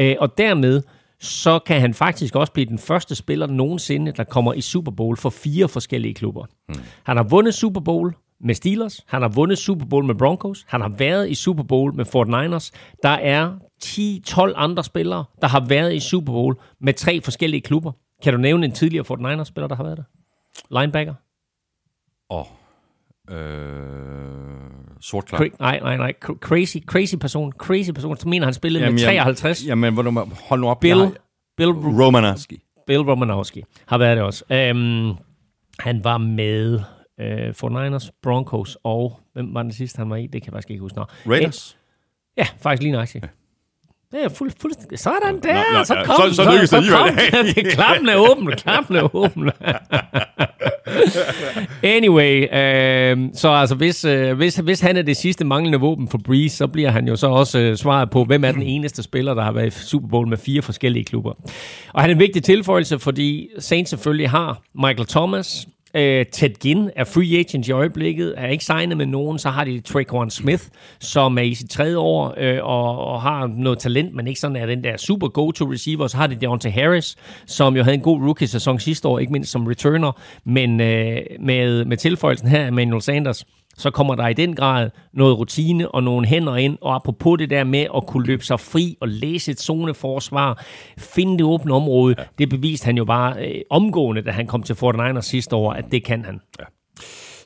øh, og dermed så kan han faktisk også blive den første spiller nogensinde, der kommer i Super Bowl for fire forskellige klubber. Mm. Han har vundet Super Bowl med Steelers, han har vundet Super Bowl med Broncos, han har været i Super Bowl med 49ers. Der er 10-12 andre spillere, der har været i Super Bowl med tre forskellige klubber. Kan du nævne en tidligere 49ers-spiller, der har været der? Linebacker? Og øh, sort klar. Cra- nej, nej, nej. Cra- Crazy, crazy person. Crazy person. Så mener han spillede jamen, med 53. Jamen, hvor du, hold nu op. Bill. Har, Bill, Romanowski. Bill Romanowski har været det også. Um, han var med uh, for Niners, Broncos og hvem var den sidste, han var i? Det kan jeg faktisk ikke huske. Nå. Raiders. Ja, faktisk lige nøjagtigt. Det er fuld, fuld, sådan der, Nå, nå, så kom så- så lykkedes det så kom alligevel. den. Klappen er åben, klappen er åben. anyway, øh, så altså hvis, øh, hvis, hvis han er det sidste manglende våben for Breeze, så bliver han jo så også øh, svaret på, hvem er den eneste spiller, der har været i Super Bowl med fire forskellige klubber. Og han er en vigtig tilføjelse, fordi Saints selvfølgelig har Michael Thomas, Øh, Ted Ginn er free agent i øjeblikket, er ikke signet med nogen. Så har de Traquan Smith, som er i sit tredje år øh, og, og har noget talent, men ikke sådan er den der super go-to receiver. Så har de Deontay Harris, som jo havde en god rookie-sæson sidste år, ikke mindst som returner. Men øh, med, med tilføjelsen her af Manuel Sanders, så kommer der i den grad noget rutine og nogle hænder ind, og apropos det der med at kunne løbe sig fri og læse et zoneforsvar, finde det åbne område, ja. det beviste han jo bare øh, omgående, da han kom til 49ers sidste år, at det kan han. Ja.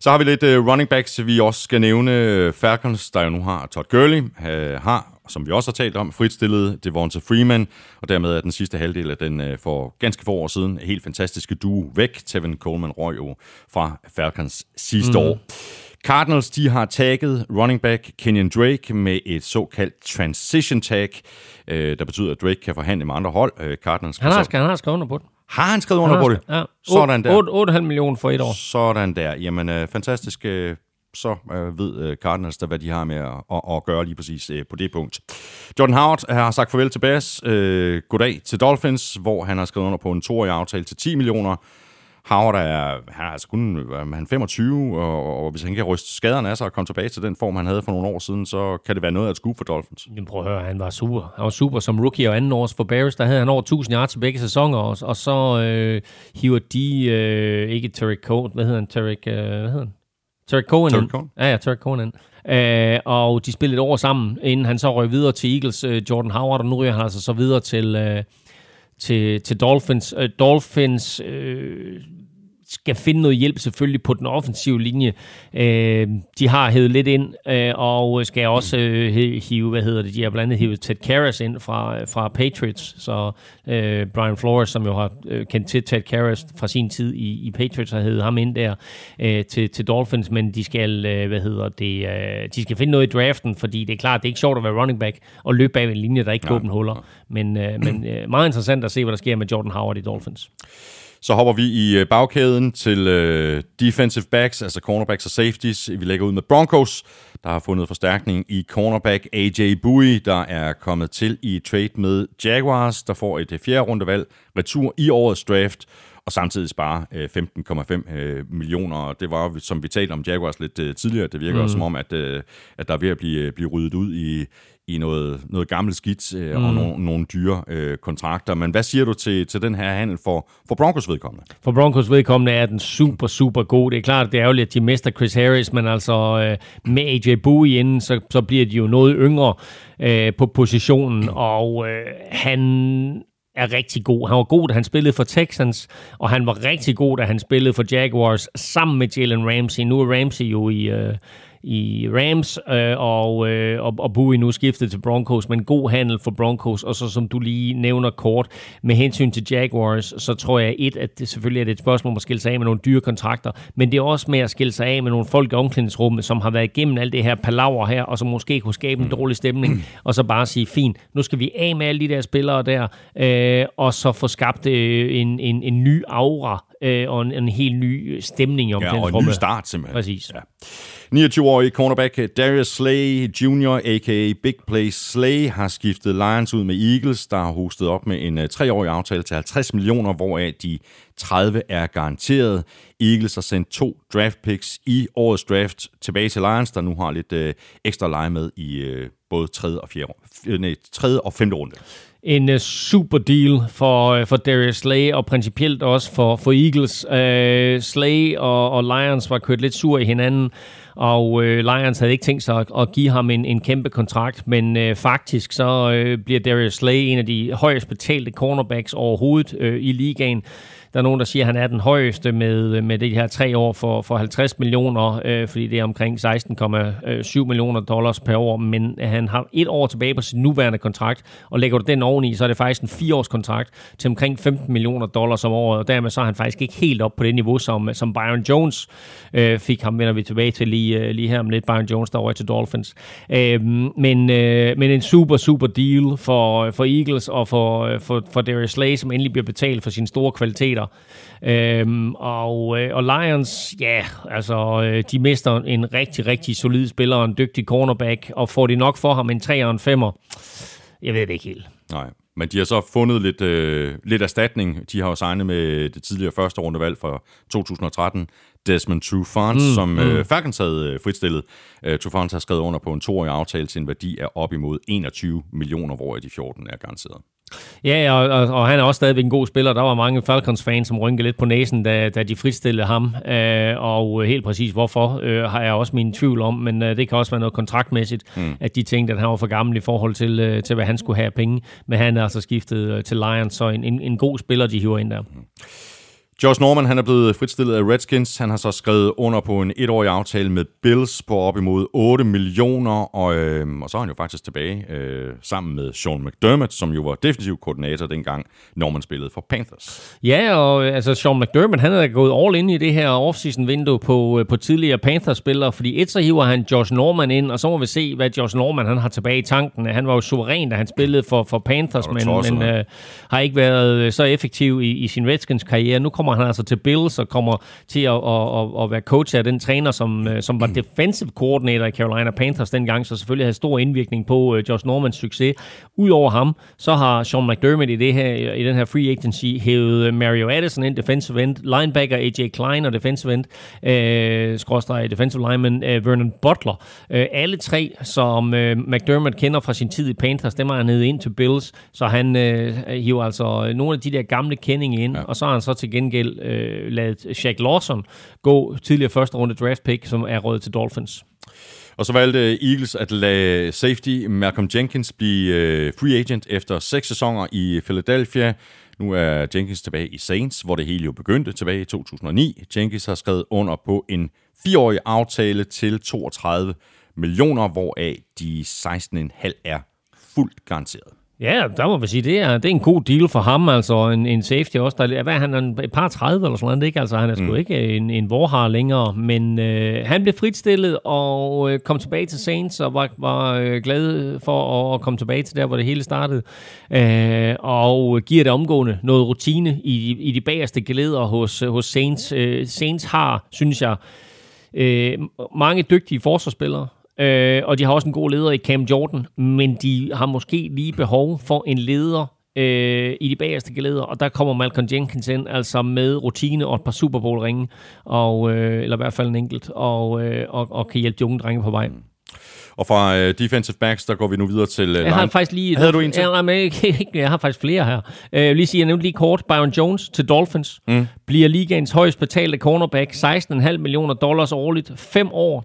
Så har vi lidt uh, running backs, vi også skal nævne. Falcons, der jo nu har Todd Gurley, uh, har, som vi også har talt om, fritstillet Devonta Freeman, og dermed er den sidste halvdel af den uh, for ganske få år siden helt fantastiske duo væk. Tevin Coleman røg jo fra Falcons sidste mm. år. Cardinals, de har tagget running back Kenyon Drake med et såkaldt transition tag, øh, der betyder, at Drake kan forhandle med andre hold. Øh, Cardinals Han har, så- han har skrevet under på det. har han skrevet under på det? Ja. Sådan der. 8,5 millioner for et år. Sådan der. Jamen, øh, fantastisk. Øh, så øh, ved øh, Cardinals der, hvad de har med at, at, at gøre lige præcis øh, på det punkt. Jordan Howard har sagt farvel til Bass. Øh, goddag til Dolphins, hvor han har skrevet under på en toårig aftale til 10 millioner. Howard er, han er altså kun han er 25, og, og hvis han kan ryste skaderne af sig og komme tilbage til den form, han havde for nogle år siden, så kan det være noget af et skub for Dolphins. Jamen, prøv at høre, han var super. Han var super som rookie og anden års for Bears. Der havde han over 1000 yards i begge sæsoner, og, og så øh, hiver de, øh, ikke Tarek Cohen, hvad hedder han? Tarek, øh, hvad hedder han? Tarek Cohen. Tarek. Cohen. Ja, ja, Tarek Cohen. ind. Øh, og de spillede et år sammen, inden han så røg videre til Eagles, øh, Jordan Howard, og nu ryger han altså så videre til, øh, til, til Dolphins. Øh, Dolphins øh, skal finde noget hjælp selvfølgelig på den offensive linje. Øh, de har hævet lidt ind, øh, og skal også øh, hi- hive, hvad hedder det, de har blandt andet hivet Ted Karras ind fra, fra Patriots, så øh, Brian Flores, som jo har øh, kendt til Ted Karras fra sin tid i, i Patriots, har hævet ham ind der øh, til, til Dolphins, men de skal, øh, hvad hedder det, øh, de skal finde noget i draften, fordi det er klart, det er ikke sjovt at være running back og løbe bag en linje, der ikke kan åbne huller, men, øh, men øh, meget interessant at se, hvad der sker med Jordan Howard i Dolphins. Så hopper vi i øh, bagkæden til øh, defensive backs, altså cornerbacks og safeties. Vi lægger ud med Broncos, der har fundet forstærkning i cornerback AJ Bowie, der er kommet til i trade med Jaguars, der får et øh, fjerde rundevalg retur i årets draft, og samtidig spare øh, 15,5 øh, millioner. Det var, som vi talte om Jaguars lidt tidligere, det virker mm. som om, at, at der er ved at blive, blive ryddet ud i, i noget, noget gammelt skidt øh, mm. og nogle, nogle dyre øh, kontrakter. Men hvad siger du til, til den her handel for, for Broncos vedkommende? For Broncos vedkommende er den super, super god. Det er klart, det er ærgerligt, at de mister Chris Harris, men altså øh, med AJ Bowie inden, så, så bliver de jo noget yngre øh, på positionen, og øh, han er rigtig god. Han var god, da han spillede for Texans, og han var rigtig god, da han spillede for Jaguars sammen med Jalen Ramsey. Nu er Ramsey jo i... Øh, i Rams, øh, og, øh, og, og Bowie nu skiftet til Broncos, men god handel for Broncos, og så som du lige nævner kort, med hensyn til Jaguars, så tror jeg et, at det selvfølgelig er det et spørgsmål om at skille sig af med nogle dyre kontrakter, men det er også med at skille sig af med nogle folk i omklædningsrummet, som har været igennem alt det her palaver her, og som måske kunne skabe en dårlig stemning, og så bare sige, fint, nu skal vi af med alle de der spillere der, øh, og så få skabt øh, en, en, en ny aura, øh, og en, en helt ny stemning i Ja, og en ny omklædningsrummet. start simpelthen. Præcis. Ja. 29-årige cornerback eh, Darius Slay Jr., a.k.a. Big Play Slay, har skiftet Lions ud med Eagles, der har hostet op med en eh, treårig aftale til 50 millioner, hvoraf de 30 er garanteret. Eagles har sendt to draft picks i årets draft tilbage til Lions, der nu har lidt øh, ekstra leje med i øh, både 3. og, 4, Øh, nej, 3. og 5. runde. en uh, super deal for, uh, for Darius Slay, og principielt også for, for Eagles. Uh, Slay og, og Lions var kørt lidt sur i hinanden, og øh, Lions havde ikke tænkt sig at, at give ham en, en kæmpe kontrakt, men øh, faktisk så øh, bliver Darius Slay en af de højest betalte cornerbacks overhovedet øh, i ligaen. Der er nogen, der siger, at han er den højeste med, med de her tre år for, for 50 millioner, øh, fordi det er omkring 16,7 millioner dollars per år, men han har et år tilbage på sin nuværende kontrakt, og lægger du den oveni, så er det faktisk en fireårskontrakt til omkring 15 millioner dollars om året, og dermed så er han faktisk ikke helt op på det niveau, som, som Byron Jones øh, fik ham, vender vi tilbage til lige, øh, lige her om lidt, Byron Jones, der over til Dolphins. Øh, men, øh, men en super, super deal for, for Eagles og for, øh, for, for Darius Slay, som endelig bliver betalt for sine store kvaliteter spiller. Øhm, og, øh, og Lions, ja, altså, øh, de mister en rigtig, rigtig solid spiller, en dygtig cornerback, og får de nok for ham en 3 og en 5'er? Jeg ved det ikke helt. Nej, men de har så fundet lidt, øh, lidt erstatning. De har jo signet med det tidligere første rundevalg fra 2013, Desmond Trufant, mm, som mm. Øh, Falcons havde øh, fritstillet. Øh, Trufant har skrevet under på en toårig aftale til en værdi af op imod 21 millioner, hvor de 14 er garanteret. Ja, og, og, og han er også stadigvæk en god spiller. Der var mange Falcons-fans, som rynkede lidt på næsen, da, da de fritstillede ham. Øh, og helt præcis hvorfor, øh, har jeg også min tvivl om. Men øh, det kan også være noget kontraktmæssigt, mm. at de tænkte, at han var for gammel i forhold til, øh, til hvad han skulle have af penge. Men han er altså skiftet øh, til Lions, så en, en, en god spiller, de hiver ind der. Mm. Josh Norman han er blevet fritstillet af Redskins. Han har så skrevet under på en etårig aftale med Bills på op imod 8 millioner, og, øh, og så er han jo faktisk tilbage øh, sammen med Sean McDermott, som jo var defensiv koordinator dengang Norman spillede for Panthers. Ja, og altså Sean McDermott, han er gået all in i det her offseason vindue på, øh, på tidligere Panthers-spillere, fordi et så hiver han Josh Norman ind, og så må vi se, hvad Josh Norman han har tilbage i tanken. Han var jo suveræn, da han spillede for, for Panthers, men, men øh, har ikke været så effektiv i, i sin Redskins-karriere. Nu kommer kommer han altså til Bills og kommer til at, at, at, at være coach af den træner, som, øh, som var defensive coordinator i Carolina Panthers dengang, så selvfølgelig havde stor indvirkning på uh, Josh Normans succes. Udover ham, så har Sean McDermott i, det her, i den her free agency hævet øh, Mario Addison ind, defensive end, linebacker AJ Klein og defensive end, øh, skråstrej defensive lineman øh, Vernon Butler. Øh, alle tre, som øh, McDermott kender fra sin tid i Panthers, dem har han nede ind til Bills, så han øh, hiver altså nogle af de der gamle kendinge ind, ja. og så har han så til gengæld gengæld øh, ladet Shaq Lawson gå tidligere første runde draft pick, som er råd til Dolphins. Og så valgte Eagles at lade safety Malcolm Jenkins blive øh, free agent efter seks sæsoner i Philadelphia. Nu er Jenkins tilbage i Saints, hvor det hele jo begyndte tilbage i 2009. Jenkins har skrevet under på en fireårig aftale til 32 millioner, hvoraf de 16,5 er fuldt garanteret. Ja, der må vi sige, det er, det er en god deal for ham, altså en, en safety også. Der, hvad er han, en, et par 30 eller sådan noget, ikke? Altså han er sgu mm. ikke en, en vorhar længere, men øh, han blev fritstillet og øh, kom tilbage til Saints og var, var øh, glad for at, at komme tilbage til der, hvor det hele startede. Øh, og giver det omgående noget rutine i, i de bagerste glæder hos, hos Saints. Øh, Saints har, synes jeg, øh, mange dygtige forsvarsspillere. Øh, og de har også en god leder i Cam Jordan, men de har måske lige behov for en leder øh, i de bagerste geleder, og der kommer Malcolm Jenkins ind, altså med rutine og et par Super Bowl-ringe, og, øh, eller i hvert fald en enkelt, og, øh, og, og kan hjælpe de unge drenge på vej. Mm. Og fra uh, defensive backs, der går vi nu videre til uh, Jeg har faktisk lige... Havde du en til? Jeg, jeg, jeg har faktisk flere her. Uh, jeg vil lige sige, jeg nævnte lige kort. Byron Jones til Dolphins mm. bliver ligaens højst betalte cornerback. 16,5 millioner dollars årligt. 5 år,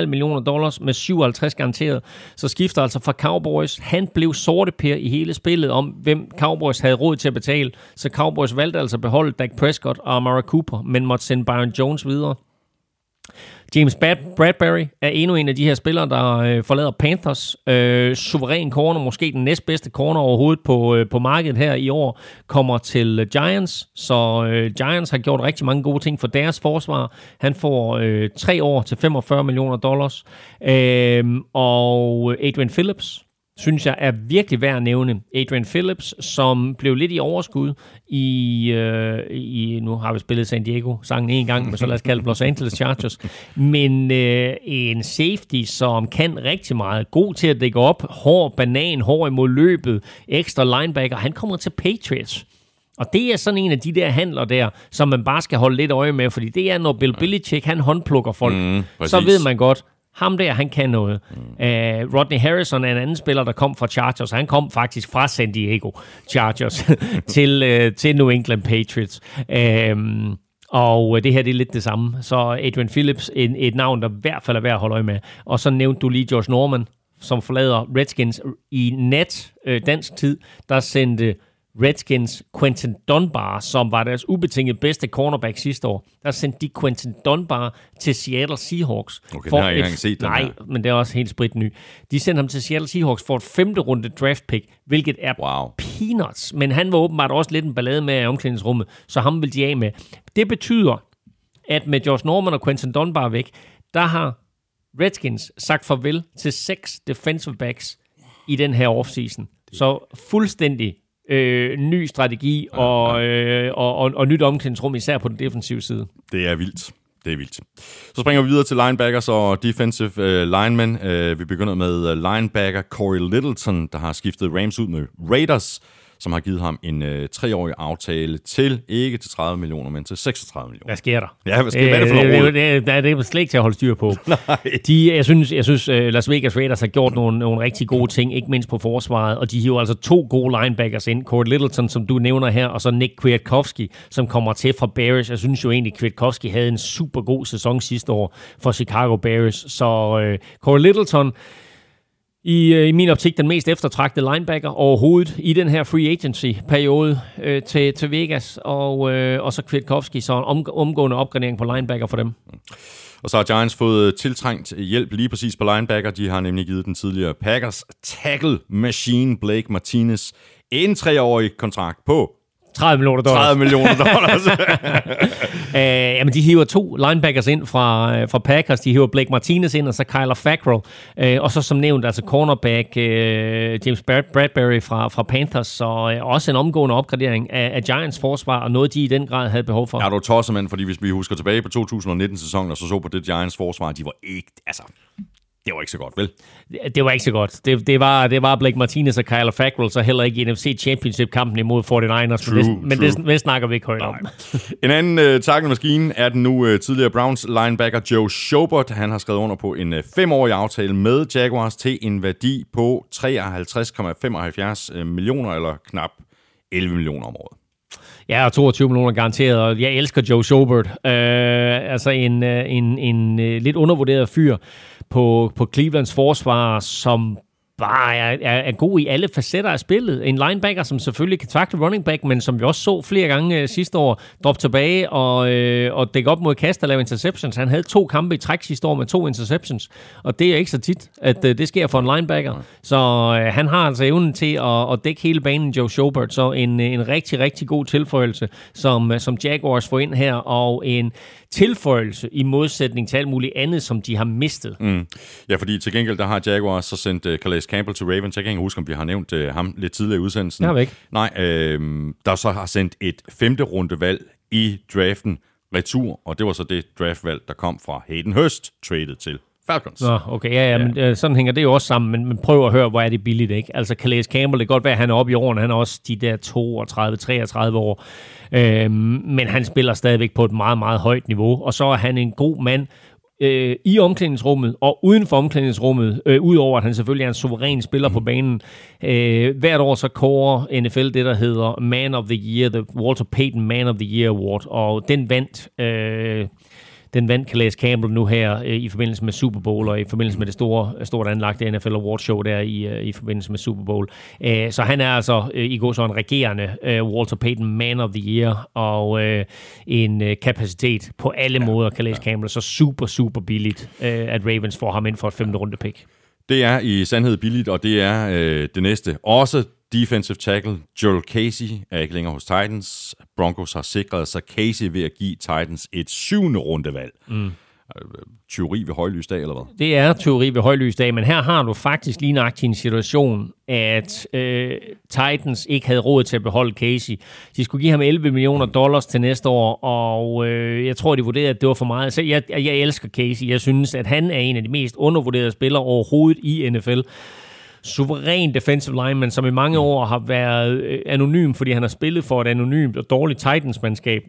82,5 millioner dollars med 57 garanteret. Så skifter altså fra Cowboys. Han blev sorte per i hele spillet om, hvem Cowboys havde råd til at betale. Så Cowboys valgte altså at beholde Dak Prescott og Amara Cooper, men måtte sende Byron Jones videre. James Bradbury er endnu en af de her spillere, der øh, forlader Panthers. Øh, suveræn corner, måske den næstbedste corner overhovedet på, øh, på markedet her i år, kommer til Giants. Så øh, Giants har gjort rigtig mange gode ting for deres forsvar. Han får øh, tre år til 45 millioner dollars. Øh, og Adrian Phillips, synes jeg er virkelig værd at nævne. Adrian Phillips, som blev lidt i overskud i, øh, i nu har vi spillet San Diego sangen en gang, men så lad os kalde Los Angeles Chargers. Men øh, en safety, som kan rigtig meget. God til at dække op. Hård banan, hård imod løbet. Ekstra linebacker. Han kommer til Patriots. Og det er sådan en af de der handler der, som man bare skal holde lidt øje med, fordi det er, når Bill Belichick, han håndplukker folk, mm, så ved man godt, ham der, han kan noget. Mm. Uh, Rodney Harrison er en anden spiller, der kom fra Chargers. Han kom faktisk fra San Diego Chargers til, uh, til New England Patriots. Uh, Og øh, det her det er lidt det samme. Så Adrian Phillips, en, et navn, der i hvert fald er værd at holde øje med. Og så nævnte du lige George Norman, som forlader Redskins i nat øh, dansk tid. Der sendte Redskins Quentin Dunbar, som var deres ubetinget bedste cornerback sidste år. Der sendte de Quentin Dunbar til Seattle Seahawks. Okay, den har jeg ikke engang set, Nej, her. men det er også helt sprit ny. De sendte ham til Seattle Seahawks for et femte runde draft pick, hvilket er Wow. peanuts. Men han var åbenbart også lidt en ballade med i omklædningsrummet, så ham vil de af med. Det betyder, at med Josh Norman og Quentin Dunbar væk, der har Redskins sagt farvel til seks defensive backs i den her offseason. Så fuldstændig øh, ny strategi og, øh, og, og, og nyt omklædningsrum, især på den defensive side. Det er vildt. Det er vildt. Så springer vi videre til linebackers og defensive uh, linemen. Uh, vi begynder med uh, linebacker Corey Littleton, der har skiftet Rams ud med Raiders, som har givet ham en uh, treårig aftale til, ikke til 30 millioner, men til 36 millioner. Hvad sker der? Ja, hvad sker- hvad er det for noget Øh, det, det, det er slet ikke til at holde styr på. De, jeg synes, jeg synes uh, Las Vegas Raiders har gjort nogle, nogle rigtig gode ting, ikke mindst på forsvaret, og de hiver altså to gode linebackers ind. Corey Littleton, som du nævner her, og så Nick Kwiatkowski, som kommer til fra Bears. Jeg synes jo egentlig, Kwiatkowski havde en super god sæson sidste år for Chicago Bears. Så uh, Corey Littleton, i, øh, i min optik den mest eftertragtede linebacker overhovedet i den her free agency-periode øh, til, til Vegas, og, øh, og så Kwiatkowski, så en om, omgående opgradering på linebacker for dem. Og så har Giants fået øh, tiltrængt hjælp lige præcis på linebacker. De har nemlig givet den tidligere Packers tackle machine Blake Martinez en treårig kontrakt på 30 millioner dollars. 30 millioner dollars. Øh, jamen, de hiver to linebackers ind fra, øh, fra Packers. De hiver Blake Martinez ind, og så Kyler Fackrell. Øh, og så som nævnt, altså cornerback øh, James Brad- Bradbury fra, fra Panthers. Så øh, også en omgående opgradering af, af Giants forsvar, og noget, de i den grad havde behov for. er du tosset, mand? Fordi hvis vi husker tilbage på 2019-sæsonen, og så så på det Giants forsvar, de var ikke, altså, det var ikke så godt, vel? Det- var ikke så godt. Det, det, var, det var Blake Martinez og Kyler Fackrell, så heller ikke i NFC Championship-kampen imod 49ers. True, men det, men det, det snakker vi ikke højt om. En anden uh, tackle-maskine er den nu uh, tidligere Browns linebacker Joe Schobert. Han har skrevet under på en uh, femårig aftale med Jaguars til en værdi på 53,75 øh, millioner, eller knap 11 millioner om året. Ja, og 22 millioner garanteret, og jeg elsker Joe Schobert. Øh, altså en, øh, en, en øh, lidt undervurderet fyr på, på Clevelands forsvar, som bare er, er, er god i alle facetter af spillet. En linebacker, som selvfølgelig kan takle running back, men som vi også så flere gange øh, sidste år, droppe tilbage og, øh, og dække op mod kast og lave interceptions. Han havde to kampe i træk sidste år med to interceptions, og det er ikke så tit, at øh, det sker for en linebacker. Så øh, han har altså evnen til at, at dække hele banen, Joe Schobert, så en, øh, en rigtig, rigtig god tilføjelse, som, øh, som Jaguars får ind her, og en tilføjelse i modsætning til alt muligt andet, som de har mistet. Mm. Ja, fordi til gengæld, der har Jaguars så sendt uh, Calais Campbell til Ravens. Jeg kan ikke huske, om vi har nævnt uh, ham lidt tidligere i udsendelsen. Vi ikke. Nej, øh, der så har sendt et femte rundevalg i draften retur, og det var så det draftvalg, der kom fra Hayden Hurst, traded til Falcons. Nå, okay, ja, ja, men øh, sådan hænger det jo også sammen, men, men prøv at høre, hvor er det billigt, ikke? Altså, Calais Campbell, det kan godt være, at han er oppe i årene, han er også de der 32-33 år, øhm, men han spiller stadigvæk på et meget, meget højt niveau, og så er han en god mand øh, i omklædningsrummet og uden for omklædningsrummet, øh, udover at han selvfølgelig er en suveræn spiller på banen. Øh, hvert år så kårer NFL det, der hedder Man of the Year, the Walter Payton Man of the Year Award, og den vandt... Øh, den vandt Calais Campbell nu her øh, i forbindelse med Super Bowl og i forbindelse med det store, stort anlagte NFL Award Show der i, øh, i forbindelse med Super Bowl. Så han er altså øh, i går så en regerende Walter Payton Man of the Year og en kapacitet på alle ja, måder, Calais ja. Campbell. Så super, super billigt, at Ravens får ham ind for et femte runde pick. Det er i sandhed billigt, og det er øh, det næste. Også defensive tackle Joel Casey er ikke længere hos Titans. Broncos har sikret sig Casey ved at give Titans et syvende rundevalg. Mm. Teori ved højlysdag, eller hvad? Det er teori ved højlysdag, men her har du faktisk lige nøjagtigt en situation, at øh, Titans ikke havde råd til at beholde Casey. De skulle give ham 11 millioner dollars til næste år, og øh, jeg tror, de vurderede, at det var for meget. Så jeg, jeg elsker Casey. Jeg synes, at han er en af de mest undervurderede spillere overhovedet i NFL suveræn defensive lineman, som i mange år har været øh, anonym, fordi han har spillet for et anonymt og dårligt Titans-mandskab.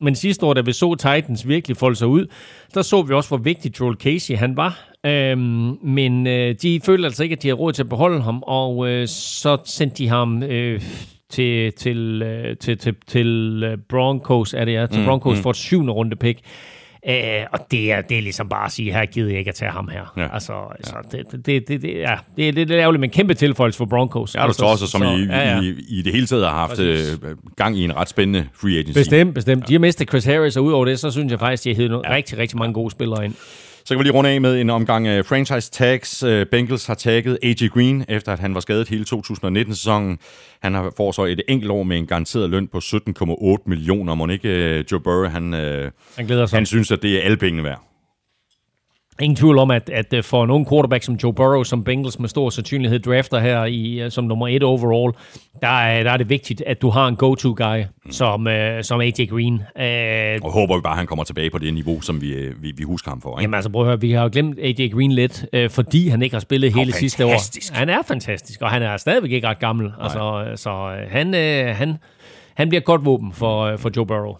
Men sidste år, da vi så Titans virkelig folde sig ud, der så vi også, hvor vigtig Joel Casey han var. Øhm, men øh, de følte altså ikke, at de havde råd til at beholde ham, og øh, så sendte de ham øh, til, til, øh, til, til, til øh, Broncos, er det ja, til mm, Broncos mm. for et syvende runde pick. Uh, og det er, det er ligesom bare at sige, her gider jeg ikke at tage ham her. Ja. Altså, ja. altså det, det, det, det, ja, det, er lidt ærgerligt, men kæmpe tilføjelse for Broncos. Ja, du altså, står også, som så, i, ja, ja. I, i det hele taget har haft Præcis. gang i en ret spændende free agency. Bestemt, bestemt. Ja. De har mistet Chris Harris, og udover det, så synes jeg faktisk, de har hævet ja. rigtig, rigtig mange gode spillere ind. Så kan vi lige runde af med en omgang franchise tags. Bengals har tagget AJ Green, efter at han var skadet hele 2019-sæsonen. Han har får så et enkelt år med en garanteret løn på 17,8 millioner. Må ikke Joe Burrow, han, han, glæder sig. han synes, at det er alle pengene værd. Ingen tvivl om, at, at for en ung quarterback som Joe Burrow, som Bengals med stor sandsynlighed drafter her i, som nummer et overall, der er, der er det vigtigt, at du har en go-to-guy mm. som, uh, som AJ Green. Uh, og håber vi bare, at han kommer tilbage på det niveau, som vi, vi, vi husker ham for. Ikke? Jamen altså, prøv at høre, vi har jo glemt AJ Green lidt, uh, fordi han ikke har spillet hele fantastisk. sidste år. Han er fantastisk, og han er stadigvæk ikke ret gammel. Altså, så uh, han, uh, han, han bliver godt våben for, for Joe Burrow.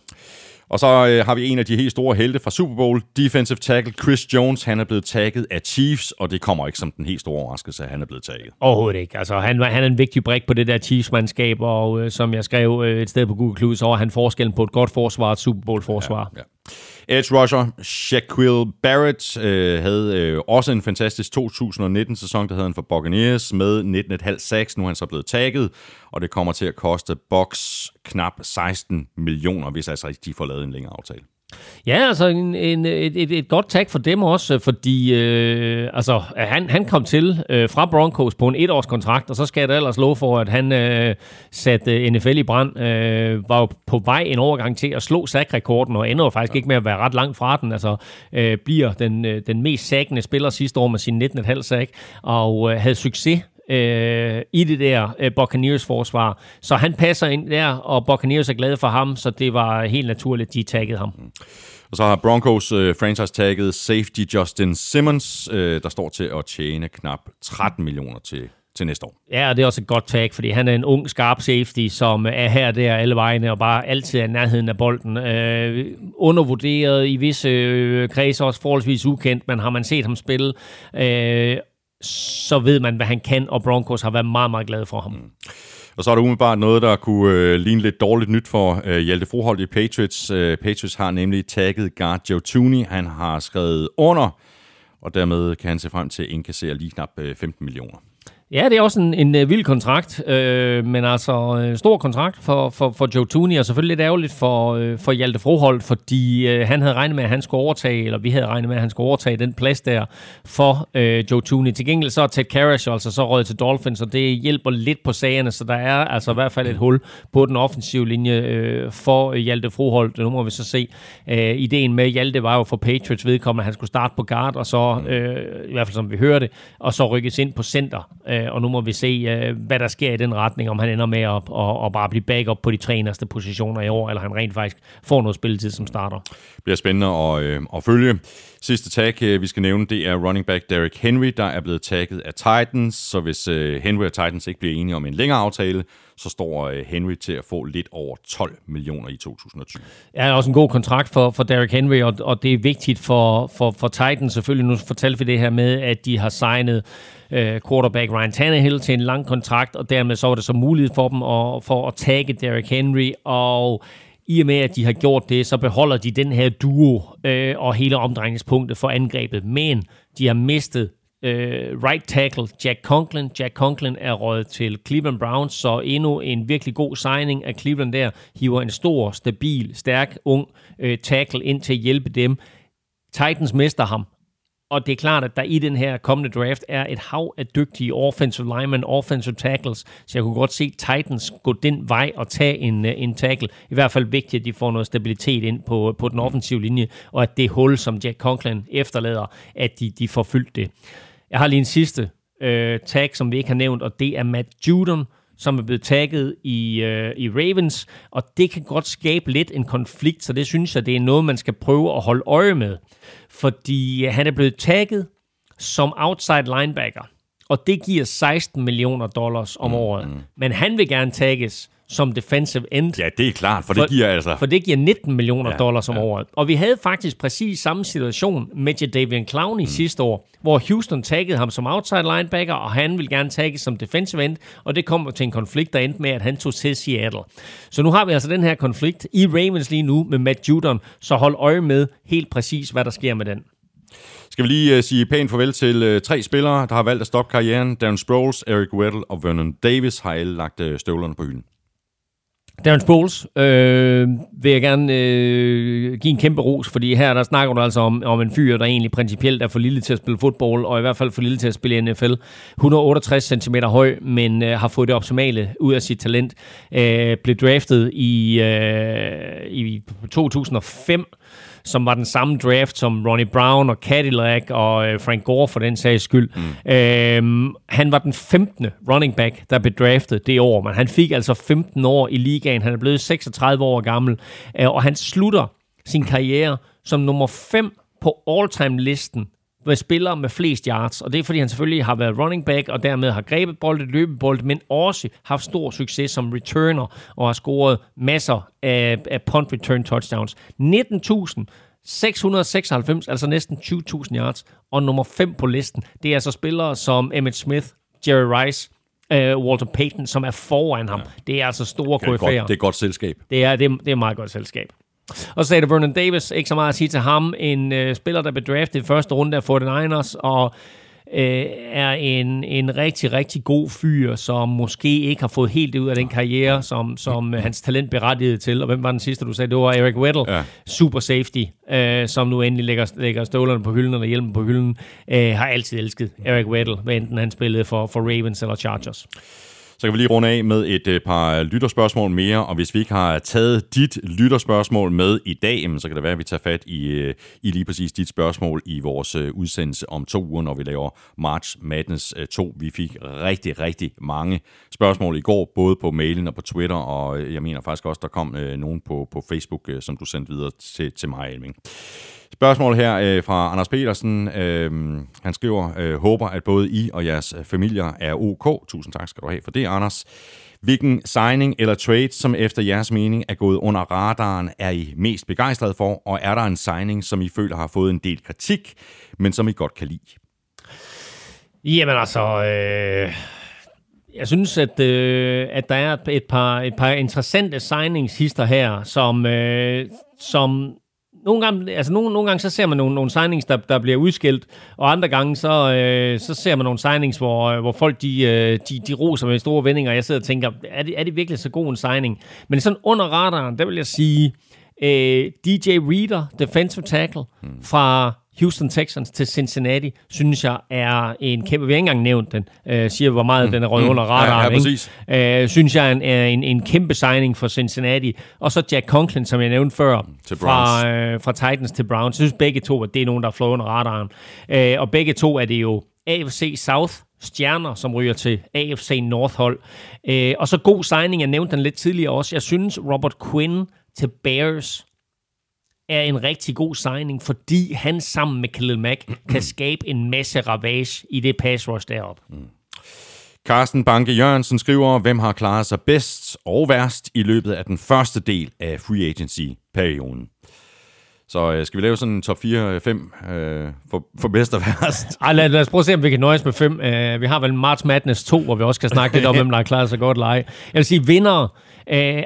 Og så øh, har vi en af de helt store helte fra Super Bowl, defensive tackle Chris Jones. Han er blevet tagget af Chiefs, og det kommer ikke som den helt store overraskelse, at han er blevet tagget. Overhovedet ikke. Altså, han, han er en vigtig brik på det der Chiefs-mandskab, og øh, som jeg skrev øh, et sted på Google Clues, så var han forskellen på et godt forsvar og et Super Bowl-forsvar. Ja, ja. Edge rusher Shaquille Barrett øh, havde øh, også en fantastisk 2019-sæson, der havde han for Buccaneers med 19,5 sacks. Nu er han så blevet tagget, og det kommer til at koste Box knap 16 millioner, hvis altså de får lavet en længere aftale. Ja, altså en, en, et, et, et godt tag for dem også, fordi øh, altså, han, han kom til øh, fra Broncos på en etårskontrakt, og så skal jeg da ellers love for, at han øh, satte øh, NFL i brand. Øh, var jo på vej en overgang til at slå sackrekorden, og ender faktisk ikke med at være ret langt fra den. Altså øh, bliver den, øh, den mest sackende spiller sidste år med sin 19,5 sack, og øh, havde succes øh, i det der øh, Buccaneers forsvar. Så han passer ind der, og Buccaneers er glade for ham, så det var helt naturligt, de taggede ham. Og så har Broncos øh, franchise tagget safety Justin Simmons, øh, der står til at tjene knap 13 millioner til til næste år. Ja, og det er også et godt tag, fordi han er en ung, skarp safety, som er her der alle vejene, og bare altid er nærheden af bolden. Øh, undervurderet i visse øh, kredse, også forholdsvis ukendt, men har man set ham spille, øh, så ved man, hvad han kan, og Broncos har været meget, meget glade for ham. Mm. Og så er der umiddelbart noget, der kunne øh, ligne lidt dårligt nyt for øh, Hjalte Froholt i Patriots. Øh, Patriots har nemlig tagget guard Joe Tooney. Han har skrevet under, og dermed kan han se frem til at indkassere lige knap øh, 15 millioner. Ja, det er også en, en uh, vild kontrakt, øh, men altså en stor kontrakt for, for, for Joe Tooney, og selvfølgelig lidt ærgerligt for, øh, for Hjalte Froholt, fordi øh, han havde regnet med, at han skulle overtage, eller vi havde regnet med, at han skulle overtage den plads der for øh, Joe Tooney. Til gengæld så er Ted Karras altså så røget til Dolphins, og det hjælper lidt på sagerne, så der er altså i hvert fald et hul på den offensive linje øh, for Hjalte Froholt. Nu må vi så se. Øh, ideen med Hjalte var jo for Patriots vedkommende, at han skulle starte på guard, og så, øh, i hvert fald som vi hørte, og så rykkes ind på center. Øh, Øh, og nu må vi se, øh, hvad der sker i den retning, om han ender med at, at, at bare blive backup på de tre næste positioner i år, eller han rent faktisk får noget spilletid som starter. Det bliver spændende at, øh, at følge. Sidste tag, øh, vi skal nævne, det er running back Derrick Henry, der er blevet tagget af Titans, så hvis øh, Henry og Titans ikke bliver enige om en længere aftale, så står øh, Henry til at få lidt over 12 millioner i 2020. Ja, er også en god kontrakt for, for Derrick Henry, og, og det er vigtigt for, for, for Titans selvfølgelig. Nu fortalte vi det her med, at de har signet øh, quarterback Ryan Tannehill til en lang kontrakt, og dermed så var det så mulighed for dem at, for at tagge Derrick Henry, og i og med, at de har gjort det, så beholder de den her duo øh, og hele omdrejningspunktet for angrebet. Men de har mistet øh, right tackle Jack Conklin. Jack Conklin er røget til Cleveland Browns, så endnu en virkelig god signing af Cleveland der. Hiver en stor, stabil, stærk, ung øh, tackle ind til at hjælpe dem. Titans mister ham, og det er klart, at der i den her kommende draft er et hav af dygtige offensive linemen, offensive tackles, så jeg kunne godt se Titans gå den vej og tage en, øh, en tackle. I hvert fald vigtigt, at de får noget stabilitet ind på, på den offensive linje, og at det hul, som Jack Conklin efterlader, at de, de får fyldt det. Jeg har lige en sidste øh, tag, som vi ikke har nævnt, og det er Matt Judon, som er blevet tagget i, øh, i Ravens, og det kan godt skabe lidt en konflikt, så det synes jeg, det er noget, man skal prøve at holde øje med. Fordi han er blevet tagget som outside linebacker, og det giver 16 millioner dollars om mm, året. Mm. Men han vil gerne tagges som defensive end. Ja, det er klart, for, for det giver altså... For det giver 19 millioner Ja, dollars om ja. året. Og vi havde faktisk præcis samme situation med Jadavian Clowney mm. sidste år, hvor Houston taggede ham som outside linebacker, og han ville gerne tagge som defensive end, og det kom til en konflikt, der endte med, at han tog til Seattle. Så nu har vi altså den her konflikt i Ravens lige nu med Matt Judon, så hold øje med helt præcis, hvad der sker med den. Skal vi lige uh, sige pænt farvel til uh, tre spillere, der har valgt at stoppe karrieren. Darren Sproles, Eric Weddle og Vernon Davis har alle lagt uh, støvlerne på hylden. Darren Sproles øh, vil jeg gerne øh, give en kæmpe ros, fordi her der snakker du altså om, om en fyr, der egentlig principielt er for lille til at spille fodbold, og i hvert fald for lille til at spille i NFL. 168 cm høj, men øh, har fået det optimale ud af sit talent. Øh, blev draftet i, øh, i 2005, som var den samme draft som Ronnie Brown og Cadillac og øh, Frank Gore for den sags skyld. Mm. Øhm, han var den 15. running back, der blev draftet det år, men han fik altså 15 år i ligaen. Han er blevet 36 år gammel, øh, og han slutter sin karriere som nummer 5 på all-time-listen med spillere med flest yards, og det er fordi han selvfølgelig har været running back, og dermed har grebet bolden, løbet bolden, men også haft stor succes som returner, og har scoret masser af, af punt return touchdowns. 19.696, altså næsten 20.000 yards, og nummer 5 på listen, det er altså spillere som Emmett Smith, Jerry Rice, uh, Walter Payton, som er foran ham. Det er altså store Det er, KF'er. godt, det er et godt selskab. Det er, det, er, det er et meget godt selskab. Og så sagde det Vernon Davis, ikke så meget at sige til ham, en øh, spiller, der blev draftet i første runde af 49ers, og øh, er en, en rigtig, rigtig god fyr, som måske ikke har fået helt det ud af den karriere, som, som øh, hans talent berettigede til. Og hvem var den sidste, du sagde? Det var Eric Weddle, Ja. super safety, øh, som nu endelig lægger, lægger støvlerne på hylden eller hjelmen på hylden. Øh, har altid elsket Eric Weddle, hvad enten han spillede for, for Ravens eller Chargers. Så kan vi lige runde af med et øh, par lytterspørgsmål mere, og hvis vi ikke har taget dit lytterspørgsmål med i dag, så kan det være, at vi tager fat i, øh, i lige præcis dit spørgsmål i vores øh, udsendelse om to uger, når vi laver March Madness 2. Vi fik rigtig, rigtig mange spørgsmål i går, både på mailen og på Twitter, og jeg mener faktisk også, der kom nogen på, på Facebook, som du sendte videre til, til mig, Elming. Spørgsmål her øh, fra Anders Petersen. Øh, han skriver, øh, håber, at både I og jeres øh, familier er ok. Tusind tak skal du have for det, Anders. Hvilken signing eller trade, som efter jeres mening er gået under radaren, er I mest begejstret for? Og er der en signing, som I føler har fået en del kritik, men som I godt kan lide? Jamen altså, øh, jeg synes, at, øh, at der er et par, et par interessante signings hister her, som, øh, som nogle gange, altså nogle, nogle gange så ser man nogle, nogle signings, der, der bliver udskilt, og andre gange så, øh, så ser man nogle signings, hvor, øh, hvor folk de, øh, de, de roser med store vendinger, og jeg sidder og tænker, er det, er det virkelig så god en signing? Men sådan under radaren, der vil jeg sige, øh, DJ Reader, defensive tackle, hmm. fra Houston Texans til Cincinnati, synes jeg er en kæmpe, vi har ikke engang nævnt den, øh, siger hvor meget mm. den er røget mm. under radaren. Ja, ja, ikke? præcis. Øh, synes jeg er en, er en, en kæmpe signing for Cincinnati. Og så Jack Conklin, som jeg nævnte før, Til fra, øh, fra Titans til Browns. Jeg synes begge to, at det er nogen, der er flået under radaren. Øh, og begge to er det jo AFC South stjerner, som ryger til AFC North hold. Øh, og så god signing, jeg nævnte den lidt tidligere også. Jeg synes, Robert Quinn til Bears er en rigtig god signing, fordi han sammen med Khalil Mack kan skabe en masse ravage i det pass rush deroppe. Carsten Banke Jørgensen skriver, hvem har klaret sig bedst og værst i løbet af den første del af free agency-perioden. Så øh, skal vi lave sådan en top 4-5 øh, for, for bedst og værst? Ej, lad, lad os prøve at se, om vi kan nøjes med fem. Uh, vi har vel March Madness 2, hvor vi også kan snakke lidt om, hvem der har klaret sig godt eller ej. Jeg vil sige, vinder. Uh,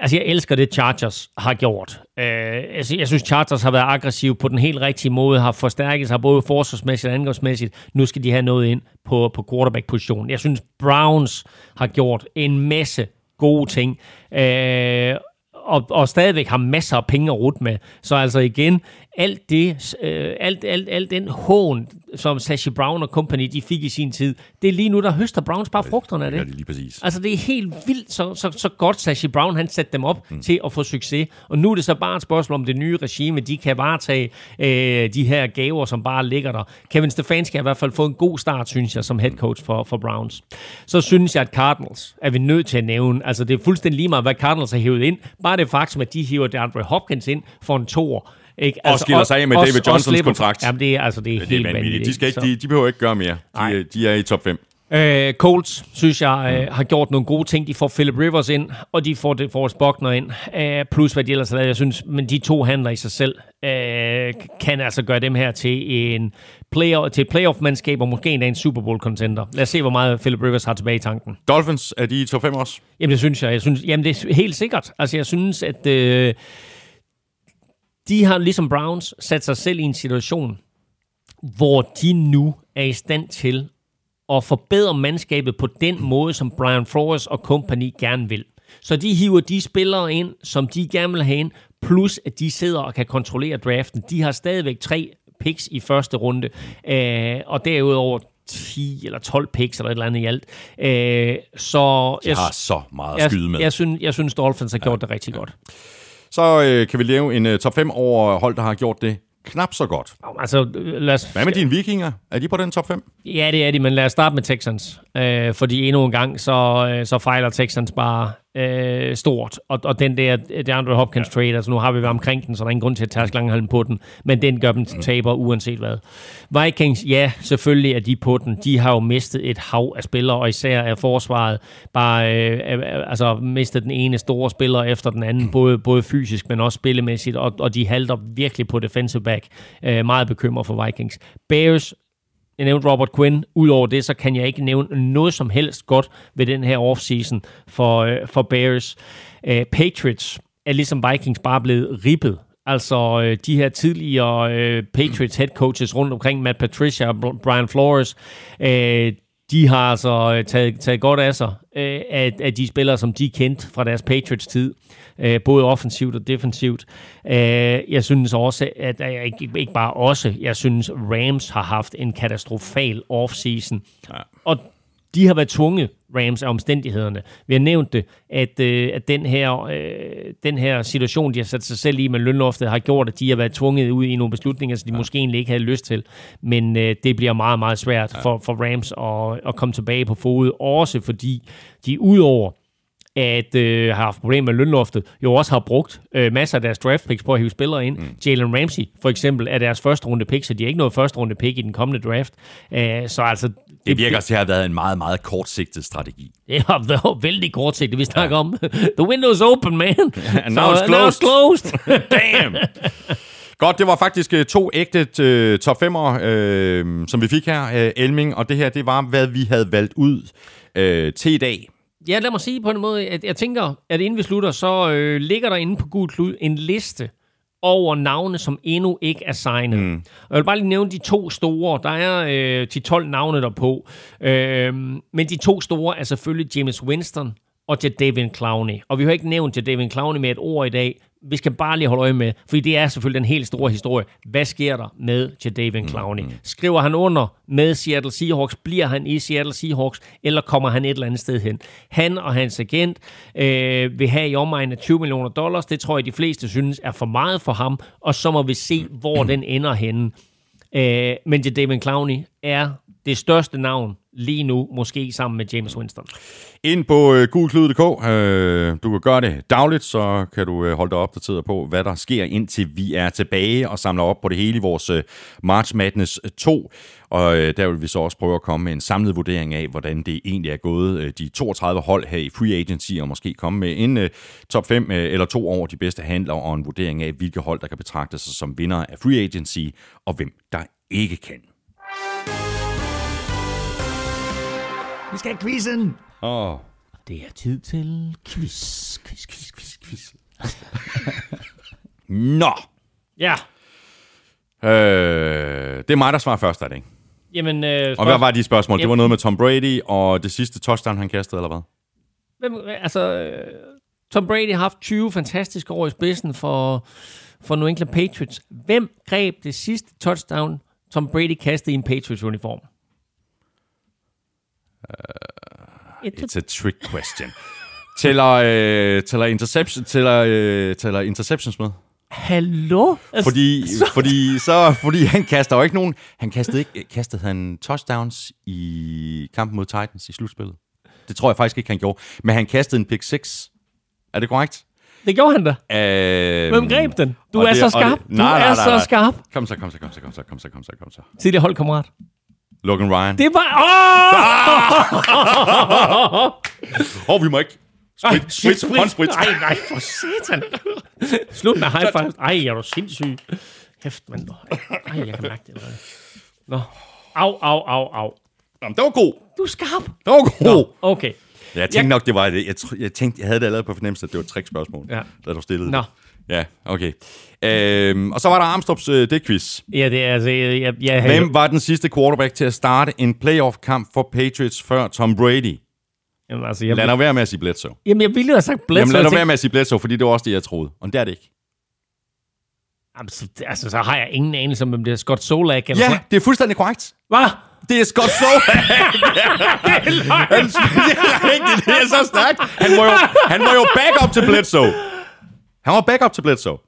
altså, jeg elsker det, Chargers har gjort. Øh, jeg synes, Chargers har været aggressiv på den helt rigtige måde, har forstærket sig både forsvarsmæssigt og angrebsmæssigt. Nu skal de have noget ind på, på quarterback-positionen. Jeg synes, Browns har gjort en masse gode ting. Øh, og, og stadigvæk har masser af penge at rute med. Så altså igen, alt det, øh, alt, alt, alt den hån, som Sashi Brown og company, de fik i sin tid, det er lige nu, der høster Browns bare frugterne af Ja, det. det er lige præcis. Altså, det er helt vildt, så, så, så godt Sashi Brown, han satte dem op mm. til at få succes. Og nu er det så bare et spørgsmål om det nye regime, de kan varetage øh, de her gaver, som bare ligger der. Kevin Stefanski har i hvert fald fået en god start, synes jeg, som head coach for, for Browns. Så synes jeg, at Cardinals er vi nødt til at nævne. Altså, det er fuldstændig lige meget, hvad Cardinals har hævet ind. Bare det faktum, at de hiver DeAndre Hopkins ind for en toer. Ikke? Altså, Og skiller sig af med David Johnsons slipper- kontrakt. Jamen, det er, altså, det er, det er helt vanvittigt. vanvittigt. De, skal ikke, Så- de, de behøver ikke gøre mere. De, Nej. er- de er i top 5. Øh, Colts, synes jeg, øh, har gjort nogle gode ting. De får Philip Rivers ind, og de får det Forrest Buckner ind. Øh, plus hvad de ellers har lavet. Jeg synes, men de to handler i sig selv øh, kan altså gøre dem her til en player, til et playoff-mandskab, og måske endda en Super Bowl-contender. Lad os se, hvor meget Philip Rivers har tilbage i tanken. Dolphins, er de i top 5 også? Jamen, det synes jeg. jeg synes, jamen, det er helt sikkert. Altså, jeg synes, at øh, de har ligesom Browns sat sig selv i en situation, hvor de nu er i stand til at forbedre mandskabet på den måde, som Brian Flores og company gerne vil. Så de hiver de spillere ind, som de gerne vil have ind, plus at de sidder og kan kontrollere draften. De har stadigvæk tre picks i første runde, øh, og derudover 10 eller 12 picks eller et eller andet i alt. Øh, så De har så meget at jeg, skyde med. jeg, synes, jeg synes, Dolphins har gjort det rigtig godt. Så øh, kan vi lave en uh, top 5 over hold, der har gjort det knap så godt. Altså, lad os, Hvad med dine vikinger? Er de på den top 5? Ja, det er de, men lad os starte med Texans. Øh, fordi endnu en gang, så, øh, så fejler Texans bare øh, stort. Og, og den der DeAndre Hopkins ja. trade, altså nu har vi været omkring den, så der er ingen grund til at tage langhalm på den. Men den gør dem til taber, uanset hvad. Vikings, ja, selvfølgelig er de på den. De har jo mistet et hav af spillere, og især er forsvaret bare øh, øh, altså, mistet den ene store spiller efter den anden, både, både fysisk, men også spillemæssigt, og, og de halter virkelig på defensive back. Øh, meget bekymret for Vikings. Bears, jeg nævnte Robert Quinn. Udover det, så kan jeg ikke nævne noget som helst godt ved den her offseason for, øh, for Bears. Øh, Patriots er ligesom Vikings bare blevet ribbet. Altså øh, de her tidligere øh, Patriots head coaches rundt omkring, Matt Patricia og Brian Flores, øh, de har altså øh, taget, taget godt af sig øh, af, af de spillere, som de kendte fra deres Patriots-tid, øh, både offensivt og defensivt. Øh, jeg synes også, at øh, ikke, ikke bare også, jeg synes Rams har haft en katastrofal offseason. Ja. Og de har været tvunget, Rams, af omstændighederne. Vi har nævnt det, at, øh, at den, her, øh, den her situation, de har sat sig selv i med lønloftet, har gjort, at de har været tvunget ud i nogle beslutninger, som de ja. måske egentlig ikke havde lyst til. Men øh, det bliver meget, meget svært ja. for, for Rams at, at komme tilbage på fod, også fordi de udover at øh, har haft problemer med lønloftet, jo også har brugt øh, masser af deres draft picks på at hive spillere ind. Mm. Jalen Ramsey, for eksempel, er deres første runde pick, så de har ikke noget første runde pick i den kommende draft. Æh, så altså... Det, Det virker til at have været en meget, meget kortsigtet strategi. det har været vældig kortsigtet. Vi snakker ja. om, the window's open, man. And now it's So, now it's closed. closed. Damn! Godt, det var faktisk øh, to ægte øh, top 5'ere, øh, som vi fik her, øh, Elming, og det her, det var, hvad vi havde valgt ud øh, til i dag. Ja, lad mig sige på en måde, at jeg tænker, at inden vi slutter, så øh, ligger der inde på Gud Klud en liste over navne, som endnu ikke er signet. Mm. Og jeg vil bare lige nævne de to store. Der er øh, de 12 navne der på. Øh, men de to store er selvfølgelig James Winston og Jadavion Clowney. Og vi har ikke nævnt Jadavion Clowney med et ord i dag. Vi skal bare lige holde øje med, fordi det er selvfølgelig den helt store historie. Hvad sker der med Jadavion Clowney? Skriver han under med Seattle Seahawks? Bliver han i Seattle Seahawks? Eller kommer han et eller andet sted hen? Han og hans agent øh, vil have i omegnen af 20 millioner dollars. Det tror jeg, de fleste synes er for meget for ham. Og så må vi se, hvor den ender henne. Øh, men Jadavion Clowney er det største navn lige nu, måske sammen med James Winston. Ind på øh, gulklud.dk. Øh, du kan gøre det dagligt, så kan du øh, holde dig opdateret på, hvad der sker, indtil vi er tilbage og samler op på det hele i vores øh, March Madness 2. Og øh, der vil vi så også prøve at komme med en samlet vurdering af, hvordan det egentlig er gået øh, de 32 hold her i Free Agency, og måske komme med en øh, top 5 øh, eller to over de bedste handler, og en vurdering af, hvilke hold, der kan betragte sig som vinder af Free Agency, og hvem der ikke kan. Vi skal have quizzen. Åh, oh. Det er tid til quiz, quiz, quiz, quiz, quiz. Nå! Ja, Øh, det er mig, der svarer først, er det ikke? jamen... Øh, Og hvad var de spørgsmål? Det Jamen- var noget med Tom Brady og det sidste touchdown, han kastede, eller hvad? Hvem, altså, øh, Tom Brady har haft 20 fantastiske år i spidsen for, for New England Patriots. Hvem greb det sidste touchdown, Tom Brady kastede i en Patriots-uniform? Uh, It's a trick question. Tæller, øh, tæller, interception, tæller, øh, tæller interceptions med? Hallo? Altså, Fordi, fordi, så, fordi han kaster jo ikke nogen... Han kastede ikke... Kastede han touchdowns i kampen mod Titans i slutspillet? Det tror jeg faktisk ikke, han gjorde. Men han kastede en pick 6. Er det korrekt? det gjorde han da. Øh, Hvem greb den? Du er det- så skarp. det- Du nej, nej, er nej, så nej. skarp. Kom så, kom så, kom så, kom så, kom så, kom så, kom så. Tidligere holdkammerat. Logan Ryan. Det var... Åh! Åh, oh, vi må ikke. Sprit, sprit, sprit, håndsprit. Nej, nej, for satan. Slut med high five. Ej, er du sindssyg. Hæft, mand. Ej, jeg kan mærke det. allerede. Nå. Au, au, au, au. Jamen, det var god. Du er skarp. Det var god. Okay. Ja, jeg tænkte nok, det var det. Jeg, jeg, tænkte, jeg havde det allerede på fornemmelse, at det var et trickspørgsmål, Ja. da du stillede Nå. Ja, okay. Øhm, og så var der Armstrongs øh, det quiz. Ja, det er altså... Jeg, jeg, jeg havde- Hvem var den sidste quarterback til at starte en playoff-kamp for Patriots før Tom Brady? Jamen, altså, jeg, Lad dig være med at sige Bledsoe. jamen, jeg ville jo have sagt Bledsoe. Jamen lad jeg dig være tænkte- med at sige Bledsoe, fordi det var også det, jeg troede. Og det er det ikke. Jamen, så, altså, så har jeg ingen anelse om, hvem det er. Scott Solak eller Ja, sådan det er fuldstændig korrekt. Hvad? Det er Scott Solak. det er rigtigt, det er så stærkt. Han var jo, han var jo backup til Bledsoe. Han var backup til Bledsoe.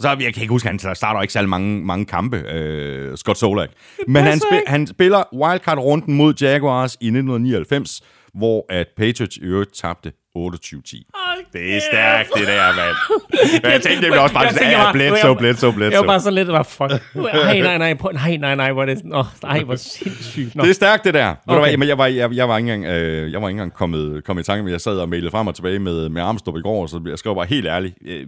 Så jeg kan ikke huske, han starter ikke særlig mange, mange kampe, øh, Scott Solak. Men han, passer spi- ikke. han spiller wildcard-runden mod Jaguars i 1999, hvor at Patriots i øvrigt tabte 28-10. Det er stærkt, det der, mand. Men jeg tænkte nemlig også bare, at tænker ja, bare- Bledsoe, jeg- Bledsoe, Jeg var bare så lidt, var fuck. Nej, nej, nej, nej, nej, nej, hvor er det, nå, nej, hvor sindssygt. Nå. Det er stærkt, det der. Okay. Ved du men jeg var, jeg, jeg var ikke engang, øh, jeg var ikke engang kommet, kommet i tanke med, jeg sad og mailede frem og tilbage med, med Armstrong i går, så jeg skrev bare helt ærligt, øh,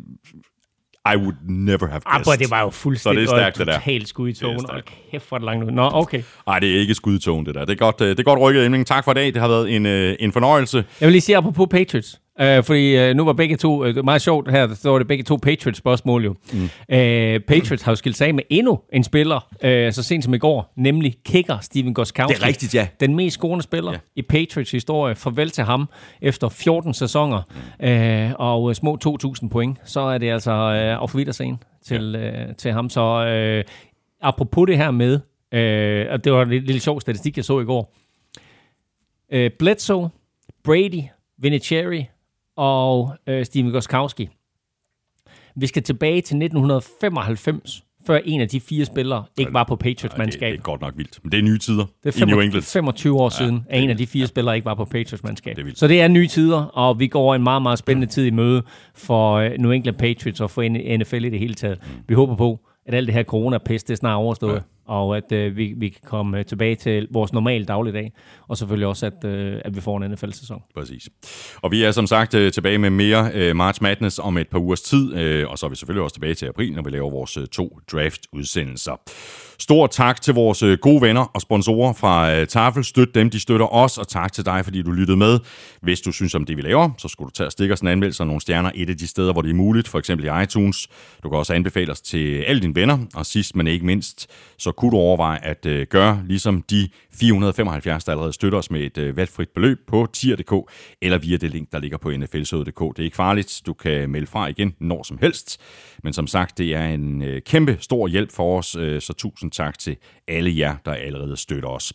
I would never have Ah, guessed. but det var jo fuldstændig Så det er stærkt, det der. totalt skud i togen. Hold kæft, hvor det langt ud. Nå, okay. Ej, det er ikke skudtogen, det der. Det er godt, øh, det er godt rykket, Emling. Tak for i dag. Det har været en, øh, en fornøjelse. Jeg vil lige sige apropos Patriots. Uh, fordi uh, nu var begge to, er meget sjovt her, der står det begge to Patriots spørgsmål jo. Mm. Uh, Patriots har jo skilt sig af med endnu en spiller, uh, så sent som i går, nemlig kicker Steven Goskowski. Det er rigtigt, ja. Den mest scorende spiller Ja. i Patriots historie. Farvel til ham efter 14 sæsoner mm. uh, og uh, små 2.000 point. Så er det altså uh, auf Wiedersehen til, ja. uh, til ham. Så uh, apropos det her med, uh, og det var en lille, sjov statistik, jeg så i går. Uh, Bledsoe, Brady, Vinatieri og øh, Steven Goskowski. Vi skal tilbage til 1995, før en af de fire spillere ikke var på Patriots Det, det er godt nok vildt. Men det er nye tider Det i er New 25, England. 25 år siden, det at en af de fire spillere ikke var på Patriots mandskab. Det vildt. Så det er nye tider, og vi går en meget, meget spændende tid i møde for øh, New England Patriots og for NFL i det hele taget. Vi håber på, at alt det her coronapest det er snart overstået, ja og at øh, vi, vi kan komme øh, tilbage til vores normale dagligdag, og selvfølgelig også, at, øh, at vi får en NFL-sæson. Præcis. Og vi er som sagt øh, tilbage med mere øh, March Madness om et par ugers tid, øh, og så er vi selvfølgelig også tilbage til april, når vi laver vores øh, to draft-udsendelser. Stor tak til vores øh, gode venner og sponsorer fra øh, Tafel. Støt dem, de støtter os, og tak til dig, fordi du lyttede med. Hvis du synes om det, vi laver, så skulle du tage og stikke os en anmeldelse og nogle stjerner et af de steder, hvor det er muligt, for eksempel i iTunes. Du kan også anbefale os til alle dine venner, og sidst men ikke mindst, så kunne du overveje at øh, gøre ligesom de 475, der allerede støtter os med et valgfrit beløb på tier.dk eller via det link, der ligger på nflsøde.dk. Det er ikke farligt. Du kan melde fra igen når som helst. Men som sagt, det er en kæmpe stor hjælp for os, så tusind tak til alle jer, der allerede støtter os.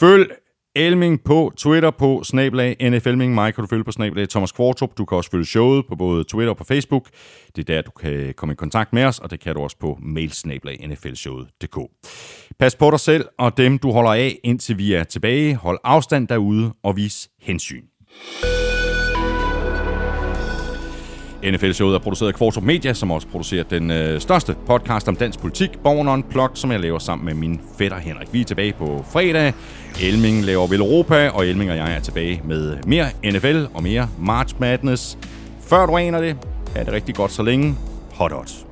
Følg Elming på Twitter på snablag NFLming. Mig kan du følge på snablag Thomas Kvartrup. Du kan også følge showet på både Twitter og på Facebook. Det er der, du kan komme i kontakt med os, og det kan du også på mail snablag nflshowet.dk. Pas på dig selv og dem, du holder af, indtil vi er tilbage. Hold afstand derude og vis hensyn. NFL-showet er produceret af Kvartrup Media, som også producerer den øh, største podcast om dansk politik, Born on Plug, som jeg laver sammen med min fætter Henrik. Vi er tilbage på fredag. Elming laver Vel Europa, og Elming og jeg er tilbage med mere NFL og mere March Madness. Før du aner det, er det rigtig godt så længe. Hot odds.